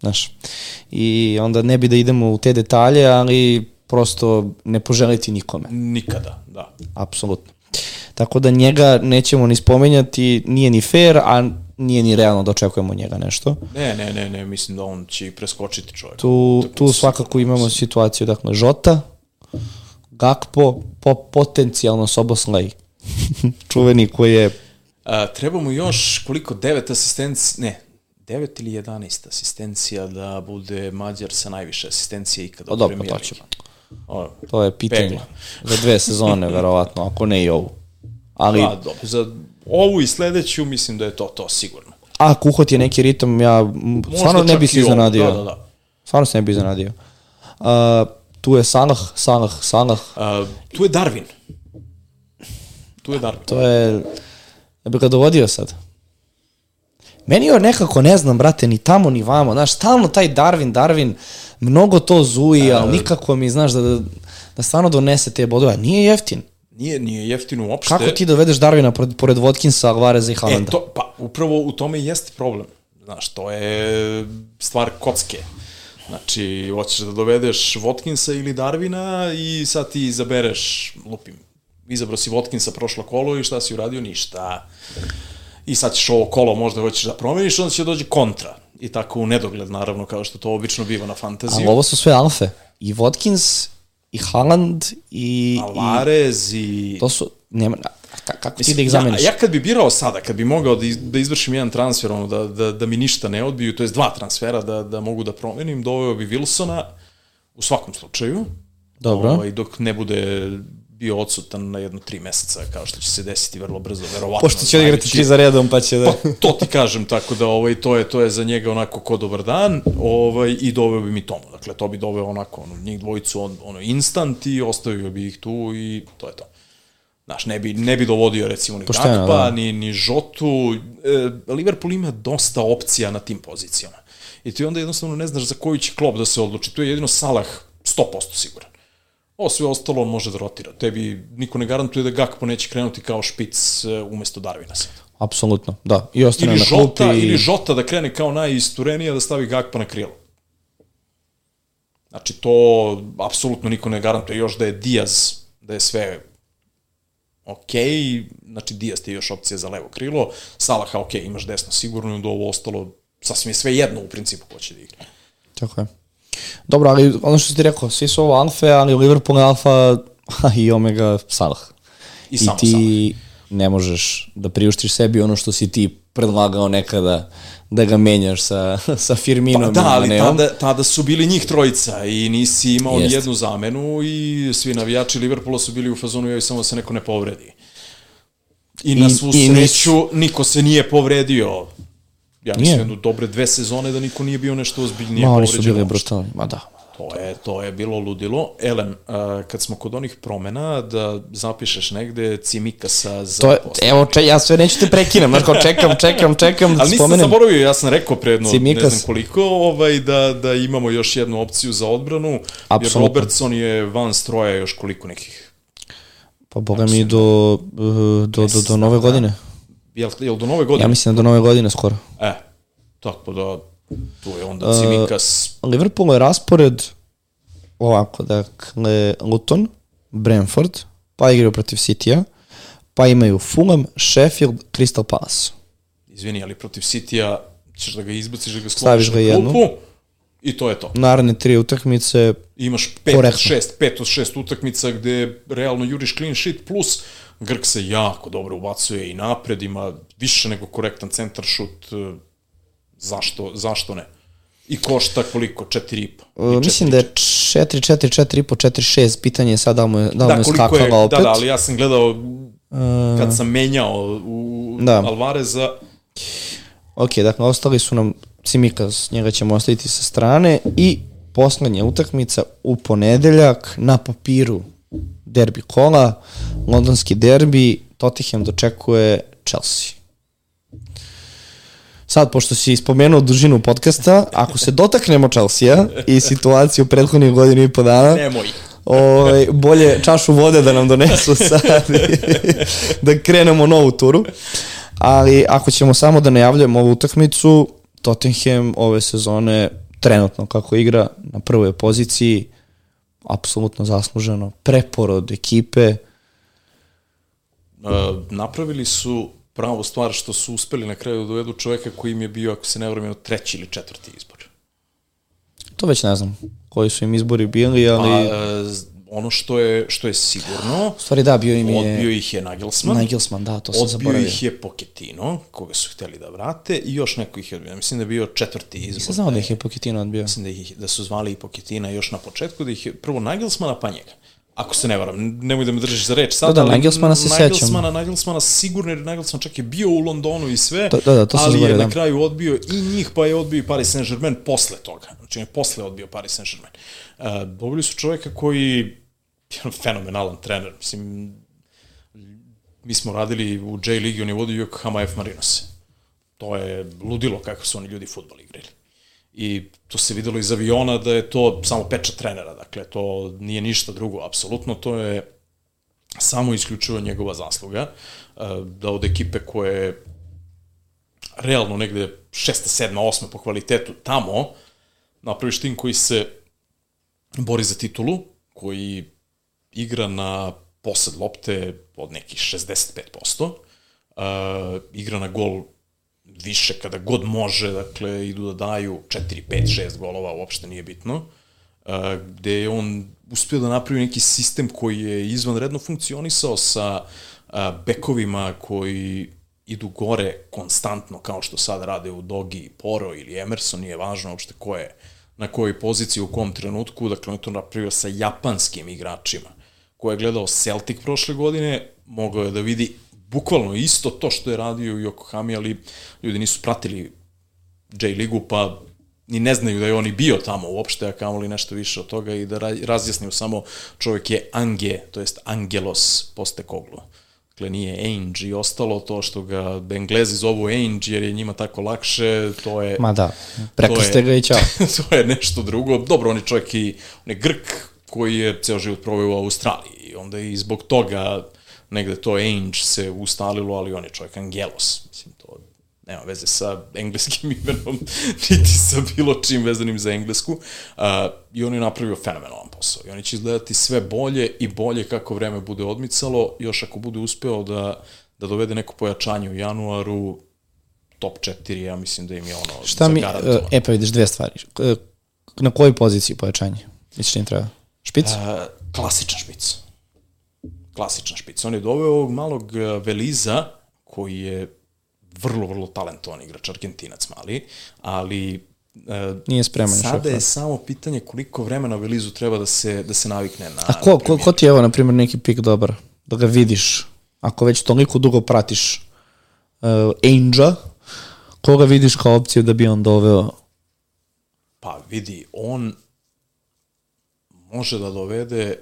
Znaš, i onda ne bi da idemo u te detalje, ali prosto ne poželiti nikome, Nikada, da. apsolutno. Tako da njega nećemo ni spomenjati, nije ni fair, a nije ni realno da očekujemo njega nešto. Ne, ne, ne, ne, mislim da on će i preskočiti čovjek. Tu, tu svakako imamo situaciju, dakle, Žota, Gakpo, po, potencijalno Soboslaj, čuveni koji je A, treba mu još koliko, devet asistencija, ne, devet ili 11 asistencija da bude Mađar sa najviše asistencije ikada O, u dobro, Premier to Ligi. ćemo. O, To je pitanje. Pegla. Za dve sezone, verovatno, ako ne i ovu. Ali, Pa, dobro, za ovu i sledeću mislim da je to to sigurno. ako uhvati neki ritam, ja stvarno ne bi se iznenadio. Da, da, da. Stvarno se ne bi iznenadio. Uh, tu je Salah, Salah, Salah. A, tu je Darwin. Tu je Darwin. To je... Ja bih ga dovodio sad. Meni je nekako, ne znam, brate, ni tamo, ni vamo. Znaš, stalno taj Darwin, Darwin, mnogo to zuji, ali nikako mi, znaš, da, da, da stvarno donese te bodove. Nije jeftin. Nije, nije jeftino uopšte. Kako ti dovedeš Darwina pored, pored Watkinsa, Alvareza i E, Haalanda? to, pa, upravo u tome i jeste problem. Znaš, to je stvar kocke. Znači, hoćeš da dovedeš Watkinsa ili Darvina i sad ti izabereš, lupim, izabrao si Watkinsa prošlo kolo i šta si uradio? Ništa. I sad ćeš ovo kolo možda hoćeš da promeniš, onda će dođe kontra. I tako u nedogled, naravno, kao što to obično biva na Ali fantaziju. ovo su sve alfe. I Watkins, i Haaland, i... i Alvarez i... to su... Nema, ka- kako ti Mislim, da ih zameniš? Ja, ja kad bi birao sada, kad bi mogao da, iz, da izvršim jedan transfer, ono, da, da, da mi ništa ne odbiju, to je dva transfera da, da mogu da promenim, doveo bi Wilsona u svakom slučaju. Dobro. Ovaj, dok ne bude bio odsutan na jedno tri meseca, kao što će se desiti vrlo brzo, verovatno. Pošto će odigrati tri za redom, pa će da... Pa, to ti kažem, tako da ovaj, to, je, to je za njega onako ko dobar dan ovaj, i doveo bi mi Tomu. Dakle, to bi doveo onako ono, njih dvojicu on, ono, instant i ostavio bi ih tu i to je to. Znaš, ne bi, ne bi dovodio recimo ni Pošteno, Gakpa, da. ni, ni Žotu. E, Liverpool ima dosta opcija na tim pozicijama. I ti onda jednostavno ne znaš za koju će klop da se odluči. Tu je jedino Salah 100% siguran. Ovo sve ostalo on može da rotira. Tebi niko ne garantuje da Gakpo neće krenuti kao špic e, umesto Darvina sad. Apsolutno, da. I ostane Ili na klupi. Žota, i... ili Žota da krene kao najisturenija da stavi Gakpa na krilo. Znači, to apsolutno niko ne garantuje još da je Diaz, da je sve ok, znači Diaz ti je još opcija za levo krilo, Salaha ok, imaš desno sigurno, i onda ovo ostalo sasvim je sve jedno u principu ko će da igra. Tako je. Dobro, ali ono što ti rekao, svi su ovo alfe, ali Liverpool je alfa i omega Salah. I samo ti Salah. ne možeš da priuštiš sebi ono što si ti predlagao nekada da ga menjaš sa, sa Firminom Pa da, i ali tada, tada su bili njih trojica i nisi imao ni Jeste. jednu zamenu i svi navijači Liverpoola su bili u fazonu joj samo da se neko ne povredi. I na I- svu i sreću niko se nije povredio. Ja mislim jednu dobre dve sezone da niko nije bio nešto ozbiljnije Ma, oni povređen. su bili brutalni, ma da. To je, to je bilo ludilo. Elem, a, kad smo kod onih promena, da zapišeš negde Cimikasa za To je, evo, če, ja sve neću te prekinem, znaš kao čekam, čekam, čekam da Ali nisam spomenem. zaboravio, ja sam rekao predno, ne Cimikas. znam koliko, ovaj, da, da imamo još jednu opciju za odbranu, jer Apsolutno. Robertson je van stroja još koliko nekih. Pa boga mi do, uh, do, do, do nove godine. Jel, jel do nove godine? Ja mislim da do nove godine skoro. E, tako da, tu je Uh, onda Cimikas, Liverpool je raspored ovako, dakle, Luton, Brentford, pa igraju protiv City-a, pa imaju Fulham, Sheffield, Crystal Palace. izvini, ali protiv City-a ćeš da ga izbaciš, da ga skloniš na jednu. klupu i to je to. Naredne tri utakmice, Imaš pet od Korektno. šest, pet od šest utakmica gde realno juriš clean sheet plus Grk se jako dobro ubacuje i napred, ima više nego korektan centar šut, e, zašto, zašto ne? I košta koliko? 4,5. uh, mislim da je 4, 4, 4, 5, 4, 6, pitanje je sad da mu je, da li mu Da, je koliko skakala je, opet. da, da, ali ja sam gledao kad sam menjao u Da. Alvareza, Ok, dakle, ostali su nam Cimikas, njega ćemo ostaviti sa strane i poslednja utakmica u ponedeljak na papiru derbi kola, londonski derbi, Tottenham dočekuje Chelsea. Sad, pošto si spomenuo dužinu podcasta, ako se dotaknemo Chelsea i situaciju prethodnih godina i po dana, nemoj. Ovaj, bolje čašu vode da nam donesu sad da krenemo novu turu. Ali ako ćemo samo da najavljujemo ovu utakmicu, Tottenham ove sezone trenutno kako igra na prvoj poziciji, apsolutno zasluženo, preporod ekipe, Uh, napravili su pravu stvar što su uspeli na kraju da dovedu čoveka koji im je bio, ako se ne vremeno, treći ili četvrti izbor. to već ne znam koji su im izbori bili, ali Pa, uh, ono što je, što je sigurno, u stvari da, bio im je odbio ih je Nagelsmann, Nagelsmann, da, to sam odbio zaboravio. ih je Pochettino, koga su hteli da vrate, i još neko ih je odbio. Mislim da je bio četvrti izbor. Nisam znao da ih je Pochettino odbio. Mislim da, ih, da su zvali i Pochettina još na početku, da ih je prvo Nagelsmana, pa njega. Ako se ne varam, nemoj da me držiš za reč sad, Da, da, ali Nagelsmana se sećam. Nagelsmana, Nagelsmana sigurno, jer Nagelsman čak je bio u Londonu i sve, To- da, da, to ali je zaboravio, na da. kraju odbio i njih, pa je odbio i Paris Saint-Germain posle toga. Znači, on je posle odbio Paris Saint-Germain. Uh, dobili su čoveka koji je fenomenalan trener. Mislim, mi smo radili u J ligi, on je vodio Yokohama F Marinose. To je ludilo kako su oni ljudi futbol igrali. I to se videlo iz aviona da je to samo pečat trenera, dakle to nije ništa drugo, apsolutno, to je samo isključivo njegova zasluga, e, da od ekipe koje je realno negde šesta, sedma, osma po kvalitetu tamo, napraviš tim koji se bori za titulu, koji igra na posed lopte od nekih 65%, uh, igra na gol više kada god može, dakle, idu da daju 4, 5, 6 golova, uopšte nije bitno, uh, gde je on uspio da napravi neki sistem koji je izvanredno funkcionisao sa uh, bekovima koji idu gore konstantno, kao što sad rade u Dogi, Poro ili Emerson, nije važno uopšte ko je na kojoj poziciji, u kom trenutku, dakle on je to napravio sa japanskim igračima. Ko je gledao Celtic prošle godine, mogao je da vidi bukvalno isto to što je radio u Yokohama, ali ljudi nisu pratili J ligu, pa ni ne znaju da je on i bio tamo uopšte, a kamoli nešto više od toga i da ra- razjasniju samo čovjek je Ange, to jest Angelos Postekoglu. Dakle, nije Ainge i ostalo to što ga Englezi zovu Ainge jer je njima tako lakše, to je... Ma da, preko To je- ste ga i čao. to je nešto drugo. Dobro, on je čovjek i on je Grk koji je ceo život proveo u Australiji i onda i zbog toga negde to Ainge se ustalilo, ali on je čovjek Angelos. Mislim, to nema veze sa engleskim imenom, niti sa bilo čim vezanim za englesku. Uh, I on je napravio fenomenalan posao. I oni će izgledati sve bolje i bolje kako vreme bude odmicalo, još ako bude uspeo da, da dovede neko pojačanje u januaru, top 4, ja mislim da im je ono Šta mi, e pa vidiš dve stvari. E, Na kojoj poziciji pojačanje? Misliš da im treba? Špic? Uh, klasičan špic. Klasičan špic. On je doveo ovog malog e, Veliza, koji je vrlo, vrlo talentovan igrač, argentinac mali, ali uh, nije spreman. Sada je samo pitanje koliko vremena Velizu treba da se, da se navikne na A ko, ko, ko ti je evo, na primjer, neki pik dobar? Da ga vidiš, ako već toliko dugo pratiš uh, Ainge, koga vidiš kao opciju da bi on doveo? Pa vidi, on može da dovede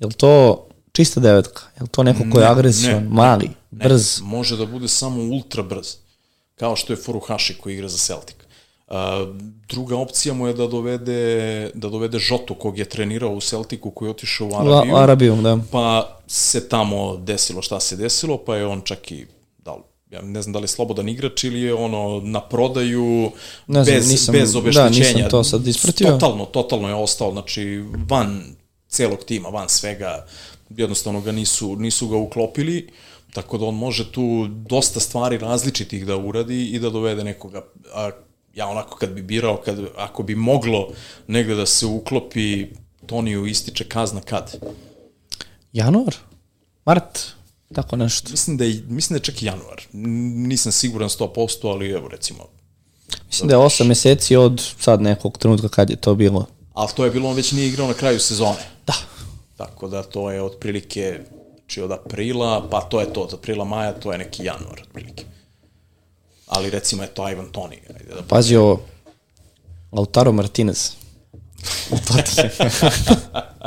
Je li to čista devetka? Je li to neko ko je agresivan, mali, ne, brz? Ne, može da bude samo ultra brz, kao što je Furuhashi koji igra za Celtic. Uh, druga opcija mu je da dovede, da dovede Žotu kog je trenirao u Celticu koji je otišao u Arabiju. La, Arabiju, da. Pa se tamo desilo šta se desilo, pa je on čak i ja ne znam da li je slobodan igrač ili je ono na prodaju ne znam, bez, nisam, bez obeštećenja. Da, nisam to sad ispratio. Totalno, totalno je ostao, znači van celog tima, van svega, jednostavno ga nisu, nisu ga uklopili, tako da on može tu dosta stvari različitih da uradi i da dovede nekoga, a ja onako kad bi birao, kad, ako bi moglo negde da se uklopi, Toniju ističe kazna kad? Januar? Mart? Tako nešto. Mislim da je, mislim da je čak i januar. Nisam siguran 100%, ali evo recimo. Mislim da je 8 meseci od sad nekog trenutka kad je to bilo. Ali to je bilo, on već nije igrao na kraju sezone. Da. Tako da to je otprilike, znači od aprila, pa to je to, od aprila, maja, to je neki januar otprilike. Ali recimo je to Ivan Toni. Ajde da Pazi ovo, Lautaro Martinez.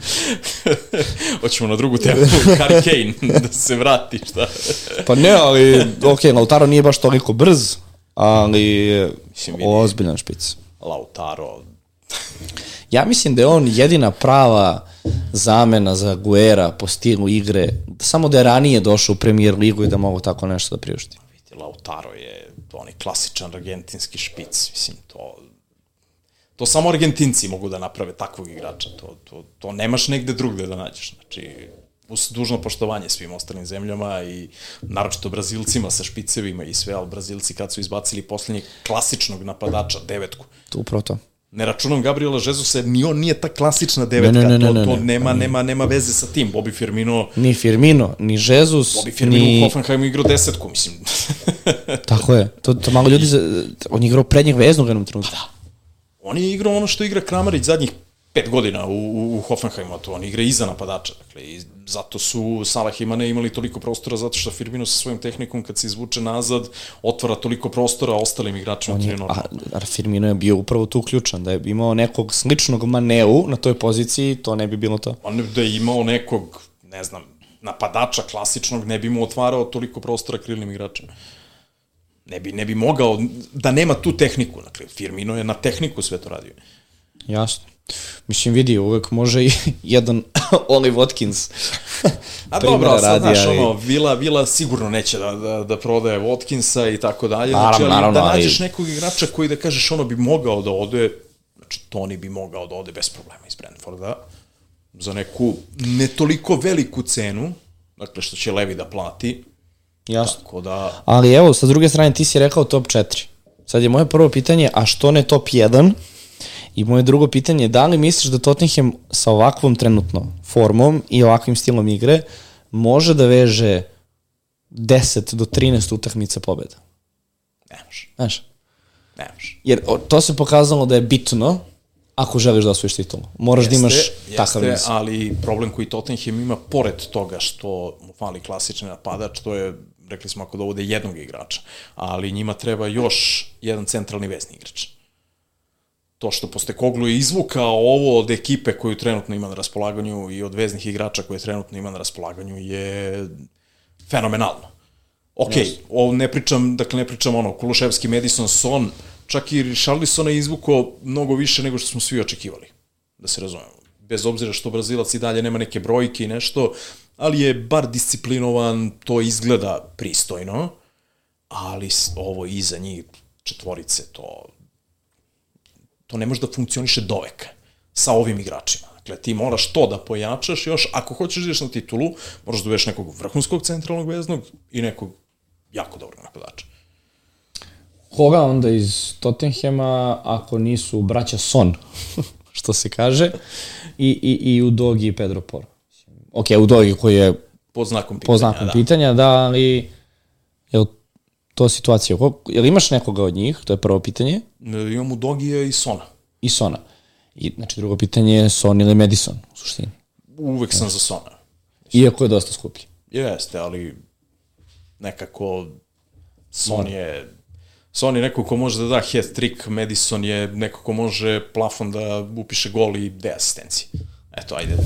U Hoćemo na drugu temu, Harry Kane, da se vrati, šta? pa ne, ali, ok, Lautaro nije baš toliko brz, ali Mislim, ozbiljan špic. Lautaro. ja mislim da je on jedina prava zamena za Guera po stilu igre, samo da je ranije došao u premier ligu i da mogu tako nešto da priušti. Vidite, Lautaro je onaj klasičan argentinski špic, mislim, to To samo Argentinci mogu da naprave takvog igrača. To, to, to nemaš negde drugde da nađeš. Znači, uz dužno poštovanje svim ostalim zemljama i naročito Brazilcima sa špicevima i sve, ali Brazilci kad su izbacili poslednjeg klasičnog napadača, devetku. Tu upravo to. Ne računam Gabriela Žezusa, ni on nije ta klasična devetka, ne, ne, ne, ne, to, to nema, nema, nema veze sa tim. Bobby Firmino... Ni Firmino, ni Žezus, Bobby Firmino ni... u Hoffenheimu igrao desetku, mislim. Tako je. To, to malo ljudi, on je igrao prednjeg veznog jednom trenutku. Pa da. On je igrao ono što igra Kramarić zadnjih pet godina u, u, u Hoffenheimu, to on igra iza napadača. Dakle, i zato su Salah i Mane imali toliko prostora, zato što Firmino sa svojim tehnikom, kad se izvuče nazad, otvara toliko prostora ostalim igračima. On je, a, a Firmino je bio upravo tu ključan, da je imao nekog sličnog Maneu na toj poziciji, to ne bi bilo to. On da je imao nekog, ne znam, napadača klasičnog, ne bi mu otvarao toliko prostora krilnim igračima ne bi, ne bi mogao da nema tu tehniku. Dakle, Firmino je na tehniku sve to radio. Jasno. Mislim, vidi, uvek može i jedan Oli Watkins. A dobro, sad, znaš, ali... ono, Vila, Vila sigurno neće da, da, da prodaje Watkinsa i tako dalje. Naravno, znači, ali naravno, da nađeš ali... nekog igrača koji da kažeš ono bi mogao da ode, znači Toni bi mogao da ode bez problema iz Brentforda, za neku ne toliko veliku cenu, dakle što će Levi da plati, Jasno. Tako da... Ali evo, sa druge strane, ti si rekao top 4. Sad je moje prvo pitanje, a što ne top 1? I moje drugo pitanje je, da li misliš da Tottenham sa ovakvom trenutno formom i ovakvim stilom igre može da veže 10 do 13 utakmica pobeda? Ne može. Znaš? Ne može. Jer to se pokazalo da je bitno ako želiš da osvojiš titulu. Moraš jeste, da imaš jeste, takav niz. ali problem koji Tottenham ima, pored toga što mu fali klasični napadač, to je rekli smo ako dovode jednog igrača, ali njima treba još jedan centralni vezni igrač. To što poste Koglu je izvukao ovo od ekipe koju trenutno ima na raspolaganju i od veznih igrača koje trenutno ima na raspolaganju je fenomenalno. Ok, yes. ovo ne pričam, dakle ne pričam ono, Kuluševski, Madison, Son, čak i Richarlisona je izvukao mnogo više nego što smo svi očekivali, da se razumemo. bez obzira što Brazilac i dalje nema neke brojke i nešto, ali je bar disciplinovan, to izgleda pristojno, ali ovo iza njih četvorice, to, to ne može da funkcioniše doveka sa ovim igračima. Dakle, ti moraš to da pojačaš još, ako hoćeš da na titulu, moraš da uveš nekog vrhunskog centralnog veznog i nekog jako dobrog napadača. Koga onda iz Tottenhema, ako nisu braća Son, što se kaže, i, i, i Udogi i Pedro Poro. Ok, Udogi koji je Pod znakom pitanja. po znakom da. pitanja, da, ali je li to situacija? Jel imaš nekoga od njih? To je prvo pitanje. E, Imamo Dogija i Sona. I Sona. I, znači, drugo pitanje je Son ili Madison, u suštini. Uvek sam za Sona. Iako je dosta skuplji. Jeste, ali nekako Son je Son je neko ko može da da hat trick, Madison je neko ko može plafon da upiše gol i de asistencije. Eto, ajde.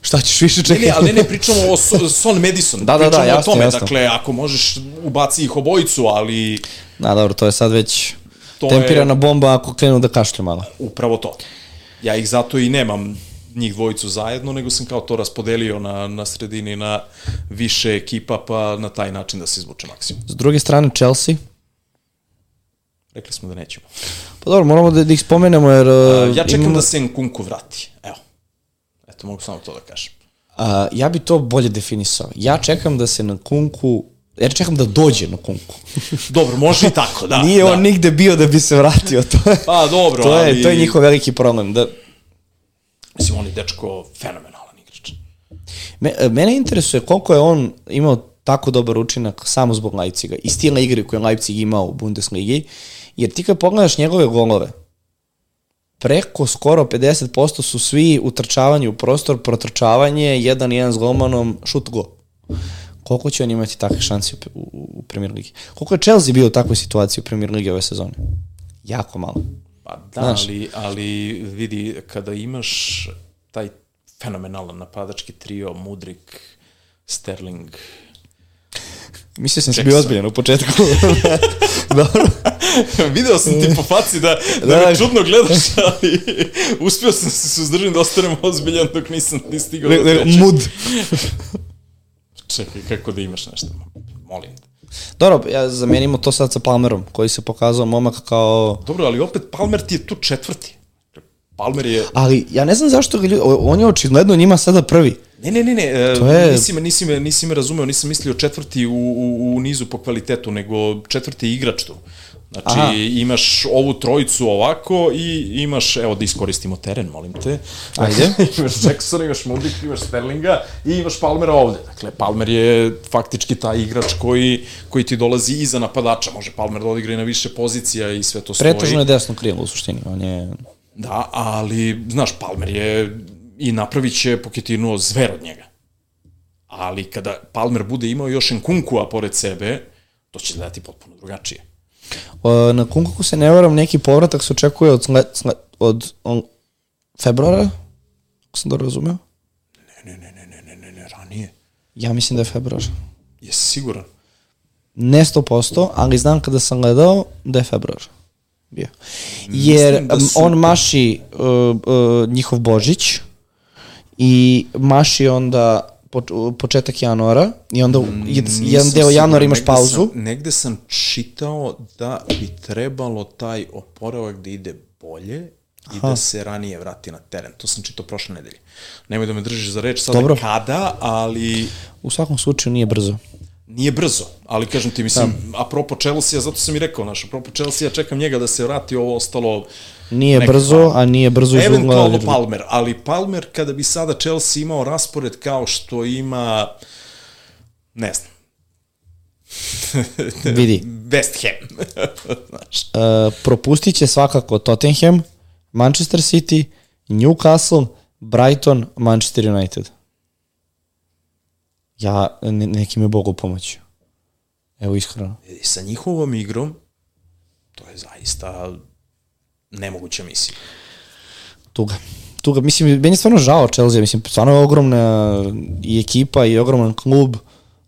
Šta ćeš više Ne, čekati? ne, ali ne, ne, pričamo o So- Son Madison. Da, da, da, jasno, o tome, jasno. dakle, ako možeš, ubaci ih obojicu, ali Da, dobro, to je sad već To tempirana je- bomba ako krenu da kašlju malo. upravo to. Ja ih zato i nemam njih dvojicu zajedno, nego sam kao to raspodelio na, na sredini na više ekipa, pa na taj način da se izvuče maksimum. S druge strane, Chelsea. Rekli smo da nećemo. Pa dobro, moramo da, da ih spomenemo jer... uh, Ja čekam imamo- da se Nkunku vrati. Evo. Eto, mogu samo to da kažem. A, ja bi to bolje definisao. Ja čekam da se na kunku, ja čekam da dođe na kunku. Dobro, može i tako, da. Nije da. on nigde bio da bi se vratio. To je, Pa dobro, to je, ali... to je njihov veliki problem. Da, Mislim, on je dečko fenomenalan igrač. me, mene interesuje koliko je on imao tako dobar učinak samo zbog Leipziga i stila igre koje je Leipzig imao u Bundesligi, jer ti kad pogledaš njegove golove, preko skoro 50% su svi utrčavanje u prostor, protrčavanje, jedan jedan s golmanom, šut go. Koliko će on imati takve šanse u, u, u Premier Ligi? Koliko je Chelsea bio u takvoj situaciji u Premier Ligi ove sezone? Jako malo. Pa da, Znaš. ali, ali vidi, kada imaš taj fenomenalan napadački trio, Mudrik, Sterling, Mislio sam da si bio ozbiljan u početku. Dobro. Video sam ti po faci da, da, Da, me da. čudno gledaš, ali uspio sam se suzdržati da ostanem ozbiljan dok nisam ni stigao Ne, ne, trećeg. mud. Čekaj, kako da imaš nešto? Molim te. Dobro, ja zamenimo to sad sa Palmerom, koji se pokazao momak kao... Dobro, ali opet Palmer ti je tu četvrti. Palmer je... Ali ja ne znam zašto ga ljudi... On je očigledno njima sada prvi. Ne, ne, ne, ne, e, To je- nisi, me, nisi, me, nisi me razumeo, nisam mislio četvrti u, u, u nizu po kvalitetu, nego četvrti igrač tu. Znači, Aha. imaš ovu trojicu ovako i imaš, evo da iskoristimo teren, molim te. Ajde. imaš Jacksona, imaš Mudrik, imaš Sterlinga i imaš Palmera ovde. Dakle, Palmer je faktički taj igrač koji, koji ti dolazi iza napadača. Može Palmer da odigra i na više pozicija i sve to stoji. Pretežno je desno krilo u suštini. On je... Da, ali, znaš, Palmer je i napravit će Poketinu zver od njega. Ali kada Palmer bude imao još Nkunkua pored sebe, to će izgledati potpuno drugačije. O, na Kunkuku se ne varam, neki povratak se očekuje od, sle, sle, od on, februara, ako sam dobro razumeo. Ne, ne, ne, ne, ne, ne, ne, ranije. Ja mislim da je februar. Jesi siguran? Ne 100%, ali znam kada sam gledao da je februar bio. Jer da um, su- on maši uh, uh, njihov Božić i maši onda početak januara i onda mm, jedan deo januara imaš pauzu. Sam, negde sam čitao da bi trebalo taj oporavak da ide bolje i da se ranije vrati na teren. To sam čitao prošle nedelje. Nemoj da me držiš za reč sada Dobro. kada, ali U svakom slučaju nije brzo. Nije brzo, ali kažem ti, mislim, da. apropo Chelsea, zato sam i rekao, naš, apropo Chelsea, čekam njega da se vrati, ovo ostalo... Nije neka brzo, a nije brzo iz ugla. Eventualno Palmer, ali Palmer, kada bi sada Chelsea imao raspored kao što ima, ne znam, Vidi, West Ham. Znaš, uh, propustit će svakako Tottenham, Manchester City, Newcastle, Brighton, Manchester United. Ja, ne, neki mi Bogu pomoć. Evo iskreno. I sa njihovom igrom, to je zaista nemoguća misija. Tuga. Tuga. Mislim, meni je stvarno žao Chelsea. Mislim, stvarno je ogromna i ekipa i ogroman klub,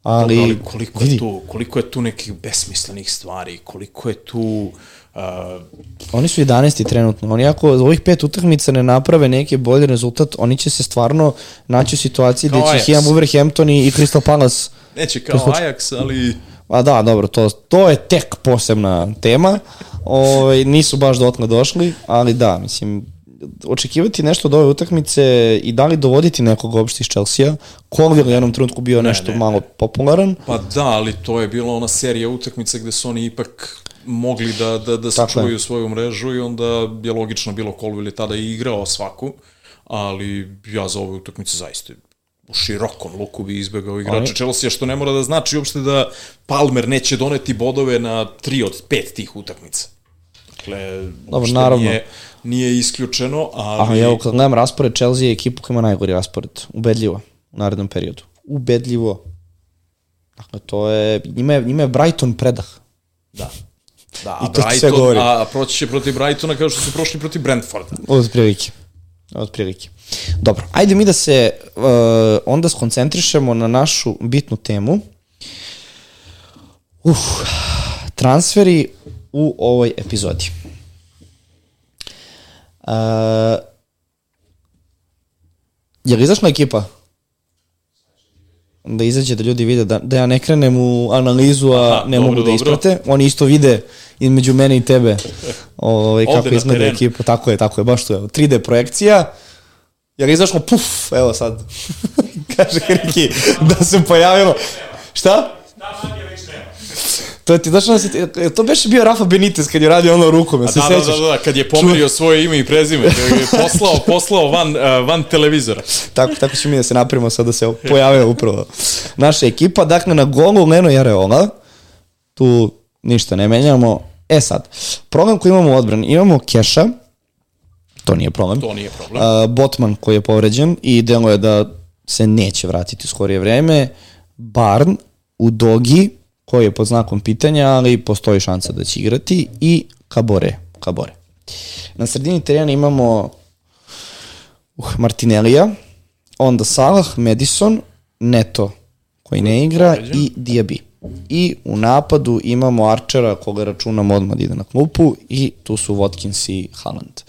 ali, Ali, ali koliko, vidi, je tu, koliko je tu nekih besmislenih stvari, koliko je tu Uh, Oni su 11. trenutno. Oni ako ovih pet utakmica ne naprave neki bolji rezultat, oni će se stvarno naći u situaciji gde će imam Wolverhampton i Crystal Palace neće kao Ajax, ali A da, dobro, to, to je tek posebna tema. Ovaj nisu baš dotle došli, ali da, mislim, očekivati nešto od ove utakmice i da li dovoditi nekog uopšte iz Chelsea-a, Colville je u jednom trenutku bio nešto ne, malo popularan, Pa da, ali to je bila ona serija utakmica gde su oni ipak mogli da, da, da sačuvaju svoju mrežu i onda je logično bilo Colville je tada i igrao svaku, ali ja za ove utakmice zaista u širokom luku bi izbegao igrača Chelsea, što ne mora da znači uopšte da Palmer neće doneti bodove na tri od pet tih utakmica. Dakle, uopšte naravno. Nije, nije isključeno, ali... a evo kad gledam raspored, Chelsea je ekipa koja ima najgori raspored, ubedljivo, u narednom periodu. Ubedljivo. Dakle, to je, njima je, njima je Brighton predah. Da. Da, I to ti sve Brighton, govori. a proći će protiv Brightona kao što su prošli protiv Brentforda. Od prilike. Od prilike. Dobro, ajde mi da se uh, onda skoncentrišemo na našu bitnu temu. Uf, transferi u ovoj epizodi. Uh, je li izašla ekipa? Da izađe da ljudi vide, da, da ja ne krenem u analizu, a Aha, ne dobro, mogu da dobro. isprate. Oni isto vide između mene i tebe ovaj, kako izgleda ekipa. Tako je, tako je, baš to je. 3D projekcija. Jer je izašlo, puf, evo sad. Kaže Hriki da se pojavilo. Šta? To ti da se, to beše bio Rafa Benitez kad je radio ono rukom, ja se Da, da, sećaš? da, da, kad je pomerio svoje ime i prezime, je poslao, poslao van, uh, van televizora. Tako, tako ćemo mi da se napravimo sad da se pojavio upravo naša ekipa. Dakle, na golu Leno Jareola, tu ništa ne menjamo. E sad, problem koji imamo u odbrani, imamo Keša, to nije problem. To nije problem. Uh, Botman koji je povređen i delo je da se neće vratiti u skorije vreme. Barn, Udogi, koji je pod znakom pitanja, ali postoji šansa da će igrati i Kabore. Kabore. Na sredini terena imamo uh, Martinellija, onda Salah, Madison, Neto koji ne igra i Diaby. I u napadu imamo Archera koga računamo odmah da ide na klupu i tu su Watkins i Haaland.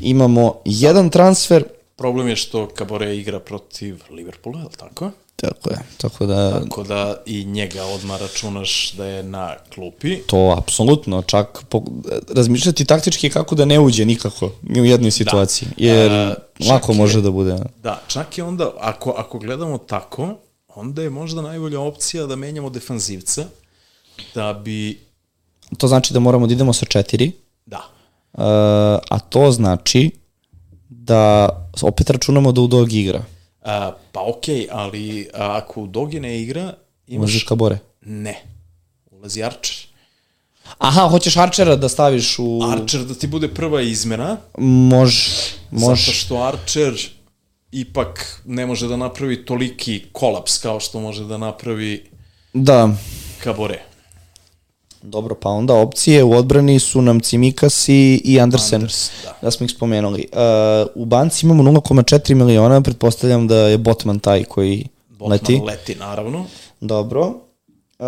Imamo jedan transfer, Problem je što Kabore igra protiv Liverpoola, je li tako? Tako je, tako da Tako da i njega odmah računaš da je na klupi. to apsolutno, čak po, razmišljati taktički kako da ne uđe nikako ni u jednoj situaciji, jer E, čak lako je- može da bude. Da, čak i onda, ako, ako gledamo tako, onda je možda najbolja opcija da menjamo defanzivca, da bi, To znači da moramo da idemo sa četiri, da, Uh, a to znači da opet računamo da u dog igra. A, pa okej, ali a, ako Dogi ne igra, imaš... Kabore. Ne, ulazi Archer. Aha, hoćeš Archera da staviš u... Archer da ti bude prva izmena, Može, Zato može. što Archer ipak ne može da napravi toliki kolaps kao što može da napravi Da, Kabore. Dobro, pa onda opcije u odbrani su nam Cimikas i, i Andersen. Anders, da. da smo ih spomenuli. Uh, u banci imamo 0,4 miliona, pretpostavljam da je Botman taj koji Botman leti. leti, naravno. Dobro. Uh,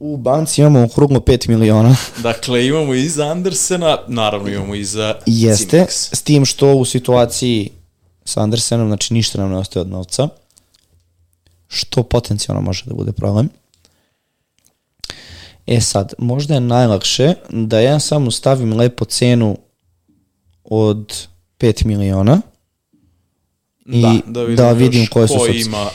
u banci imamo okruglo 5 miliona. Dakle, imamo i za Andersena, naravno imamo i za Jeste, Cimix. s tim što u situaciji sa Andersenom, znači ništa nam ne ostaje od novca, što potencijalno može da bude problem. E sad, možda je najlakše da ja samo stavim lepo cenu od 5 miliona i da, da vidim još koje su ko ima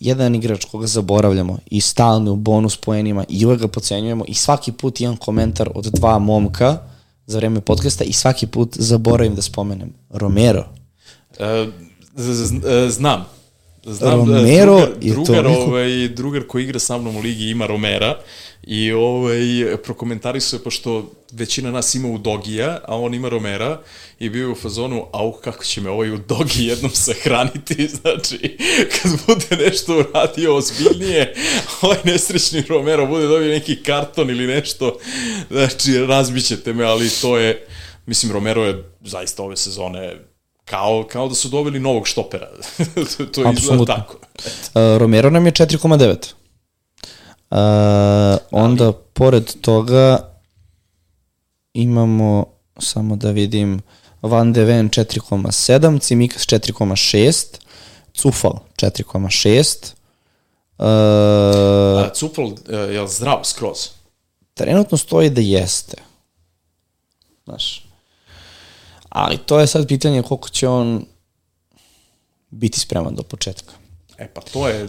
jedan igrač koga zaboravljamo i stalno u bonus poenima i uvek ga pocenjujemo i svaki put imam komentar od dva momka za vreme podcasta i svaki put zaboravim da spomenem Romero. E, e, znam. Znam, Romero e, je drugar, to drugar, neko- ovaj, drugar koji igra sa mnom u ligi ima Romera i ovaj, prokomentarisao je, pošto većina nas ima u Dogija, a on ima Romera i bio je u fazonu, au, kako će me ovaj u Dogi jednom sahraniti, znači, kad bude nešto uradio ozbiljnije, ovaj nesrećni Romero bude dobio neki karton ili nešto, znači, razbićete me, ali to je, mislim, Romero je zaista ove sezone kao, kao da su dobili novog štopera. to to izgleda tako. Uh, Romero nam je 4,9. Onda, pored toga, imamo, samo da vidim, Van de Ven 4,7, Cimikas 4,6, Cufal 4,6, Uh, A Cupel, uh, je li zdrav skroz? trenutno stoji da jeste. Znaš. Ali to je sad pitanje koliko će on biti spreman do početka. E pa to je,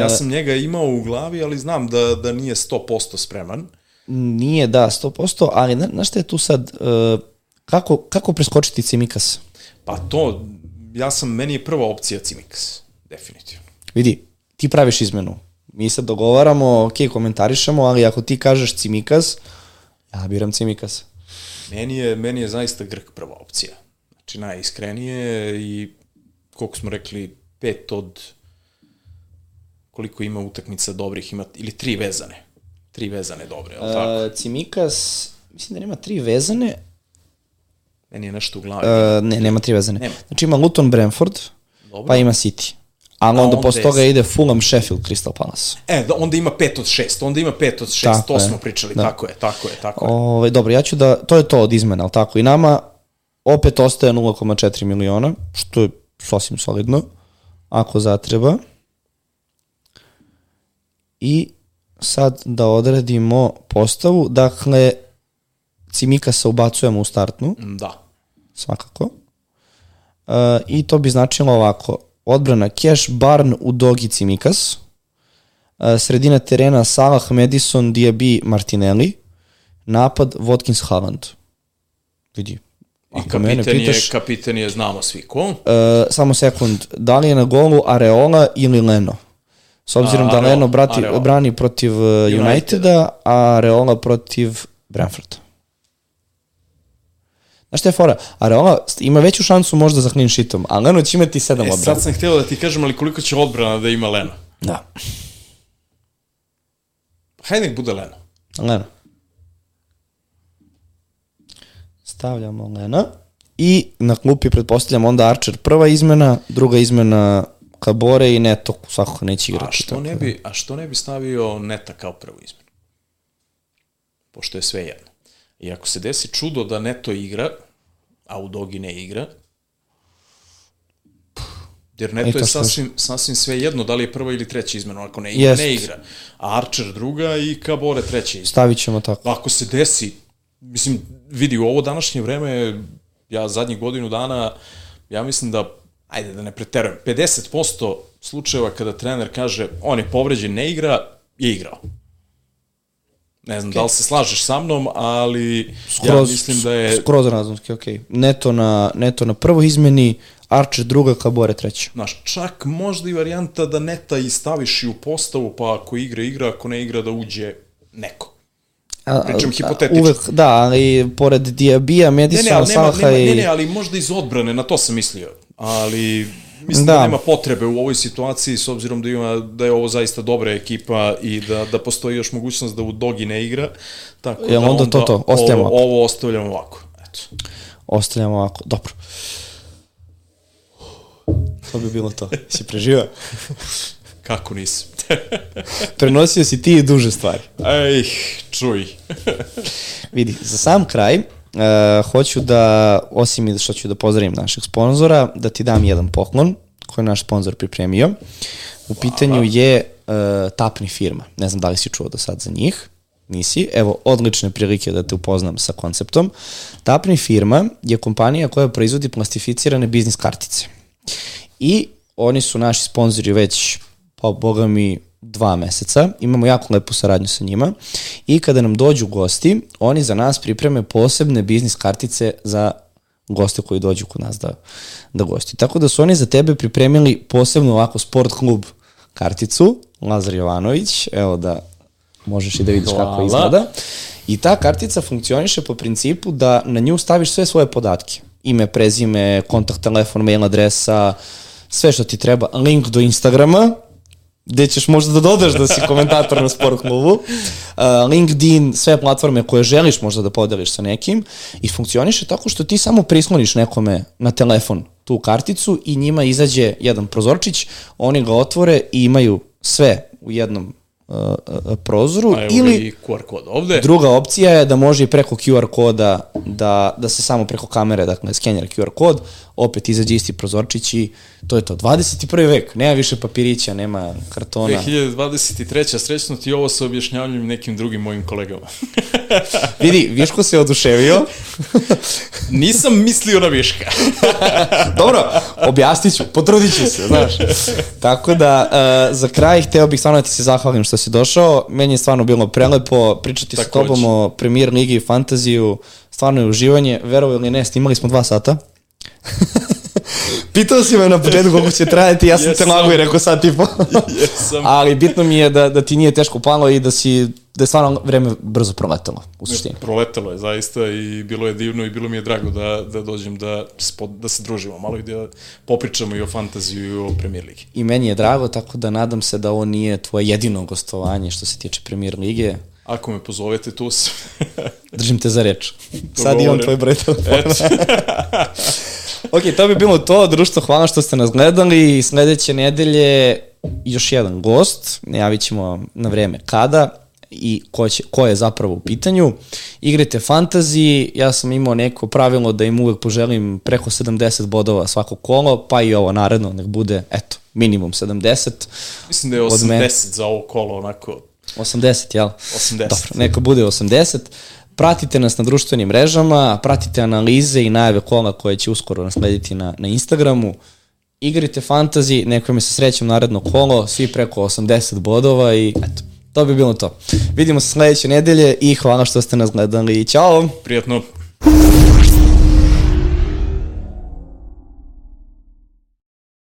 ja sam njega imao u glavi, ali znam da, da nije 100% spreman. Nije, da, 100%, ali na, znaš šta je tu sad, uh, kako, kako preskočiti Cimikas? Pa to, ja sam, meni je prva opcija Cimikas, definitivno. Vidi, ti praviš izmenu. Mi se dogovaramo, ok, komentarišemo, ali ako ti kažeš Cimikas, ja biram Cimikas. Meni je, meni je zaista Grk prva opcija. Znači, najiskrenije i koliko smo rekli, pet od koliko ima utakmica dobrih, ima, ili tri vezane. Tri vezane dobre, je li tako? Uh, Cimikas, mislim da nema tri vezane, Meni je nešto u glavi. uh, ne, nema tri vezane. Nema. Znači ima Luton Brentford, Dobro. pa ima City. A A onda, onda posle toga ide Fulham, Sheffield, Crystal Palace. E, da, onda ima pet od šest, onda ima pet od šest, Tako to je. smo pričali, Da. tako je, tako je, tako je. Ove, dobro, ja ću da, to je to od izmena, ali tako? I nama opet ostaje 0,4 miliona, što je sasvim solidno, ako zatreba. I sad da odredimo postavu, dakle, Cimikasa ubacujemo u startnu, Da. svakako. Uh, I to bi značilo ovako, odbrana Cash, Barn, Udogi, Cimikas, uh, sredina terena Salah, Madison, Diaby, Martinelli, napad Watkins, Haaland. Vidi. I Ako mene kapitan je, pitaš, kapitan je, znamo svi ko. uh, samo sekund, da li je na golu Areola ili Leno? S obzirom A, da Leno brati, Areola. brani protiv uh, Uniteda, Uniteda. a Areola protiv Brentforda. Znaš šta je fora? Areola ima veću šansu možda za clean sheetom, a Leno će imati sedam E, odbrana. sad sam htio da ti kažem, ali koliko će odbrana da ima Leno? Da. Hajde nek bude Leno. Lena. Stavljamo Lena. I na klupi pretpostavljam onda Archer prva izmena, druga izmena Kabore i Neto svakako neće igrati. A što ne bi, a što ne bi stavio Neta kao prvu izmenu? Pošto je sve jedno. I ako se desi čudo da Neto igra, a u Dogi ne igra, jer Neto to je sasvim, sasvim sve jedno da li je prva ili treća izmena. Ako ne igra, Jest. ne igra. A Archer druga i Kabore treća izmena. Stavit ćemo tako. Ako se desi, mislim, vidi, u ovo današnje vreme, ja zadnjih godinu dana, ja mislim da, ajde da ne preterujem, 50% slučajeva kada trener kaže on je povređen, ne igra, je igrao. Ne znam okay. da li se slažeš sa mnom, ali ja mislim da je, Skroz razumski, okej. Okay. Neto, na, neto na prvoj izmeni, Archer druga, Kabore treća. znaš, čak možda i varijanta da neta i staviš i u postavu, pa ako igra, igra, ako ne igra, da uđe neko. A, Pričam a, hipotetično. Uvek, da, ali pored Diabija, nema, Salaha i... ne, ne, ali možda iz odbrane, na to sam mislio. Ali mislim da. Da. nema potrebe u ovoj situaciji s obzirom da ima da je ovo zaista dobra ekipa i da da postoji još mogućnost da u Dogi ne igra. Tako Jel da onda to to? Ostavljamo ovo, ovo ostavljamo ovako. Eto. Ostavljamo ovako, dobro. To bi bilo to. Si preživao? Kako nisam? Prenosio si ti duže stvari. Ej, čuj. Vidi, za sam kraj, uh, hoću da, osim i da što ću da pozdravim našeg sponzora, da ti dam jedan poklon koji je naš sponzor pripremio. U pitanju je uh, Tapni firma. Ne znam da li si čuo do sad za njih. Nisi. Evo, odlične prilike da te upoznam sa konceptom. Tapni firma je kompanija koja proizvodi plastificirane biznis kartice. I oni su naši sponzori već, pa boga mi, dva meseca. Imamo jako lepu saradnju sa njima. I kada nam dođu gosti, oni za nas pripreme posebne biznis kartice za goste koji dođu kod nas da, da gosti. Tako da su oni za tebe pripremili posebno ovako sport klub karticu, Lazar Jovanović, evo da možeš i da vidiš kako Hvala. izgleda. I ta kartica funkcioniše po principu da na nju staviš sve svoje podatke. Ime, prezime, kontakt telefon, mail adresa, sve što ti treba, link do Instagrama, gde ćeš možda da dodaš da si komentator na sport klubu, uh, LinkedIn, sve platforme koje želiš možda da podeliš sa nekim i funkcioniše tako što ti samo prisloniš nekome na telefon tu karticu i njima izađe jedan prozorčić, oni ga otvore i imaju sve u jednom uh, prozoru. A ili QR kod ovde. druga opcija je da može i preko QR koda da, da se samo preko kamere, dakle, skenjera QR kod, opet izađe isti prozorčić i to je to. 21. vek, nema više papirića, nema kartona. 2023. Srećno ti ovo sa objašnjavanjem nekim drugim mojim kolegama. Vidi, Viško se oduševio. Nisam mislio na Viška. Dobro, objasnit ću, potrudit ću se, znaš. Tako da, uh, za kraj, hteo bih stvarno da ti se zahvalim što si došao. Meni je stvarno bilo prelepo pričati sa Takođe. tobom o premier ligi i fantaziju. Stvarno je uživanje. Verovo ili ne, snimali smo dva sata. Pitao si me na početku koliko će trajati, ja sam te Jesam. lago i rekao sat i po. Jesam. Ali bitno mi je da, da ti nije teško palo i da si da je stvarno vreme brzo proletalo, u suštini. Proletelo je zaista i bilo je divno i bilo mi je drago da, da dođem da, spod, da se družimo malo i da popričamo i o fantaziju i o premier ligi. I meni je drago, tako da nadam se da ovo nije tvoje jedino gostovanje što se tiče premier lige. Ako me pozovete, tu sam. Držim te za reč. Sad imam tvoj broj telefona. Ok, to bi bilo to. Društvo, hvala što ste nas gledali. Sledeće nedelje još jedan gost. Najavit ćemo na vreme kada i ko, će, ko je zapravo u pitanju. Igrajte fantasy, ja sam imao neko pravilo da im uvek poželim preko 70 bodova svako kolo, pa i ovo naredno nek bude, eto, minimum 70. Mislim da je Od 80 mene. za ovo kolo, onako, 80, jel? 80. Dobro, neka bude 80. Pratite nas na društvenim mrežama, pratite analize i najave kola koje će uskoro naslediti na, na Instagramu. Igrajte fantasy, neko mi se srećem naredno kolo, svi preko 80 bodova i eto, to bi bilo to. Vidimo se sledeće nedelje i hvala što ste nas gledali. Ćao! prijatno.